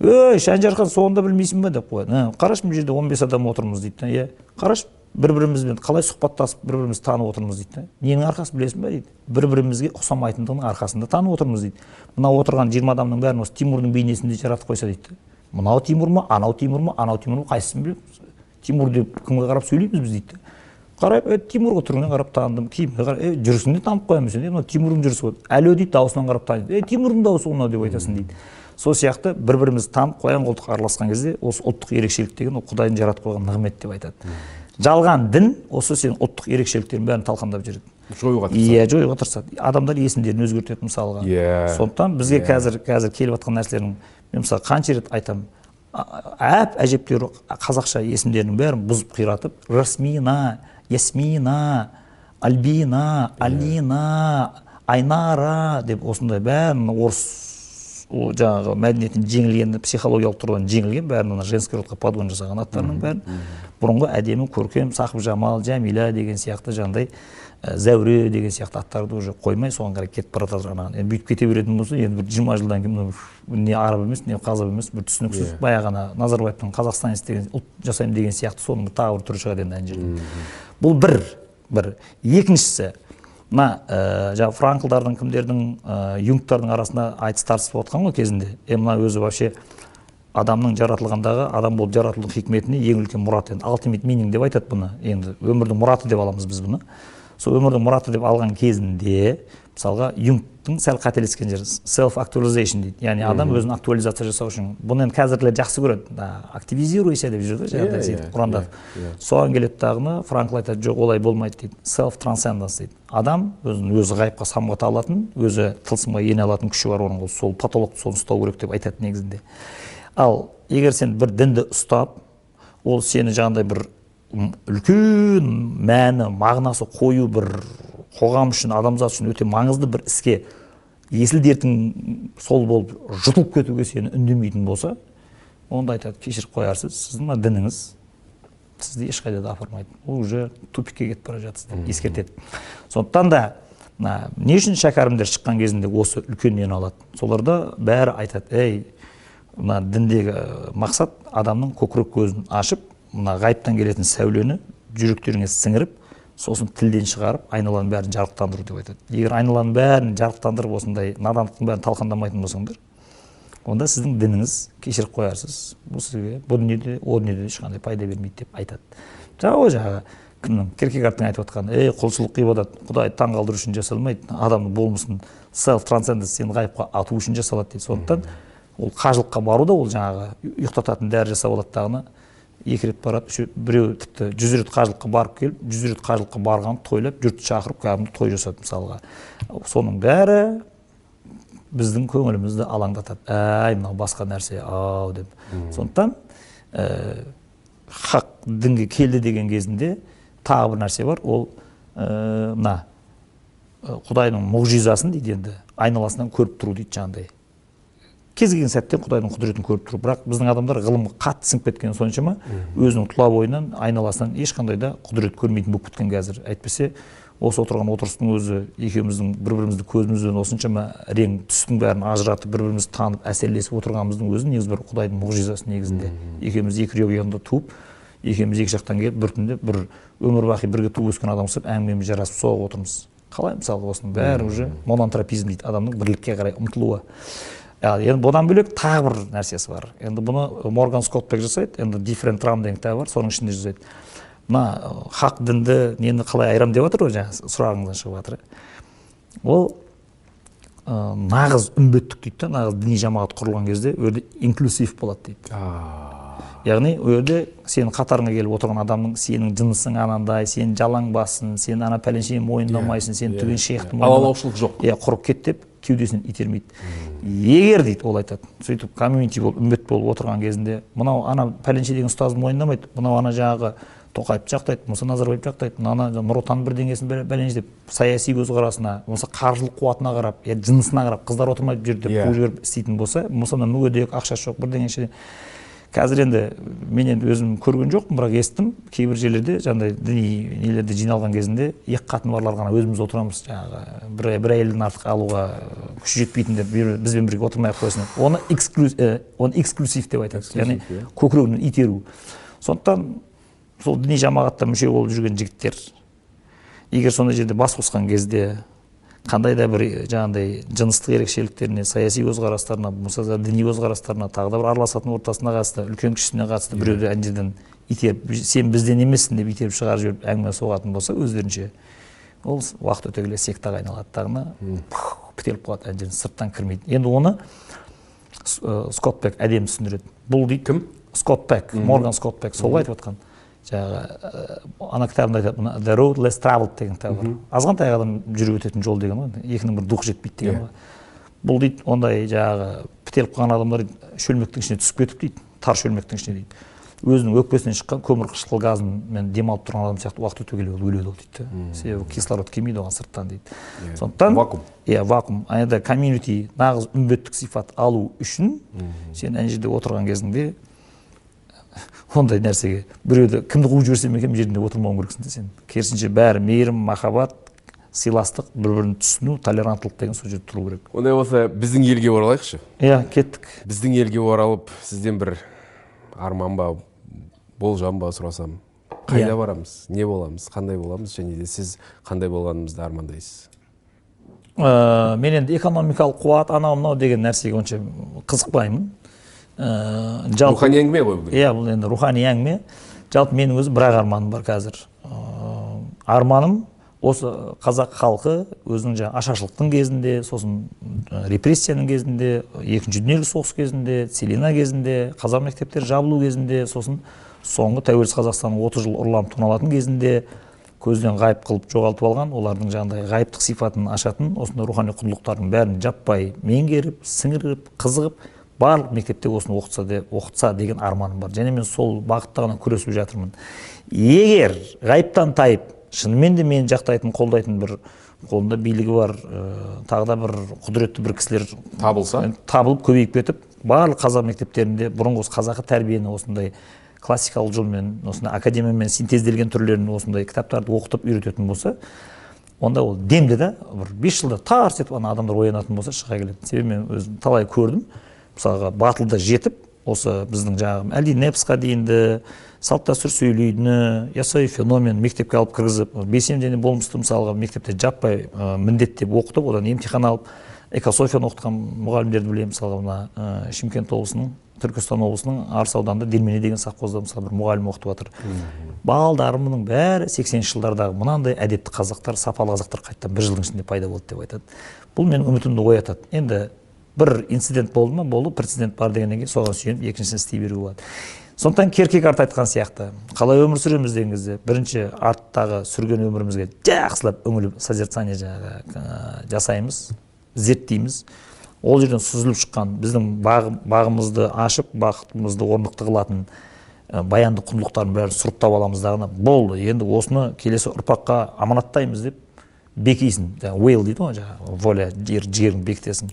Ей шанжархан соны да білмейсің ба деп қояды. «Ә, қарашы мына жерде 15 адам отырмыз дейді да иә. Қарашы бір бірімізбен қалай сұхбаттасып бір бірімізді танып отырмыз дейді да. Ненің арқасы білесің ба дейді? Бір бірімізге ұқсамайтындығының арқасында танып отырмыз дейді. Мына отырған жиырма адамның бәрін осы тимурдың бейнесінде жаратып қойса дейді да. Мынау тимур ма анау тимур ма анау тимур ма қайсысын білеміз? Тимур деп кімге қарап сөйлейміз біз дейді да. Қарап е тимурға түріне қарап таныдым киіміне қарап е жүрісін де танып қоямыз. Е мынау тимурдың жүрісі ғой әлі дейді дауысынан қарап таниды е тимурдың дауысы ғой мынау деп айтасың дейді. Сол сияқты бір бірімізді танып қоян қолтық араласқан кезде осы ұлттық ерекшелік деген ол құдайдың жаратып қойған нығмет деп айтады. Жалған дін осы сенің ұлттық ерекшеліктерің бәрін талқандап жүреді. Жоюға тырысады. Иә жоюға тырысады. Адамдар есімдерін өзгертеді мысалға. Иә. сондықтан бізге Иә. қазір қазір келіп жатқан нәрселердің мен мысалы қанша рет айтамын әп әжептәуір қазақша есімдерінің бәрін бұзып қиратып расмина ясмина альбина алина айнара деп осындай бәрін орыс ол жаңағы мәдениеттен жеңілген психологиялық тұрғыдан жеңілген бәрін ана женский родқа подгон жасаған аттарының бәрін. бұрынғы әдемі көркем сақып жамал жәмила деген сияқты жаңағыдай ә, зәуре деген сияқты аттарды уже қоймай соған қарай кетіп бара жатыр енді бүйтіп кете беретін болса енді бір жиырма жылдан кейін мынау не араб емес не қазақ емес бір түсініксіз Иә. баяғы ана назарбаевтың қазақстанец деген ұлт жасаймын деген сияқты соның тағы бір түрі шығады енді ана жерде. Бұл бір бір. Екіншісі мына ә, жаңағы франклдардың кімдердің ә, юнгтардың арасында айтыс тартыс болып жатқан ғой кезінде. Е мына өзі вообще адамның жаратылғандағы адам болып жаратылу хикметіне ең үлкен мұрат енді. Ultimate meaning деп айтады бұны. Енді өмірдің мұраты деп аламыз біз бұны. Сол өмірдің мұраты деп алған кезінде мысалға юнгтың сәл қателескен жері self actualization дейді. Яғни адам өзін актуализация жасау үшін. Бұны енді қазіргілер жақсы көреді. «Да, активизируйся деп жүреді ғой жаңағыдай сөйтіп иә. соған келеді дағыны франкл айтады жоқ олай болмайды дейді. Self transcendence дейді. Адам өзін өзі ғайыпқа самғата алатын өзі тылсымға ене алатын күші бар оның сол потолокты соны ұстау керек деп айтады негізінде. Ал егер сен бір дінді ұстап ол сені жаңағыдай бір үлкен мәні мағынасы қою бір қоғам үшін адамзат үшін өте маңызды бір іске есіл дертің сол болып жұтылып кетуге сені үндемейтін болса онда айтады кешіріп қоярсыз сіздің мына дініңіз сізді ешқайда да апармайды ол уже тупикке кетіп бара жатырсыз деп ескертеді. Сондықтан да мына не үшін шәкәрімдер шыққан кезінде осы үлкен нені алады? Соларда бәрі айтады ей мына діндегі ә, мақсат адамның көкірек көзін ашып мына ғайыптан келетін сәулені жүректеріңе сіңіріп сосын тілден шығарып айналаның бәрін жарықтандыру деп айтады. Егер айналаның бәрін жарықтандырып осындай надандықтың бәрін талқандамайтын болсаңдар онда сіздің дініңіз кешіріп қоярсыз. Бұл сізге бұл дүниеде о дүниеде ешқандай пайда бермейді деп айтады. Жаңағы ғой жаңағы кімнің керкегардтың айтып отқаны ей құлшылық ғибадат құдайды таңғалдыру үшін жасалмайды адамның болмысын селф трансценденс сені ғайыпқа ату үшін жасалады дейді. Сондықтан ол қажылыққа бару да ол жаңағы ұйықтататын дәрі жасап алады дағыны екі рет барады біреу тіпті жүз рет қажылыққа барып келіп жүз рет қажылыққа барған тойлап жұртты шақырып кәдімгі той жасады мысалға. Соның бәрі біздің көңілімізді алаңдатады. Әй мынау басқа нәрсе ау деп. Сондықтан ә, хақ дінге келді деген кезінде тағы бір нәрсе бар. Ол ә, мына ә, құдайдың мұғжизасын дейді енді айналасынан көріп тұру дейді жаңағыдай кез келген сәтте құдайдың құдіретін көріп тұру бірақ біздің адамдар ғылымға қатты сіңіп кеткені соншама өзінің тұла бойынан айналасынан ешқандай да құдірет көрмейтін болып кеткен қазір. Әйтпесе осы отырған отырыстың өзі екеуміздің бір бірімізді көзімізбен осыншама рең түстің бәрін ажыратып бір бірімізді танып әсерлесіп отырғанымыздың өзі негізі бір құдайдың мұғжизасы негізінде. Екеуміз екі ұяңда туып екеуміз екі жақтан келіп бір түнде бір өмір бақи бірге туып өскен адам ұқсап әңгімеміз жарасып соғып отырмыз. Қалай мысалы осының бәрі уже монантропизм дейді адамның бірлікке қарай ұмтылуы. Енді бұдан бөлек тағы бір нәрсесі бар. Енді бұны морган скоттбек жасайды. Енді different ram деген кітабы бар соның ішінде жасайды. Мына хақ дінді нені қалай айырамын деп жатыр ғой жаңағы сұрағыңыздан шығып жатыр. Иә. ол ы, нағыз үмбеттік дейді да нағыз діни жамағат құрылған кезде ол жерде инклюсив болады дейді. Яғни ол жерде сенің қатарыңа келіп отырған адамның сенің жынысың анандай сен жалаң бассың сен ана пәленшені мойындамайсың сен түген шейхті мойындамайсың алалаушылық жоқ. иә құрып кет деп кеудесінен итермейді егер дейді ол айтады сөйтіп комьюнити болып үмбет болып отырған кезінде мынау ана пәленше деген ұстазды мойындамайды мынау ана жаңағы тоқаевты жақтайды болмаса назарбаевты жақтайды мынаны нұр отан бірдеңесін бәленше деп саяси көзқарасына болмаса қаржылық қуатына қарап я жынысына қарап қыздар отырмайды бұл жерде Иә. қуып жіберіп істейтін болса болмаса мына мүгедек ақшасы жоқ бірдеңеше қазір енді мен енді өзім көрген жоқпын бірақ естідім. Кейбір жерлерде жаңағыдай діни нелерде жиналған кезінде екі қатыны барлар ғана өзіміз отырамыз жаңағы бір, бір әйелден артық алуға күші жетпейтіндер бізбен бірге отырмай ақ қойсын. Оны эксклюз, ә, оны эксклюзив деп айтады. Яғни иә. көкірегінен итеру. Сондықтан сол діни жамағатта мүше болып жүрген жігіттер егер сондай жерде бас қосқан кезде қандай да бір жаңағыдай жыныстық ерекшеліктеріне саяси көзқарастарына болмаса да діни көзқарастарына тағы да бір араласатын ортасына қатысты үлкен кішісіне қатысты біреуді ана жерден итеріп сен бізден емессің деп итеріп шығарып жіберіп әңгіме соғатын болса өздерінше ол уақыт өте келе сектаға айналады дағыны бітеліп қалады ана жерден сырттан кірмейді. Енді оны ә, скотт пек әдемі түсіндіреді. Бұл дейді Кім? скотт пек морган скотт пек сол айтып отқан. Жаңағы ә, ана кітабында айтады мына the road less traveled деген кітабы бар. Азғантай адам жүріп өтетін жол деген ғой. Екінің бірі духы жетпейді деген Иә. ғой. Бұл дейді ондай жаңағы бітеліп қалған адамдар шөлмектің ішіне түсіп кетіп дейді тар шөлмектің ішіне дейді. Өзінің өкпесінен шыққан көмір қышқыл газымен демалып тұрған адам сияқты уақыт өте келе ол өледі ол дейді да себебі кислород келмейді оған сырттан дейді. Сондықтан Вакуум. иә вакуум. Ана жерде комьюнити нағыз үмбеттік сипат алу үшін сен ана жерде отырған кезіңде ондай нәрсеге біреуді кімді қуып жіберсем екен мына жерінде отырмауың керексің да сен керісінше бәрі мейірім махаббат сыйластық бір бірін түсіну толеранттылық деген сол жерде тұру керек. Ондай болса біздің елге оралайықшы. Иә кеттік. Біздің елге оралып сізден бір арман ба болжам ба сұрасам. Қайда Иә. барамыз? Не боламыз? Қандай боламыз? Және де сіз қандай болғанымызды армандайсыз? Ә, мен енді экономикалық қуат анау мынау деген нәрсеге онша қызықпаймын. Жалпы рухани әңгіме ғой бұл иә бұл енді рухани әңгіме. Жалпы менің өзім бір ақ арманым бар қазір. Ыыы арманым осы қазақ халқы өзінің жаңағы ашаршылықтың кезінде сосын ә, репрессияның кезінде екінші дүниежүзілік соғыс кезінде целина кезінде қазақ мектептері жабылу кезінде сосын соңғы тәуелсіз қазақстанның 30 жыл ұрланып тоналатын кезінде көзден ғайып қылып жоғалтып алған олардың жаңағыдай ғайыптық сипатын ашатын осындай рухани құндылықтардың бәрін жаппай меңгеріп сіңіріп қызығып барлық мектепте осыны оқытса, де, оқытса деген арманым бар. Және мен сол бағытта ғана күресіп жатырмын. Егер ғайыптан тайып шынымен де мені жақтайтын қолдайтын бір қолында билігі бар ә, тағы да бір құдіретті бір кісілер табылса? табылып көбейіп кетіп барлық қазақ мектептерінде бұрынғы осы қазақы тәрбиені осындай классикалық жолмен осындай академиямен синтезделген түрлерін осындай кітаптарды оқытып үйрететін болса онда ол демде да бір бес жылда тарс етіп ана адамдар оянатын болса шыға келеді. Себебі мен өзім талай көрдім. Мысалға батылда жетіп осы біздің жаңағы әлди непсқа дейінді салт дәстүр сөйлейтіні ясауи феномен мектепке алып кіргізіп белсенді және болмысты мысалға мектепте жаппай ә, міндеттеп оқытып одан емтихан алып экософияны оқытқан мұғалімдерді білемін мысалға мына ә, шымкент облысының түркістан облысының арыс ауданында дермене деген совхозда мысалы бір мұғалім оқытып жатыр. Балдарымның бәрі 80 жылдардағы мынандай әдепті қазақтар сапалы қазақтар қайтадан бір жылдың ішінде пайда болды деп айтады. Бұл менің үмітімді оятады. Енді бір инцидент болды ма болды прецедент бар дегеннен кейін соған сүйеніп екіншісін істей беруге болады сондықтан керкегард айтқан сияқты қалай өмір сүреміз деген кезде бірінші арттағы сүрген өмірімізге жақсылап үңіліп созерцание жаңағы жасаймыз зерттейміз ол жерден сүзіліп шыққан біздің бағ- бағымызды ашып бақытымызды орнықты қылатын баянды құндылықтардың бәрін сұрыптап аламыз дағыны болды енді осыны келесі ұрпаққа аманаттаймыз деп бекисің жаңағы уейл дейді ғой жаңағы воля жігеріңді бекітесің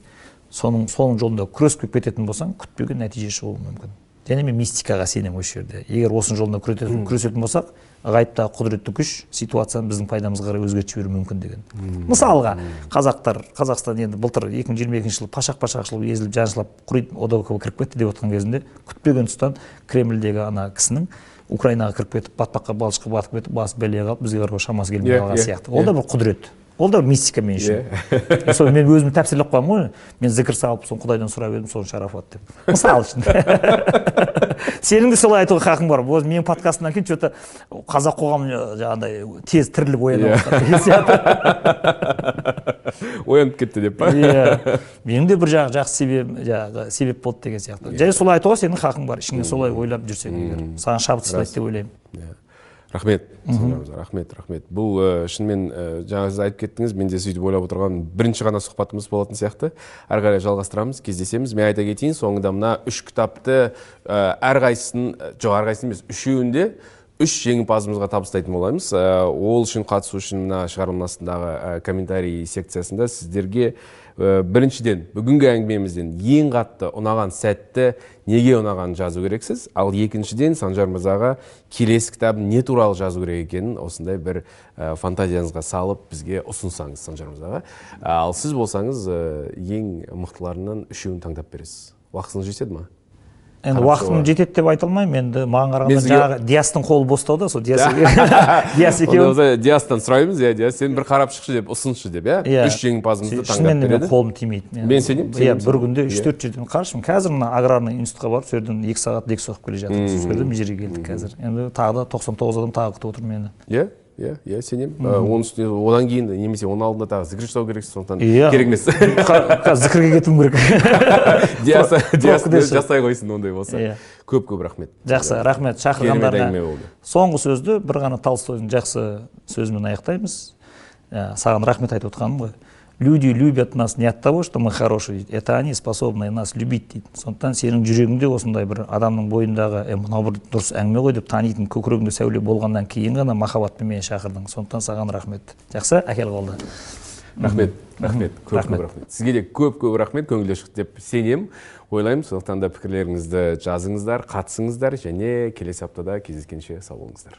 соның соның жолында күресіп келіп кететін болсаң күтпеген нәтиже шығуы мүмкін. Және мен мистикаға сенемін осы жерде. Егер осының жолында күресетін, болсақ ғайыптағы құдіретті күш ситуацияны біздің пайдамызға қарай өзгертіп жіберуі мүмкін деген. Мысалға қазақтар қазақстан енді былтыр 2022 жылы пашақ пашақшыл езіліп жаншылап құриды одок ға кіріп кетті деп отқан кезінде күтпеген тұстан кремльдегі ана кісінің украинаға кіріп кетіп батпаққа балшыққа батып кетіп басы бәлеге қалып бізге қарауға шамасы келмей Иә, қалған иә, сияқты. Ол да бір құдірет. Ол да мистика мен үшін. Сол мен өзім тәпсірлеп қоямын ғой. Мен зікір салып соны құдайдан сұрап едім соны шарафат деп. Мысалы үшін. Сенің де солай айтуға хақың бар. Осы менің подкастымнан кейін че то қазақ қоғамы жаңағыдай тез тіріліп ояна бастады сияқты. Оянып кетті деп па? Иә. Менің де бір жағы жақсы себеп жаңағы себеп болды деген сияқты. Және солай айтуға сенің хақың бар. Ішіңе солай ойлап жүрсең егер. Саған шабыт сыйлайды деп ойлаймын. Иә. Рахмет. Рахмет рахмет. Бұл ә, шынымен ә, жаңа сіз айтып кеттіңіз мен де сөйтіп ойлап отырған бірінші ғана сұхбатымыз болатын сияқты. Әрі қарай жалғастырамыз кездесеміз. Мен айта кетейін соңында мына үш кітапты ә, әрқайсысын жоқ әрқайсысын емес үшеуінде үш жеңімпазымызға табыстайтын боламыз ол үшін қатысу үшін мына шығарманың астындағы комментарий секциясында сіздерге біріншіден бүгінгі әңгімемізден ең қатты ұнаған сәтті неге ұнағанын жазу керексіз? Ал екіншіден санжар мырзаға келесі кітабын не туралы жазу керек екенін осындай бір фантазияңызға салып бізге ұсынсаңыз санжар мырзаға. Ал сіз болсаңыз ең мықтыларынан үшеуін таңдап бересіз. Уақытыңыз жетеді ма? Енді уақытым жетеді деп айта алмаймын. Енді маған қарағанда жаңағы диастың қолы бостау да сол диас диас екеуі диастан сұраймыз. Иә диас сен бір қарап шықшы деп ұсыншы деп иә, иә. үш жеңімпазымызды таңдап береді. шынымен қолым тимейді. Мен сенемін иә бір күнде үш төрт жерден қарашы. Қазір мына аграрный институтқа барып сол жерден екі сағат лекция оқып келе жатырмыз мына жерге келдік қазір. Енді тағы да тоқсан тоғыз адам тағы күтіп отыр мені. Иә? Иә иә сенемін. Оның үстіне одан кейін немесе оның алдында тағы зікір жасау керексіз сондықтан иә. керек емес. Зікірге кетуім керек. Жасай қойсын ондай болса. Иә. Көп көп рахмет. Жақсы рахмет шақырғандарына. соңғы сөзді бір ғана толстойдың жақсы сөзімен аяқтаймыз. Саған рахмет айтып отқаным ғой. Люди любят нас не от того что мы хорошие это они способны нас любить дейді. Сондықтан сенің жүрегіңде осындай бір адамның бойындағы е мынау бір дұрыс әңгіме ғой деп танитын көкірегіңде сәуле болғаннан кейін ғана махаббатпен мені шақырдың. Сондықтан саған рахмет. Жақсы? Әкел қолды рахмет. Рахмет. Көп көп рахмет. сізге де көп көп рахмет. Көңілден шықты деп сенемін. Ойлаймын сондықтан да пікірлеріңізді жазыңыздар қатысыңыздар және келесі аптада кездескенше сау болыңыздар.